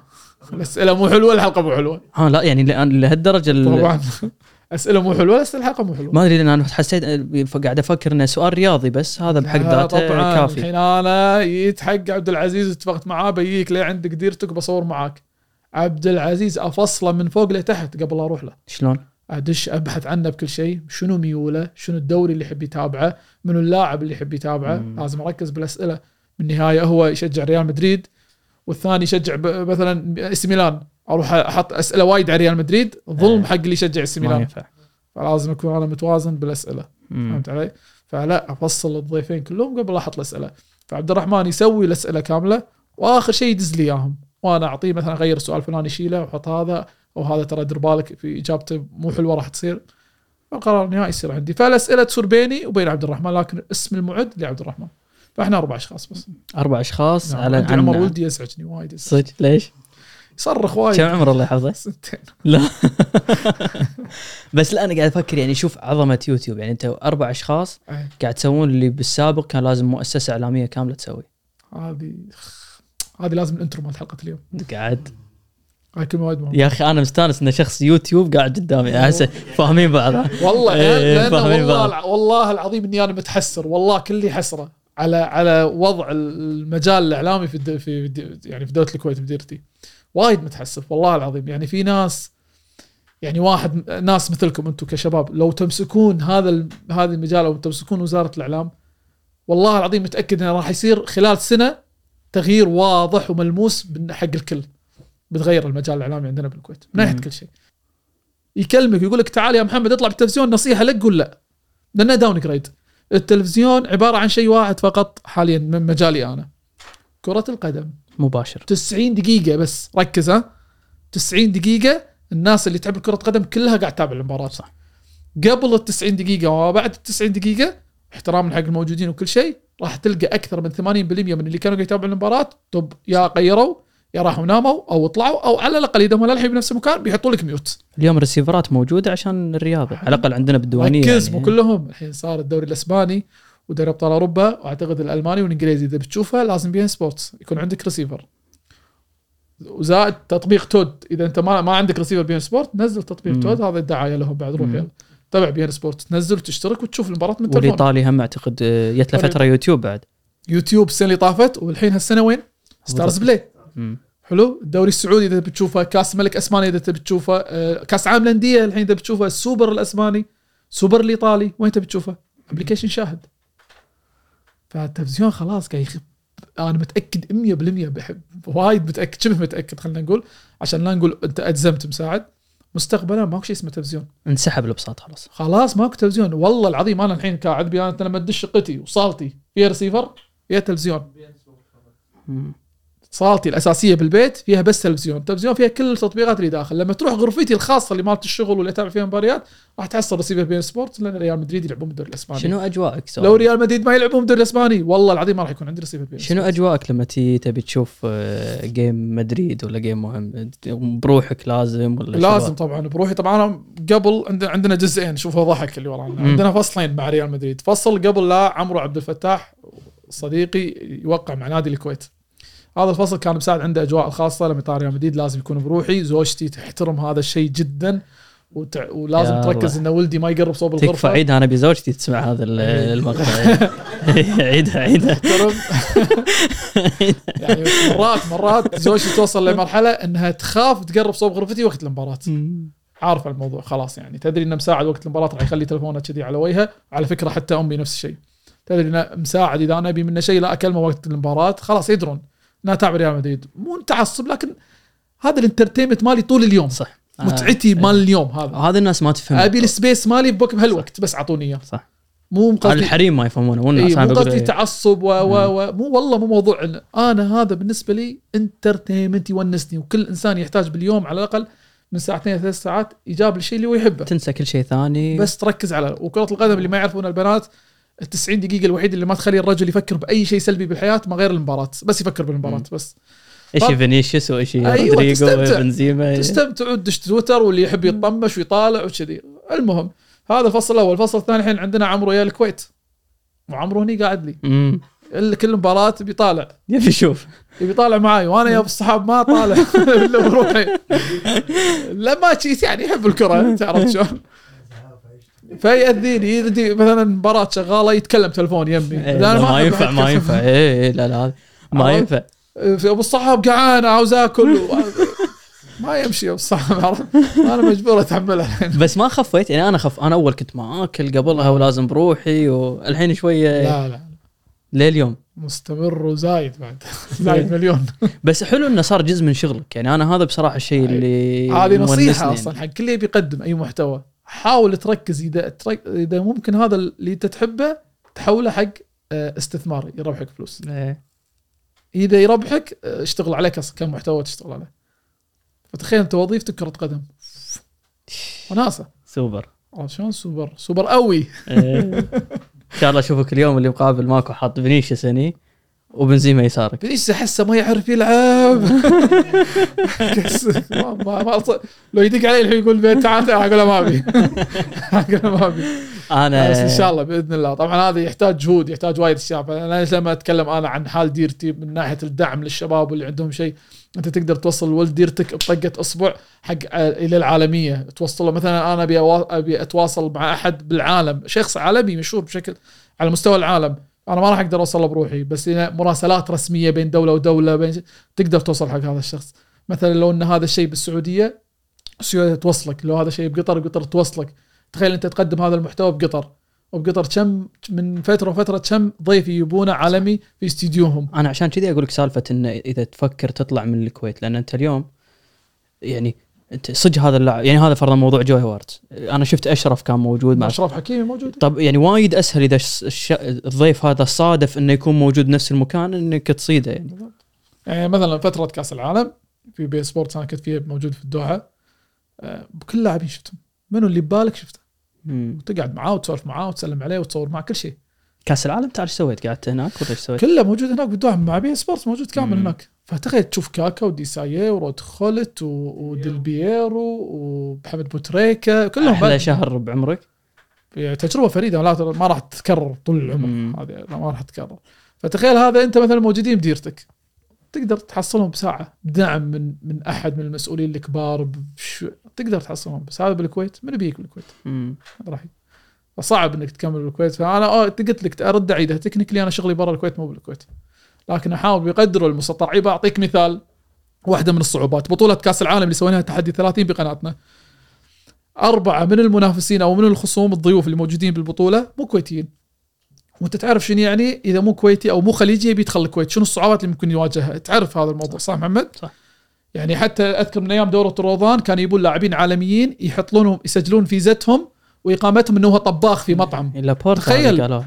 الأسئلة مو حلوة الحلقة مو حلوة. ها لا يعني لهالدرجة ال- طبعا. أسئلة مو حلوة بس الحلقة مو حلوة. ما أدري لأن أنا حسيت قاعد أفكر إنه سؤال رياضي بس هذا بحد لا ذاته طبعا. كافي. الحين أنا جيت حق عبد العزيز اتفقت معاه بيجيك ليه عندك ديرتك بصور معاك. عبد العزيز افصله من فوق لتحت قبل أروح له. شلون؟ أدش أبحث عنه بكل شيء. شنو ميوله؟ شنو الدوري اللي يحب يتابعه؟ منو اللاعب اللي يحب يتابعه؟ مم. لازم أركز بالأسئلة. بالنهايه هو يشجع ريال مدريد والثاني يشجع مثلا إيه سي ميلان. أروح أحط أسئلة وايد على ريال مدريد ظلم إيه. حق اللي يشجع ميلان ينفع فلازم اكون أنا متوازن بالأسئلة مم. فهمت علي؟ فلا أفصل الضيفين كلهم قبل أحط الأسئلة فعبد الرحمن يسوي الأسئلة كاملة وآخر شيء يدز لي إياهم وأنا أعطيه مثلا أغير السؤال الفلاني شيله وأحط هذا أو هذا ترى دير بالك في إجابته مو حلوة راح تصير القرار النهائي يصير عندي فالأسئلة تصير بيني وبين عبد الرحمن لكن اسم المعد لعبد الرحمن فإحنا أربع أشخاص بس أربع أشخاص نعم. على عن- عمر ولدي يزعجني وايد. صدق ليش؟ يصرخ كم وايد عمر الله يحفظه؟ سنتين لا. [laughs] بس لا أنا قاعد أفكر يعني شوف عظمة يوتيوب يعني أنت أربع أشخاص أي. قاعد تسوون اللي بالسابق كان لازم مؤسسة إعلامية كاملة تسوي. هذه هذه لازم ال intro مال حلقة اليوم. قاعد. هاي كلمة وايد مهمة. يا أخي أنا مستانس إن شخص يوتيوب قاعد قدامي. احس فاهمين بعض. والله إيه، فاهمين والله والله العظيم إني أنا متحسر. والله كلي حسرة على على وضع المجال الإعلامي في في يعني في دولة الكويت بديرتي. وايد متحسف والله العظيم. يعني في ناس يعني واحد ناس مثلكم أنتم كشباب لو تمسكون هذا هذا المجال أو تمسكون وزارة الإعلام والله العظيم متأكد إنه راح يصير خلال سنة تغيير واضح وملموس حق الكل بتغير المجال الإعلامي عندنا بالكويت من ناحية. كل شيء. يكلمك يقول لك تعال يا محمد اطلع بالتلفزيون نصيحة لك قول لا. لأنه داون جريد التلفزيون عبارة عن شيء واحد فقط حاليا من مجالي أنا. كرة القدم. مباشر. 90 دقيقة بس. ركز ها. 90 دقيقة الناس اللي تحب كرة القدم كلها قاعد تتابع المباراة. صح. قبل ال 90 دقيقة وبعد ال 90 دقيقة احتراما حق الموجودين وكل شيء راح تلقى أكثر من 80% من اللي كانوا قاعد يتابعوا المباراة طب يا غيروا يا راحوا ناموا أو طلعوا أو على الأقل إذا هم للحين بنفس المكان بيحطوا لك mute. اليوم ال receiverات موجوده عشان الرياضة على الأقل عندنا بالديوانية ركز يعني. كلهم. الحين صار الدوري الأسباني ودوري ابطال أوروبا وأعتقد الألماني والإنجليزي. إذا بتشوفه لازم بي إن سبورتس يكون عندك ريسيفر وزائد تطبيق تود. إذا أنت ما ما عندك ريسيفر بين سبورت نزل تطبيق مم. تود. هذا الدعاية لهم بعد روح. يلا. تبع بي إن سبورت. تنزل وتشترك وتشوف المباراة من تلفونك والإيطالي هم أعتقد آه، جت له فتره يوتيوب بعد. يوتيوب السنة اللي طافت والحين هالسنة وين؟ ستارز بلاي مم. حلو. الدوري السعودي إذا بتشوفه كأس ملك أسبانيا إذا تبي تشوفه آه، كأس عالم الأندية الحين إذا بتشوفه السوبر الأسباني سوبر الإيطالي وين تبي تشوفه؟ application شاهد. فالتلفزيون خلاص قاعد يخ... أنا متأكد 100% بحب وايد متأكد شبه متأكد خلينا نقول. عشان لا نقول أنت أجزمت مساعد. مستقبلا ماكو شيء اسمه تلفزيون. انسحب البساط خلاص. خلاص ماكو تلفزيون. والله العظيم أنا الحين قاعد بي أنا لما أدش شقتي وصالتي. فيها ريسيفر فيها تلفزيون. صالتي الأساسية بالبيت فيها بس تلفزيون، التلفزيون فيها كل التطبيقات اللي داخل، لما تروح غرفتي الخاصة اللي مالت الشغل واللي اتابع فيها مباريات راح تحصل ريسيفر بين سبورت لأن ريال مدريد يلعبون بالدوري الإسباني. شنو أجواءك سؤال. لو ريال مدريد ما يلعبون بالدوري الإسباني والله العظيم ما راح يكون عندي ريسيفر بي إن شنو أجواءك لما تي تبي تشوف آه، game مدريد ولا game مهم بروحك لازم ولا لازم شباب؟ طبعا بروحي طبعا أنا قبل عندنا جزئين شوفوا ضحك اللي ورانا. عندنا فصلين مع ريال مدريد فصل قبل لا عمرو عبد الفتاح صديقي يوقع مع نادي الكويت هذا الفصل كان مساعد عنده أجواء الخاصة لما يطلع ريال مدريد لازم يكون بروحي زوجتي تحترم هذا الشيء جدا وتع... ولازم تركز إن ولدي ما يقرب صوب تكفى الغرفة. عيدها أنا بزوجتي تسمع هذا إيه. المقطع. [laughs] عيدها عيدها. تحترم. [laughs] يعني مرات مرات زوجتي توصل لمرحلة إنها تخاف تقرب صوب غرفتي وقت المباراه عارفه الموضوع خلاص يعني. تدري إنه مساعد وقت المباراه راح يخلي تلفونه كذي على وجهه. على فكرة حتى أمي نفس الشيء. تدري إنه مساعد إذا أنا أبي منه شيء لا أكلمه وقت المباراه خلاص يدرون. انها تابع ريال مدريد. مو متعصب لكن هذا ال entertainment مالي طول اليوم. صح. متعتي مال اليوم هذا. هذا الناس ما تفهم. أبي ال space مالي بهالوقت بس أعطوني إياه. صح. مو هذا قصدي الحريم ما يفهمونه. والناس إيه مو قصدي. تعصب و و و مو والله مو موضوع. إن أنا هذا بالنسبة لي entertainment يونسني وكل إنسان يحتاج باليوم على الأقل من ساعتين ثلاث ساعات يقابل الشيء اللي هو يحبه. تنسى كل شيء ثاني. بس تركز على وكرة القدم اللي ما يعرفون البنات ال 90 دقيقة الوحيده اللي ما تخلي الرجل يفكر بأي شيء سلبي بالحياة ما غير المباراة. بس يفكر بالمباراة. بس. إيش فينيسيوس وإيش أيوة، رودريجو تستمتع. بنزيما؟ تستمتع وتدش تويتر واللي يحب يطمش ويطالع وكذي. المهم هذا الفصل الأول الفصل الثاني الحين عندنا عمرو يا الكويت. وعمرو هني قاعد لي. كل مباراة بيطالع يبي يشوف. يبي يطالع معاي وأنا يا أبو الصحاب ما طالع. [laughs] [laughs] إلا بروحي. لا ما شيت يعني يحب الكرة تعرف شلون. فيأذيني يدي مثلا مباراة شغالة يتكلم تلفون يمي. إيه، لا، ما ينفع ما. ينفع. إيه، لا لا ما؟ ينفع. في أبو الصحاب جعان عاوز آكل. ما يمشي بصراحه عرفت؟ أنا مجبور اتحملها الحين. بس ما خفيت يعني أنا خف أنا أول كنت ما آكل قبلها ولازم بروحي والحين شوية لا لا لليوم. مستمر وزايد بعد. [laughs] زايد مليون. بس حلو إنه صار جزء من شغلك. يعني أنا هذا بصراحة الشيء اللي هذه نصيحة أصلا حق كل اللي يبي يقدم أي محتوى. حاول تركز إذا ترك... إذا ممكن هذا اللي أنت تحبه تحوله حق آه، استثمار يربحك فلوس. إيه. إذا يربحك آه، اشتغل عليه كص- كمحتوى تشتغل عليه. فتخيل أنت وظيفتك كرة قدم. وناسة. سوبر. عرفت شلون super؟ super قوي. إيه. إن شاء الله أشوفك اليوم اللي مقابل ماكو حاط فينيسيوس هني. وبنزيما يسارك ليش احسه ما يعرف يلعب. [laughs] ما ما لو يدق علي الحين يقول بيت تعال تعال أقول له ما أبي. [laughs] أقول له ما أبي. أنا بس إن شاء الله بإذن الله. طبعا هذا يحتاج جهود يحتاج وايد أشياء. أنا ليش لما أتكلم أنا عن حال ديرتي من ناحية الدعم للشباب واللي عندهم شيء أنت تقدر توصل ولد ديرتك بطقة اصبع حق إلى العالمية. توصله مثلا أنا أبي أبي أتواصل مع أحد بالعالم شخص عالمي مشهور بشكل على مستوى العالم. أنا ما راح أقدر اوصله بروحي بس مراسلات رسمية بين دولة ودولة بين تقدر توصل حق هذا الشخص. مثلا لو إن هذا الشيء بالسعودية السعودية توصلك لو هذا شيء بقطر قطر توصلك. تخيل أنت تقدم هذا المحتوى بقطر وبقطر كم من فترة وفترة كم ضيف يجيبونه عالمي في استديوهم. أنا عشان كذي أقول لك سالفة انه إذا تفكر تطلع من الكويت لأن أنت اليوم يعني صدق هذا اللاعب يعني هذا فرضا موضوع جو هارت أنا شفت أشرف كان موجود مع أشرف حكيمي موجود؟ طب يعني وايد أسهل إذا الش- الضيف هذا صادف إنه يكون موجود بنفس المكان إنك تصيده يعني. يعني مثلا فترة كأس العالم في بي إن سبورت أنا كنت فيه موجود في الدوحة. آه، كل لاعبين شفتهم. منو اللي ببالك شفته. وتقعد معاه وتسولف معاه وتسلم عليه وتصور معاه كل شيء. كأس العالم تعال إيش سويت؟ قعدت هناك ولا إيش سويت؟ كله موجود هناك بالدوحة. مع بي إن سبورت موجود كامل مم. هناك. فتخيل تشوف كاكا وديسايي ورود خوليت وديل بييرو ومحمد أبو تريكة كلهم أحلى بعد- شهر بعمرك؟ يعني تجربة فريدة لا ما راح تتكرر طول. العمر. هذه ما راح تتكرر. فتخيل هذا أنت مثلا موجودين بديرتك. تقدر تحصلهم بساعة. بدعم من من أحد من المسؤولين الكبار بش... تقدر تحصلهم بس. هذا بالكويت؟ من بيجيك بالكويت؟ راح فصعب إنك تكمل بالكويت. فأنا قلت لك أرد اعيدها تكنيكلي أنا شغلي برا الكويت مو بالكويت. لكن احاول بقدر المستطاع. بعطيك مثال. واحدة من الصعوبات. بطولة كأس العالم اللي سويناها تحدي 30 بقناتنا. أربعة من المنافسين أو من الخصوم الضيوف اللي موجودين بالبطولة مو كويتيين. وأنت تعرف شنو يعني؟ إذا مو كويتي أو مو خليجي يبي يدخل الكويت. شنو الصعوبات اللي ممكن يواجهها؟ تعرف هذا الموضوع صح محمد؟ صح. يعني حتى أذكر من أيام دورة الروضان كانوا يبون لاعبين عالميين يحط لهم يسجلون فيزتهم وإقامتهم إنه هو طباخ في مطعم. بورتا تخيل.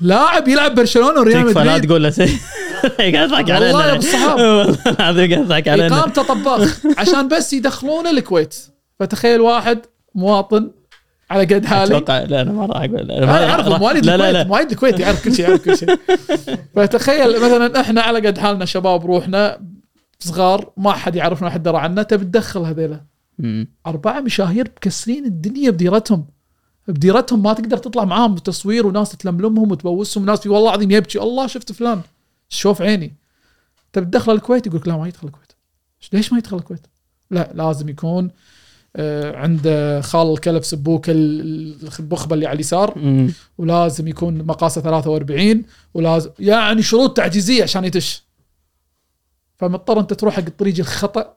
لاعب يلعب برشلونة وريال تكفى لا مدريد. تقول له شيء [laughs] قاعد يضحك علينا. والله يا أبو الصحاب [laughs] والله العظيم قاعد يضحك علينا. اقامته طباخ عشان بس يدخلونه الكويت. فتخيل واحد مواطن على قد حالي أتوقع لا أنا ما راح أقول أنا اعرف مواليد لا لا الكويت لا. مواليد الكويت يعرف كل شيء يعرف كل شيء. فتخيل مثلا إحنا على قد حالنا شباب روحنا صغار ما حد يعرفنا حد درى عنا تبي تدخل هذيلا. أربعة مشاهير مكسرين الدنيا بديرتهم. بديرتهم ما تقدر تطلع معاهم بتصوير وناس تلملمهم وتبوسهم وناس في والله العظيم يبكي الله شفت فلان شوف عيني تبي تدخل الكويت يقول لك لا ما يدخل الكويت ليش ما يدخل الكويت؟ لا لازم يكون آه، عنده خال الكلب سبوك ال- البخبة اللي على اليسار. ولازم يكون مقاسه 43 ولازم يعني شروط تعجيزية عشان يدش فمضطر أنت تروح حق الطريق الخطأ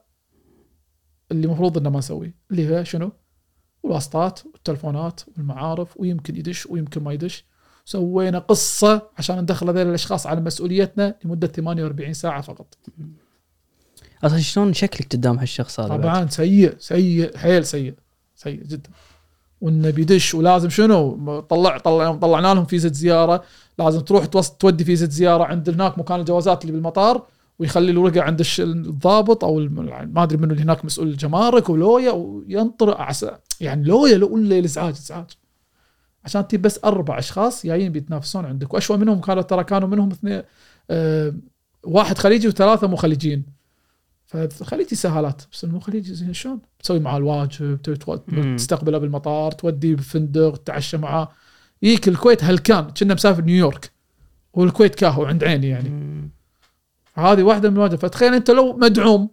اللي المفروض إنه ما نسويه اللي هو شنو؟ الواسطات والتلفونات والمعارف ويمكن يدش ويمكن ما يدش. سوينا قصة عشان ندخل هذول الأشخاص على مسؤوليتنا لمدة 48 ساعة فقط. أصلا شلون شكلك قدام هالشخص هذا؟ طبعا سيء سيء حيل سيء سيء جدا. وإنه بيدش ولازم شنو؟ طلع طلع طلعنا لهم فيزا زيارة. لازم تروح تودي فيزا زيارة. عند هناك مكان الجوازات اللي بالمطار. ويخلي الورقة عند الضابط أو الم- ما أدري منو اللي هناك مسؤول الجمارك ولويا وينطر عس- يعني لويا لو ولا الازعاج إزعاج. عشان تجيب بس أربع أشخاص جايين بيتنافسون عندك. وأشوى منهم كانوا ترى كانوا منهم اثنين آه واحد خليجي وثلاثة مو خليجيين. فالخليجي سهالات. بس المو خليجي زين شلون؟ تسوي معاه الواجب. تستقبله بالمطار توديه بفندق تتعشى معاه. يجيك الكويت هلكان. كنا مسافر نيويورك. والكويت كاهو عند عيني يعني. مم. هذه واحدة من الواجب فتخيل أنت لو مدعوم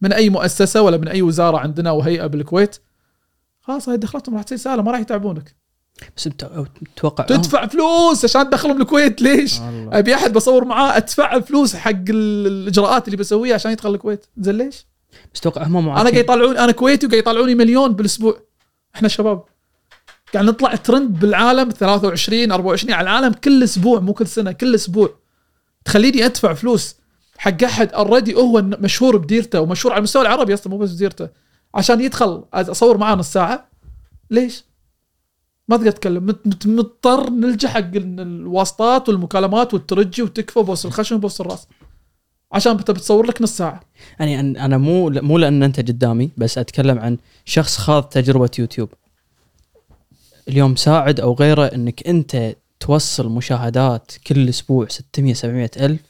من أي مؤسسة ولا من أي وزارة عندنا أو هيئه بالكويت خلاص هاي دخلتهم راح تصير سهله ما راح يتعبونك. بس بت- تتوقع تدفع فلوس عشان تدخلهم الكويت ليش؟ الله. أبي أحد بصور معاه أدفع فلوس حق ال- الإجراءات اللي بسويها عشان يدخل الكويت. زين ليش؟ بس أتوقع هم أنا قاعد معاكين يطلعوني أنا كويتي وقاعد يطلعوني مليون بالأسبوع. إحنا شباب. قاعد نطلع ترند بالعالم 23 24 على العالم كل أسبوع مو كل سنة كل أسبوع. تخليني أدفع فلوس حق أحد already هو مشهور بديرته ومشهور على المستوى العربي أصلا مو بس بديرته. عشان يدخل أصور معاه نص ساعة. ليش؟ ما تقدر تتكلم. مضطر نلجأ حق ال- الواسطات والمكالمات والترجي وتكفى بوس الخشم وبوس الرأس. عشان بت- بتصور لك نص ساعة. يعني أنا مو مو لأن أنت قدامي بس أتكلم عن شخص خاض تجربة يوتيوب. اليوم ساعد أو غيره إنك أنت توصل مشاهدات كل أسبوع 600 700 ألف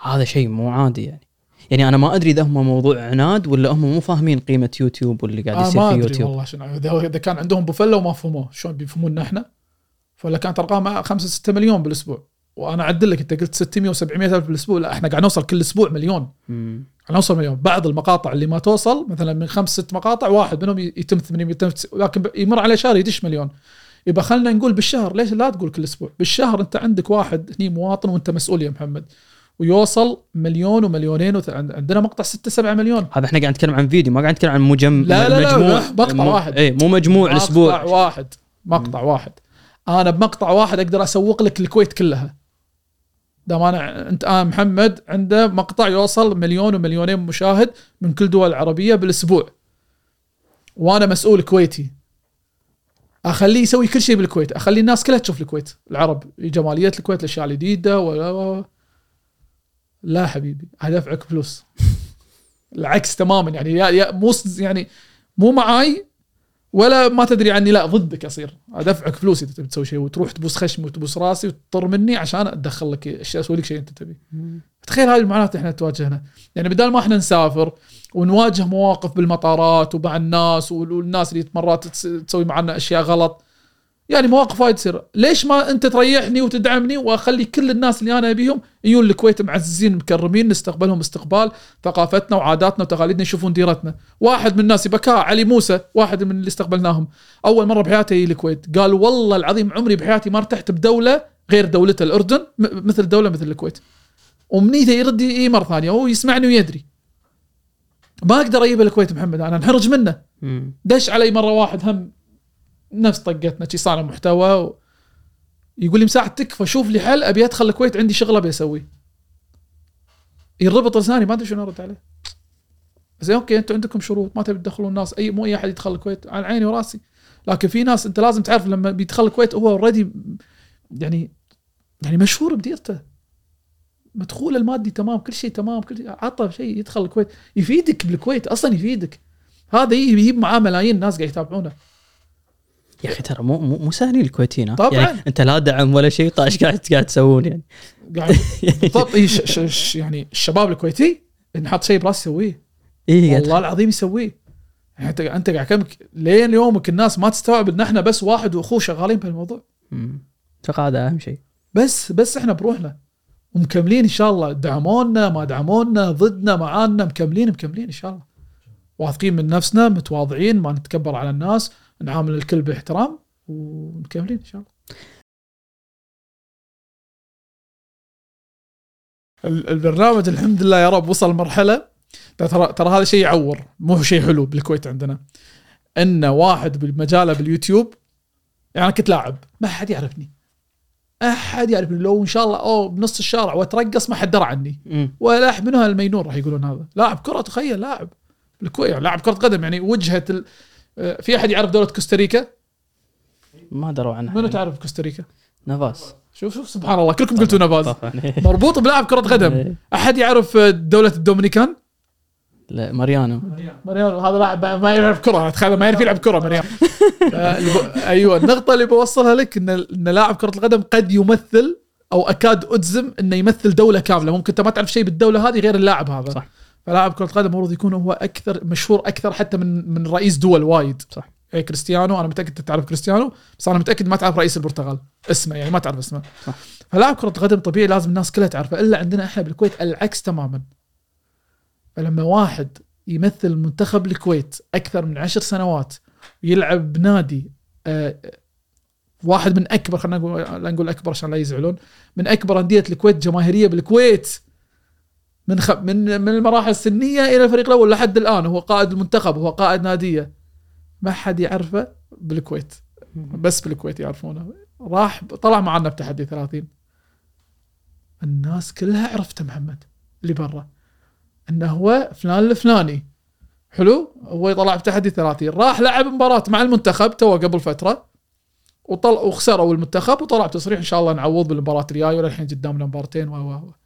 هذا شيء مو عادي يعني. يعني أنا ما أدري إذا هم موضوع عناد ولا هم مو فاهمين قيمة يوتيوب واللي قاعد آه يصير ما في يوتيوب. والله شنو إذا كان عندهم بوفله وما فهموه شلون بيفهمونا إحنا ولا كانت أرقام 5 6 مليون بالأسبوع. وأنا أعدل لك أنت قلت 600 و700 ألف بالأسبوع لا إحنا قاعد نوصل كل أسبوع مليون. مم. قاعد نوصل مليون. بعض المقاطع اللي ما توصل مثلا من خمس ست مقاطع واحد منهم يتم 800 يتم لكن يمر على شهر يدش مليون. يبقى خلينا نقول بالشهر ليش لا تقول كل أسبوع؟ بالشهر أنت عندك واحد هني مواطن وأنت مسؤول يا محمد ويوصل مليون ومليونين وث... عندنا مقطع 6 7 مليون. هذا إحنا قاعد نتكلم عن فيديو ما قاعد نتكلم عن مجم لا، لا، لا، مجموع. لا، مقطع مو- واحد. اي مو مجموع مقطع الأسبوع. واحد. مقطع واحد. أنا بمقطع واحد أقدر أسوق لك الكويت كلها. دام أنا أنت أنا محمد عنده مقطع يوصل مليون ومليونين مشاهد من كل دول العربية بالأسبوع. وأنا مسؤول كويتي. أخليه يسوي كل شيء بالكويت. أخلي الناس كلها تشوف الكويت. العرب جماليات الكويت الأشياء الجديدة ولا لا حبيبي هدفعك فلوس [laughs] العكس تماما يعني يا مو يعني مو معاي ولا ما تدري عني لا ضدك أصير. أدفعك فلوس إذا تبي تسوي شيء وتروح تبوس خشمي وتبوس راسي وتطر مني عشان أدخل لك أشياء أسوي لك شيء أنت تبي تخيل هذه المعاناة إحنا تواجهنا. يعني بدال ما إحنا نسافر ونواجه مواقف بالمطارات ومع الناس وال- والناس اللي مرات تس- تسوي معنا أشياء غلط يعني مواقف وايد تصير. ليش ما انت تريحني وتدعمني واخلي كل الناس اللي أنا ابيهم يجون الكويت معززين مكرمين نستقبلهم استقبال ثقافتنا وعاداتنا وتقاليدنا يشوفون ديرتنا. واحد من الناس بكاء علي موسى واحد من اللي استقبلناهم. أول مرة بحياته يجي الكويت. قال والله العظيم عمري بحياتي ما ارتحت بدولة غير دولته الأردن مثل دولة مثل الكويت. ومنيته يرد إي مرة ثانية هو يسمعني ويدري. ما أقدر أجيب الكويت محمد أنا انحرج منه. دش علي مرة واحد هم نفس طقتنا شي صانع محتوى و... يقول لي مساعد تكفى شوف لي حل أبي أدخل الكويت عندي شغله أبي أسويه. يربط لساني ما أدري شنو ارد عليه. زين أوكي أنتم عندكم شروط ما تبي تدخلون الناس أي مو أي أحد يدخل الكويت على عيني وراسي. لكن في ناس أنت لازم تعرف لما بيدخل الكويت هو already يعني يعني مشهور بديرته. مدخول المادي تمام كل شيء تمام كل شيء عطى شيء يدخل الكويت. يفيدك بالكويت أصلا يفيدك. هذا يجي يجيب معاه ملايين ناس قاعد يتابعونه. يا أخي ترى مو مو, مو سهلين الكويتيين؟ طبعاً. يعني أنت لا دعم ولا شيء طاش قاعد قاعد تسوون يعني. قاعد [laughs] بالضبط إي ش- ش- ش- يعني الشباب الكويتي نحط شيء براس يسويه. اي والله العظيم يسويه. يعني أنت أنت قاعد كمك لين يومك الناس ما تستوعب إن إحنا بس واحد وأخوه شغالين بهالموضوع. أتوقع هذا أهم شيء. بس بس إحنا بروحنا. ومكملين إن شاء الله. دعمونا ما دعمونا ضدنا معانا مكملين مكملين إن شاء الله. واثقين من نفسنا متواضعين ما نتكبر على الناس. نعامل الكل باحترام ومكملين إن شاء الله. ال- البرنامج الحمد لله يا رب وصل مرحلة. ترى ترى هذا شيء يعور مو شيء حلو بالكويت عندنا. إن واحد بالمجاله باليوتيوب يعني أنا كنت لاعب ما حد يعرفني. احد يعرفني. لو إن شاء الله أو بنص الشارع وأترقص ما حد درى عني. ولا أحد منها المينون راح يقولون هذا. لاعب كرة تخيل لاعب بالكويت يعني لاعب كرة قدم يعني وجهة ال... آه، في أحد يعرف دولة كوستاريكا؟ ما دروا عنها. منو تعرف كوستاريكا؟ نافاس شوف شوف سبحان الله كلكم قلتوا طبعاً. [laughs] مربوط بلاعب كرة قدم. إيه. أحد يعرف آه، دولة الدومينيكان؟ لا ماريانو. ماريانو هذا لاعب ما يعرف كرة. اتخيل ما يعرف يلعب كرة [laughs] اللي ب- أيوه النقطة اللي بوصلها لك إن إن لاعب كرة القدم قد يمثل أو أكاد أجزم إنه يمثل دولة كاملة. ممكن أنت ما تعرف شيء بالدولة هذه غير اللاعب هذا. صح. فلاعب كرة القدم المفروض يكون هو أكثر مشهور أكثر حتى من من رئيس دول وايد صح. يعني كريستيانو أنا متأكد تعرف كريستيانو بس أنا متأكد ما تعرف رئيس البرتغال اسمه يعني ما تعرف اسمه صح. فلاعب كرة قدم طبيعي لازم الناس كلها تعرفه إلا عندنا إحنا بالكويت العكس تماما فلما واحد يمثل منتخب الكويت أكثر من عشر سنوات ويلعب بنادي آه، واحد من أكبر خلينا نقول لا نقول أكبر عشان لا يزعلون من أكبر أندية الكويت جماهيرية بالكويت من خ... من من المراحل السنية إلى الفريق الأول لحد الآن. هو قائد المنتخب هو قائد نادية. ما حد يعرفه بالكويت. بس بالكويت يعرفونه. راح طلع معنا بتحدي 30 الناس كلها عرفته محمد اللي برا. إنه هو فلان الفلاني. حلو؟ هو طلع بتحدي 30 راح لعب مباراة مع المنتخب تو قبل فترة. وطلع وخسروا المنتخب وطلع بتصريح إن شاء الله نعوض بالمباراة الجاية. وللحين قدامنا و و.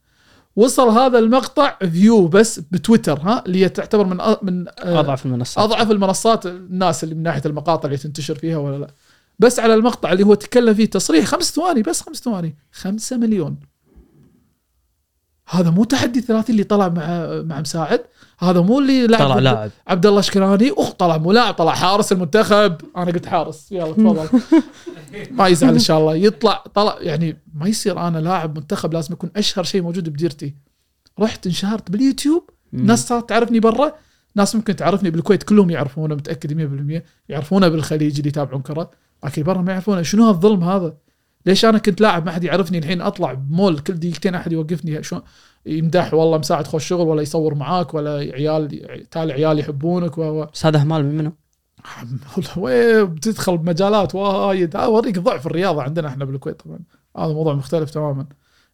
وصل هذا المقطع فيو بس بتويتر ها؟ اللي هي تعتبر من أ- من آه، أضعف المنصات. أضعف المنصات الناس اللي من ناحية المقاطع اللي تنتشر فيها ولا لا. بس على المقطع اللي هو تكلم فيه تصريح خمس ثواني بس خمس ثواني خمسة مليون. هذا مو تحدي 30 اللي طلع مع مع مساعد. هذا مو اللي لعب طلع لاعب. عبد الله شكراني. اخ طلع مو لاعب طلع حارس المنتخب. أنا قلت حارس. يلا تفضل. [laughs] ما يزعل إن شاء الله. يطلع طلع يعني ما يصير أنا لاعب منتخب لازم يكون أشهر شيء موجود بديرتي. رحت انشهرت باليوتيوب. ناس صارت تعرفني برا. ناس ممكن تعرفني بالكويت كلهم يعرفونه متأكد 100% يعرفونه بالخليج اللي يتابعون كرة. لكن برا ما يعرفونه. شنو هالظلم هذا؟ ليش أنا كنت لاعب ما حد يعرفني الحين أطلع بمول كل دقيقتين أحد يوقفني؟ شلون يمدح والله مساعد خوش شغل ولا يصور معاك ولا عيال تالي عيال يحبونك و و- بس هذا اهمال من منو؟ [laughs] بتدخل بمجالات وايد. اوريك ضعف الرياضة عندنا إحنا بالكويت طبعا. هذا موضوع مختلف تماما.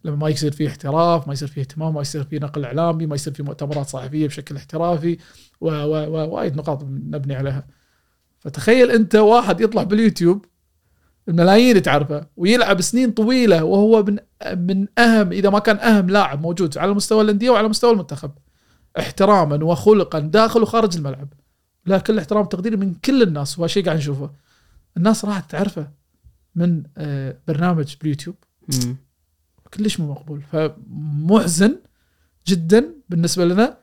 لما ما يصير فيه احتراف ما يصير فيه اهتمام ما يصير فيه نقل إعلامي ما يصير فيه مؤتمرات صحفية بشكل احترافي و- و- و- وايد نقاط نبني عليها. فتخيل أنت واحد يطلع باليوتيوب الملايين تعرفه ويلعب سنين طويلة وهو من من أهم إذا ما كان أهم لاعب موجود على مستوى الأندية وعلى مستوى المنتخب. احتراما وخلقا داخل وخارج الملعب. لا كل احترام وتقدير من كل الناس وهذا شيء قاعد نشوفه. الناس راحت تعرفه من آه، برنامج باليوتيوب. كلش مو مقبول. فمحزن جدا بالنسبة لنا.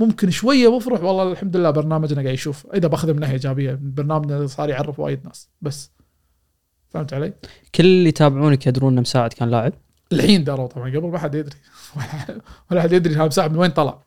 ممكن شوية بفرح والله الحمد لله برنامجنا قاعد يشوف. إذا باخذه من ناحية إيجابية برنامجنا صار يعرف وايد ناس بس. فهمت علي؟ كل اللي يتابعونك يدرون إن مساعد كان لاعب. الحين دروا طبعا قبل ما حد يدري. [laughs] ولا- حد يدري هذا مساعد من وين طلع.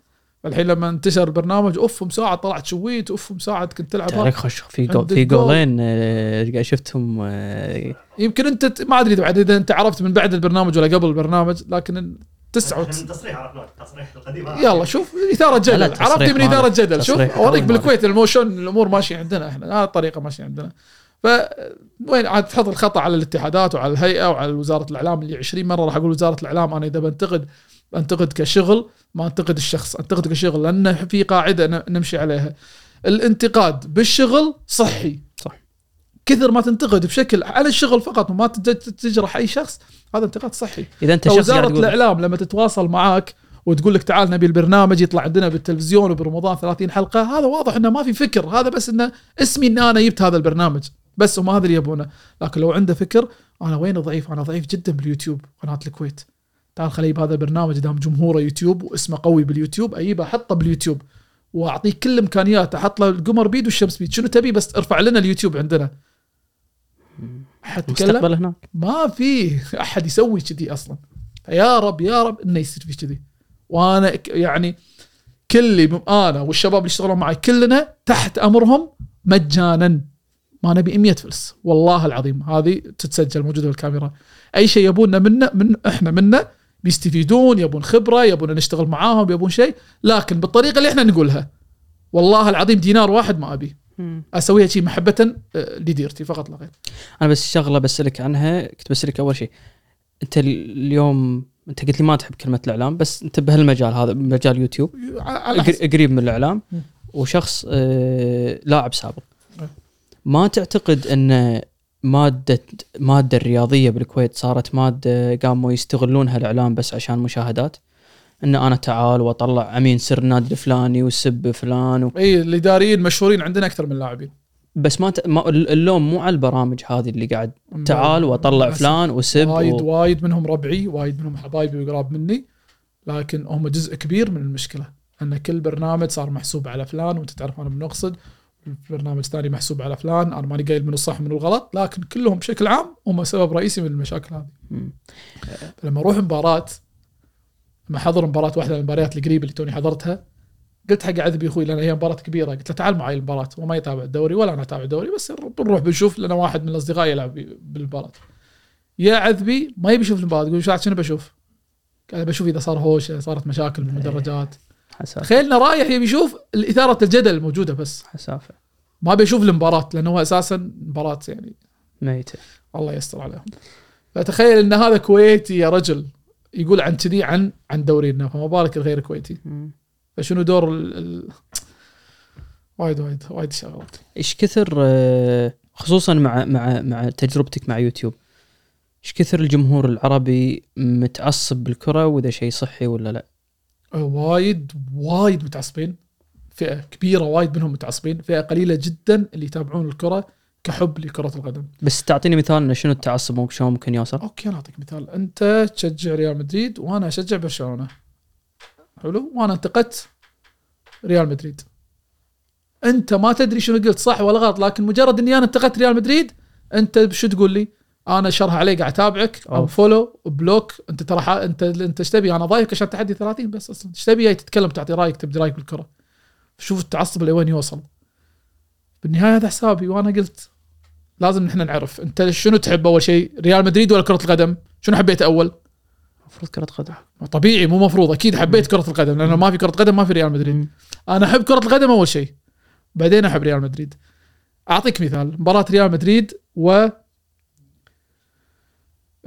فالحين لما انتشر البرنامج أوف مساعد طلعت شويت أوف مساعد كنت تلعب تعرف خش في جو في. جولين آه، قاعد شفتهم آه، يمكن أنت ما أدري بعد إذا أنت عرفت من بعد البرنامج ولا قبل البرنامج لكن تسعة التصريح عرفناه التصريح القديم. [laughs] يلا شوف اثاره جدل. تصريح عرفتي من اثاره. جدل. شوف تصريح أوريك بالكويت الموشن الأمور ماشية عندنا إحنا. هذه الطريقة ماشية عندنا. ف وين عاد تحط الخطأ على الاتحادات وعلى الهيئة وعلى وزارة الإعلام اللي 20 مرة راح أقول وزارة الإعلام أنا إذا بنتقد انتقد كشغل ما أنتقد الشخص أنتقد كشغل لأن في قاعدة نمشي عليها. الانتقاد بالشغل صحي. صح. كثر ما تنتقد بشكل على الشغل فقط وما تج- تجرح أي شخص هذا انتقاد صحي. إذا أنت شخص وزاره الإعلام لما تتواصل معاك وتقول لك تعال نبي البرنامج يطلع عندنا بالتلفزيون وبرمضان 30 حلقة هذا واضح إنه ما في فكر هذا بس إنه اسمي إن أنا جبت هذا البرنامج. بس هم هذا اللي يبونه. لكن لو عنده فكر أنا وين ضعيف؟ أنا ضعيف جدا باليوتيوب قناة الكويت. تعال خليه بهذا البرنامج دام جمهوره يوتيوب واسمه قوي باليوتيوب اجيبه أحطه باليوتيوب وأعطيه كل الامكانيات أحط له القمر بيد والشمس بيد. شنو تبي؟ بس ارفع لنا اليوتيوب عندنا. حتكلم؟ مستقبل هناك. ما في أحد يسوي كذي أصلا. يا رب يا رب إنه يصير في كذي. وأنا يعني كل أنا والشباب اللي يشتغلون معي كلنا تحت أمرهم مجانا. ما نبي 100 فلس. والله العظيم هذه تتسجل موجودة بالكاميرا. أي شيء يبوننا منه من إحنا منه بيستفيدون يبون خبرة يبون نشتغل معاهم يبون شيء لكن بالطريقة اللي إحنا نقولها. والله العظيم دينار واحد ما أبي. أسويها شيء محبة آه، لديرتي فقط لا غير. أنا بس شغلة بسألك عنها. كنت بسألك أول شيء أنت اليوم أنت قلت لي ما تحب كلمة الإعلام بس أنت بهالمجال هذا مجال يوتيوب قريب من الإعلام. وشخص آه لاعب سابق. ما تعتقد إن مادة مادة الرياضية بالكويت صارت مادة قاموا يستغلونها الاعلام بس عشان مشاهدات؟ إن أنا تعال وأطلع امين سر النادي الفلاني وسب فلان و... اي الاداريين مشهورين عندنا أكثر من اللاعبين بس ما, ت... ما اللوم مو على البرامج هذه اللي قاعد تعال وأطلع. فلان وسب وايد و... وايد منهم ربعي وايد منهم حبايبي وقراب مني لكن هم جزء كبير من المشكلة. إن كل برنامج صار محسوب على فلان وأنت تعرف أنا من اقصد برنامج ثاني محسوب على فلان أنا ماني قايل من الصح من الغلط لكن كلهم بشكل عام هم سبب رئيسي من المشاكل هذه مم. لما أروح مباراة لما حضر مباراة واحدة من المباريات القريبة اللي توني حضرتها قلت حق عذبي أخوي لأن هي مباراة كبيرة قلت له تعال معي المباراة وما يتابع الدوري ولا أنا أتابع الدوري بس بنروح بنشوف لأن واحد من الأصدقاء يلعب بالمباراة يا عذبي ما يبي يشوف المباراة يقول شنو بشوف؟ قال بشوف إذا صار هوشه صارت مشاكل بالمدرجات حسافة. تخيل إنه رايح يبي يشوف إثارة الجدل الموجوده بس. حسافة. ما بيشوف المباراة لأنه هو أساسا مباراة يعني ميتة. الله يستر عليهم. فتخيل إن هذا كويتي يا رجل يقول عن كذي عن عن دورينا فما بالك الغير كويتي. فشنو دور ال... ال... وايد وايد وايد شغلات. إيش كثر آه، خصوصا مع مع مع تجربتك مع يوتيوب إيش كثر الجمهور العربي متعصب بالكرة وإذا شيء صحي ولا لا؟ وايد وايد متعصبين. فئة كبيرة وايد منهم متعصبين. فئة قليلة جدا اللي يتابعون الكرة كحب لكرة القدم. بس تعطيني مثال شنو التعصب؟ ممكن شلون ممكن يوصل؟ أوكي أنا أعطيك مثال. أنت تشجع ريال مدريد وأنا أشجع برشلونة. حلو؟ وأنا انتقدت ريال مدريد. أنت ما تدري شنو قلت صح ولا غلط لكن مجرد إني أنا انتقدت ريال مدريد أنت شو تقول لي؟ أنا شرح عليك قاعد اتابعك unfollow block انت ترى انت انت إيش تبي؟ أنا ضايفك عشان تحدي 30 بس أصلا. إيش تبي؟ تتكلم تعطي رأيك تبدي رأيك بالكرة. شوف التعصب لوين يوصل. بالنهاية هذا حسابي وأنا قلت لازم نحن نعرف. انت شنو تحب أول شيء؟ ريال مدريد ولا كرة القدم؟ شنو حبيت أول؟ المفروض كرة قدم. طبيعي مو مفروض. أكيد حبيت كرة القدم لأنه ما في كرة قدم ما في ريال مدريد. مم. أنا أحب كرة القدم أول شيء. بعدين أحب ريال مدريد. أعطيك مثال. مباراة ريال مدريد و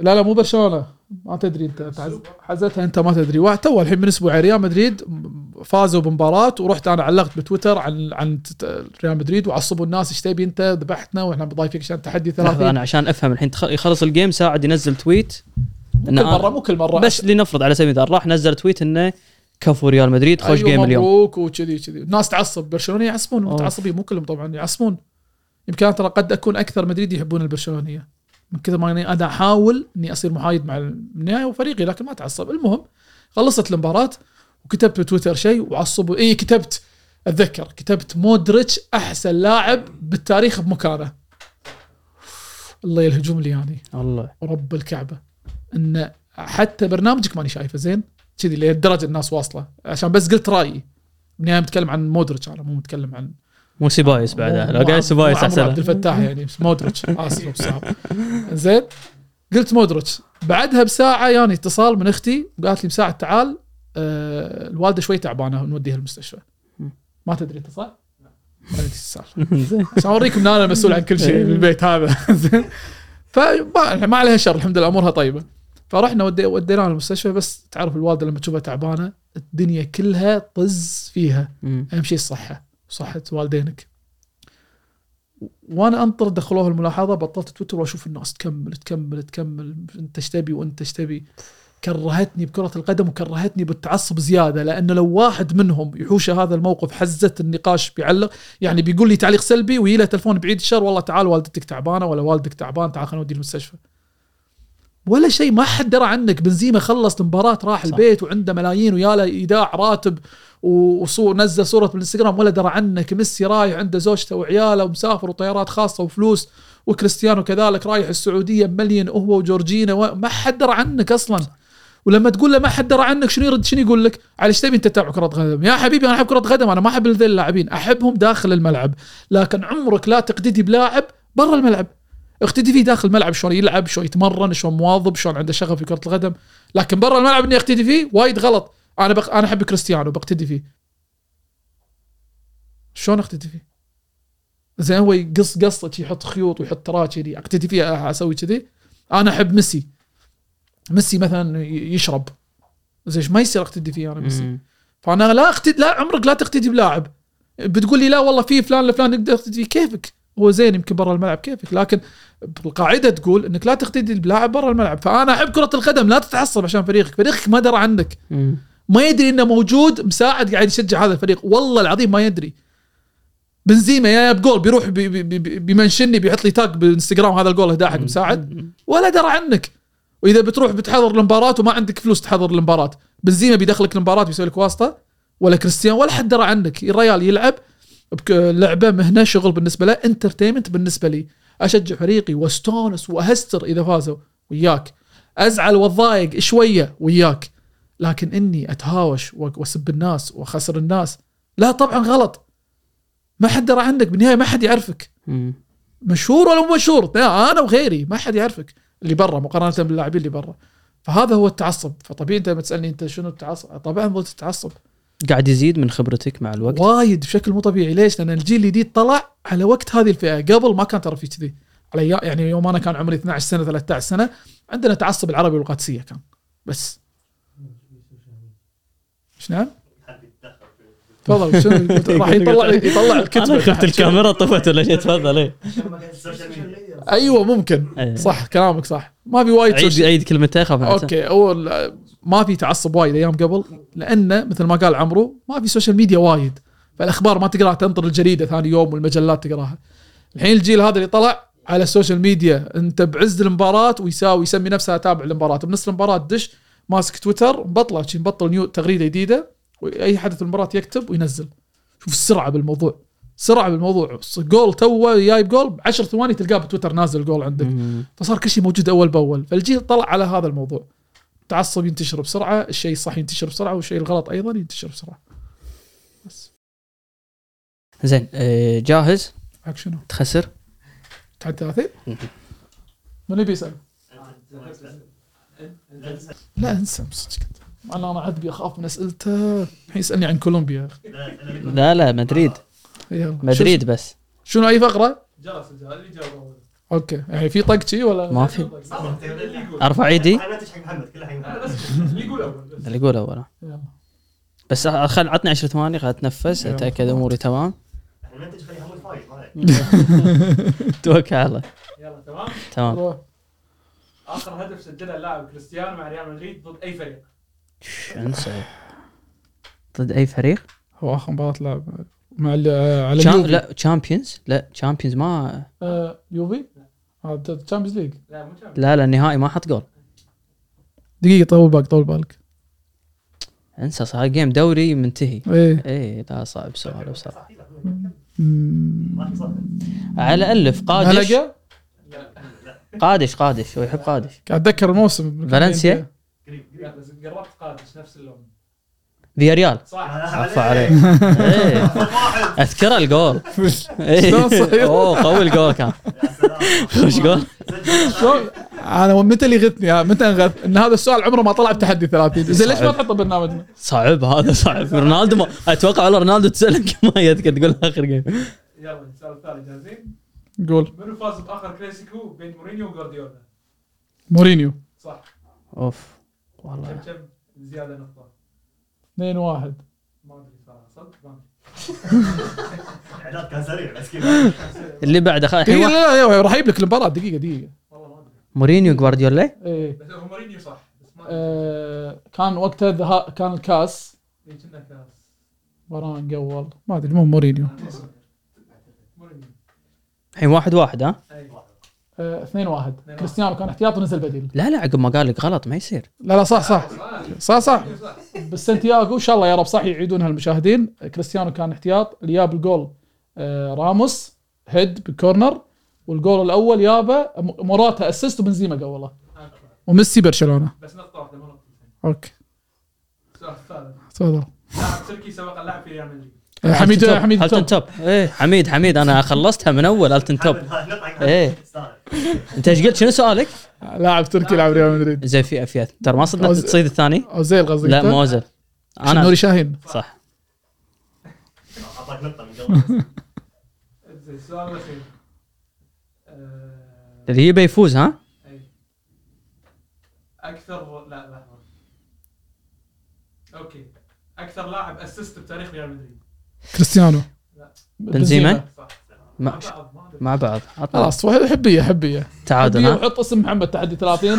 لا لا مو برشلونه ما تدري أنت. حزتها أنت ما تدري. واحد تو الحين من أسبوع ريال مدريد فازوا بمباراة ورحت أنا علقت بتويتر عن عن ريال مدريد وعصبوا الناس إيش تبي أنت؟ ذبحتنا وإحنا بضايفك عشان تحدي لحظة 30 أنا عشان أفهم الحين يخلص ال game مساعد ينزل tweet مو كل مرة مو كل مرة. بس لنفرض على سبيل المثال راح نزل tweet إنه كفو ريال مدريد خوش أيوة game اليوم. مبروك وكذي كذي. الناس تعصب. برشلونة يعصبون. متعصبين مو كلهم طبعا يعصبون. يمكن أنا ترى قد أكون أكثر مدريد يحبون البرشلونية. من كثر ما أنا أحاول إني أصير محايد مع النهاية وفريقي لكن ما تعصب. المهم خلصت المباراة وكتبت بتويتر شيء وعصبوا إي كتبت أتذكر كتبت مودريتش أحسن لاعب بالتاريخ بمكانه. الله يلهجم لي يعني الله. ورب الكعبة. إن حتى برنامجك ماني شايفه زين؟ كذي لهالدرجة الناس واصلة. عشان بس قلت رأيي. بالنهايه متكلم عن مودريتش أنا مو متكلم عن مو سيبايس بعدها. لو عم- سيبايس عمرو عبد احسن الفتاح يعني بس مودريتش. [laughs] اسف بصراحه زين قلت مودريتش. بعدها بساعة يعني اتصال من أختي قالت لي بساعة تعال آه الوالدة شوي تعبانة نوديها المستشفى. ما تدري انت صح؟ ما ادري إيش السالفه زين. عشان أوريكم إن أنا مسؤول عن كل شيء بالبيت هذا. [laughs] زين. فما ما عليها شر الحمد لله أمورها طيبة. فرحنا ودي وديناها المستشفى بس تعرف الوالدة لما تشوفها تعبانة الدنيا كلها طز فيها. أهم شيء الصحة. صحة والدينك. وأنا أنطر دخلوها الملاحظة بطلت تويتر وأشوف الناس تكمل تكمل تكمل. أنت إيش تبي وأنت إيش تبي؟ كرهتني بكرة القدم وكرهتني بالتعصب زيادة لأنه لو واحد منهم يحوش هذا الموقف حزه النقاش بيعلق. يعني بيقول لي تعليق سلبي ويجي له تلفون بعيد الشر والله تعال والدتك تعبانة ولا والدك تعبان تعال خلينا نوديه المستشفى. ولا شيء ما حد درى عنك. بنزيما خلص المباراة راح صح. البيت وعنده ملايين ويا له إيداع راتب. وصور نزل صورة بالانستغرام ولا درى عنك ميسي رايح عنده زوجته وعياله ومسافر وطيارات خاصة وفلوس وكريستيانو كذلك رايح السعودية مليون هو وجورجينا ما حد درى عنك أصلا ولما تقول له ما حد درى عنك شنو يرد شنو يقول لك؟ على إيش تبي أنت تتابع كرة قدم؟ يا حبيبي أنا أحب كرة قدم أنا ما أحب ذي اللاعبين أحبهم داخل الملعب لكن عمرك لا تقتدي بلاعب برا الملعب اقتدي فيه داخل الملعب شلون يلعب شلون يتمرن شلون مواظب شلون عنده شغف في كرة القدم لكن برا الملعب إني أقتدي فيه وايد غلط أنا بق... أنا أحب كريستيانو بقتدي فيه. شلون أقتدي فيه؟ زين هو يقص قصه يحط خيوط ويحط تراك كذي. أقتدي فيه أسوي كذي. أنا أحب ميسي. ميسي مثلا يشرب. زين ما يصير أقتدي فيه أنا ميسي. فأنا لا اقتدي لا عمرك لا تقتدي بلاعب. بتقول لي لا والله في فلان لفلان نقدر اقتدي فيه. كيفك؟ هو زين يمكن برا الملعب كيفك؟ لكن القاعده تقول إنك لا تقتدي بلاعب برا الملعب. فأنا أحب كرة القدم لا تتعصب عشان فريقك. فريقك ما درى عنك. ما يدري إنه موجود مساعد قاعد يشجع هذا الفريق. والله العظيم ما يدري. بنزيما يا بجول بيروح بي بي بي بي mention ني بيحط لي tag بالانستغرام هذا الجول اهداه حق مساعد. ولا درى عنك. وإذا بتروح بتحضر المباراه وما عندك فلوس تحضر المباراه بنزيما بيدخلك المباراه بيسوي لك واسطة. ولا كريستيانو ولا حد درى عنك. الريال يلعب لعبة مهنة شغل بالنسبة له entertainment بالنسبة لي. أشجع فريقي واستانس وأهستر إذا فازوا وياك. أزعل وأتضايق شوية وياك. لكن إني أتهاوش وأسب الناس وأخسر الناس. لا طبعا غلط. ما حد درى عنك بالنهاية ما حد يعرفك. مشهور ولا مو مشهور؟ لا أنا وغيري ما حد يعرفك اللي برا مقارنة باللاعبين اللي برا. فهذا هو التعصب. فطبيعي أنت لما تسألني أنت شنو التعصب؟ طبعا ضد التعصب. قاعد يزيد من خبرتك مع الوقت؟ وايد بشكل مو طبيعي. ليش؟ لأن الجيل الجديد طلع على وقت هذه الفئة. قبل ما كان ترى في كذي. على يعني يوم أنا كان عمري 12 سنة 13 سنة عندنا تعصب العربي والقادسية كان. بس. نعم؟ في- تفضل شنو؟ [laughs] راح يطلع يطلع الكتب. أنا خفت الكاميرا طفت ولا شيء؟ تفضل ميديا [laughs] أيوه ممكن. إيه. صح كلامك صح. ما في وايد عيد عيد كلمتين خاف. أوكي أول ما في تعصب وايد أيام قبل لأنه مثل ما قال عمرو ما في social media وايد. فالأخبار ما تقراها تنطر الجريدة ثاني يوم والمجلات تقراها. الحين الجيل هذا اللي طلع على ال social media أنت بعز المباراة ويساوي يسمي نفسه تابع المباراه بنص المباراة دش ماسك تويتر مبطله شي مبطل نيو تغريدة جديدة وأي حدث المباراة يكتب وينزل. شوف السرعة بالموضوع سرعة بالموضوع. جول تو جايب جول ب 10 ثواني تلقاه بتويتر نازل جول عندك. فصار كل شيء موجود أول بأول. فالجيل طلع على هذا الموضوع. التعصب ينتشر بسرعة الشيء الصح ينتشر بسرعة والشيء الغلط أيضا ينتشر بسرعة. بس. زين آه، جاهز؟ معك شنو؟ تخسر؟ تعد 30 مهم. من يبي يسال لا انسى صدق أنا أنا عاد اخاف من أسئلته. الحين يسألني عن كولومبيا. لا لا مدريد. يلا. مدريد بس. شو- شنو أي فقرة؟ جلس الجهاز اللي جاوب أوكي. يعني في طق شي ولا؟ ما في. أرفع إيدي. اللي يقول أول بس. اللي يقول أول. بس خل عطني 10 ثواني خل أتنفس. أتأكد أموري تمام. المنتج خليه حمود فايز ما عليك. [laughs] توكل على الله. يلا تمام؟ تمام. آخر هدف سجله اللاعب كريستيانو مع ريال مدريد ضد أي فريق؟ أنسى؟ ضد أي فريق؟ هو آخر مباراة لعب مع ال- على شام... لا champions؟ لا champions ما آه، يوفي؟ هذا Champions League. لا مو. لا لا النهائي ما حط جول. دقيقة طول بالك طول بالك. أنسى صار game دوري منتهي. إيه. إيه لا صعب سؤال بصراحه. [laughs] على ألف قادش؟ قادش قادش هو يحب قادش. قاعد أتذكر الموسم. فالنسيا؟ قريب قريب لا بس قربت قادش نفس اللون. فيا ريال صح. عفا عليك. إيه. أذكر الجول. [laughs] إيه. شلون صحيح؟ أوه قوي الجول كان. خوش جول. شلون؟ أنا متى اللي غثني؟ متى أنغث؟ إن هذا السؤال عمره ما طلع بتحدي 30 زين ليش ما تحطه برنامجنا؟ صعب هذا صعب. رونالدو ما أتوقع والله رونالدو تسألك ما يذكر تقول آخر game يلا السؤال الثاني جاهزين؟ قول منو فاز باخر كلاسيكو بين مورينيو وجوارديولا مورينيو صح اوف والله كم كم زياده نقطه 2 1 ما ادري صراحة صدق ما ادري الاعداد كان سريع بس كذا اللي بعده خ- الحين دقيقه لا لا راح أجيب لك المباراه دقيقه دقيقه والله ما ادري مورينيو جوارديولا إيه بس هو مورينيو صح بس ما ادري كان وقتها ذها- كان الكاس إيه، كنا كاس وران قول ما ادري مو مورينيو الحين واحد واحد ها؟ اي 2 1 كريستيانو كان احتياط ونزل بديل. لا لا عقب ما قال لك غلط ما يصير. لا لا صح صح. صح صح. بس سانتياغو إن شاء الله يا رب صح يعيدونها المشاهدين كريستيانو كان احتياط. اللي جاب الجول آه، راموس head بال corner. والجول الأول جابه م- موراتا assist وبنزيما قوله وميسي برشلونة. بس نقطة واحدة مو نقطتين أوكي. السؤال الثالث تفضل. لاعب تركي سبق اللعب في ريال مدريد. آه، حميد حميد ألتن توب. إيه حميد حميد أنا خلصتها من أول ألتن توب. [laughs] إيه. أنت إيش قلت؟ شنو سؤالك؟ لاعب تركي يلعب ريال مدريد. زي في في ترى ما صدق أوز- تصيد الثاني؟ أوزيل قصدك لا؟ مو عشان أنا نوري شاهين؟ صح. أعطاك نقطة من قبل زين السؤال الأخير. آه، اللي يبي يفوز ها؟ أكثر لا لا. أوكي. أكثر لاعب assist بتاريخ ريال مدريد. كريستيانو. بنزيما؟ مع, مع بعض. مع بعض خلاص حبية حبية تعادل ها؟ وحط اسم محمد تحدي 30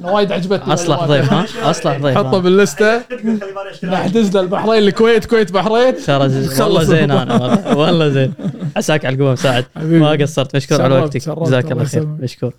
أنا وايد عجبتني. أصلح. ضيف ها؟ أصلح ضيف حطه؟ باللستة. [laughs] نحجز له البحرين الكويت كويت بحرين. ترى والله زين. أنا والله. زين. [laughs] عساك على القوة مساعد. ما قصرت. مشكور على وقتك. جزاك الله خير. مشكور.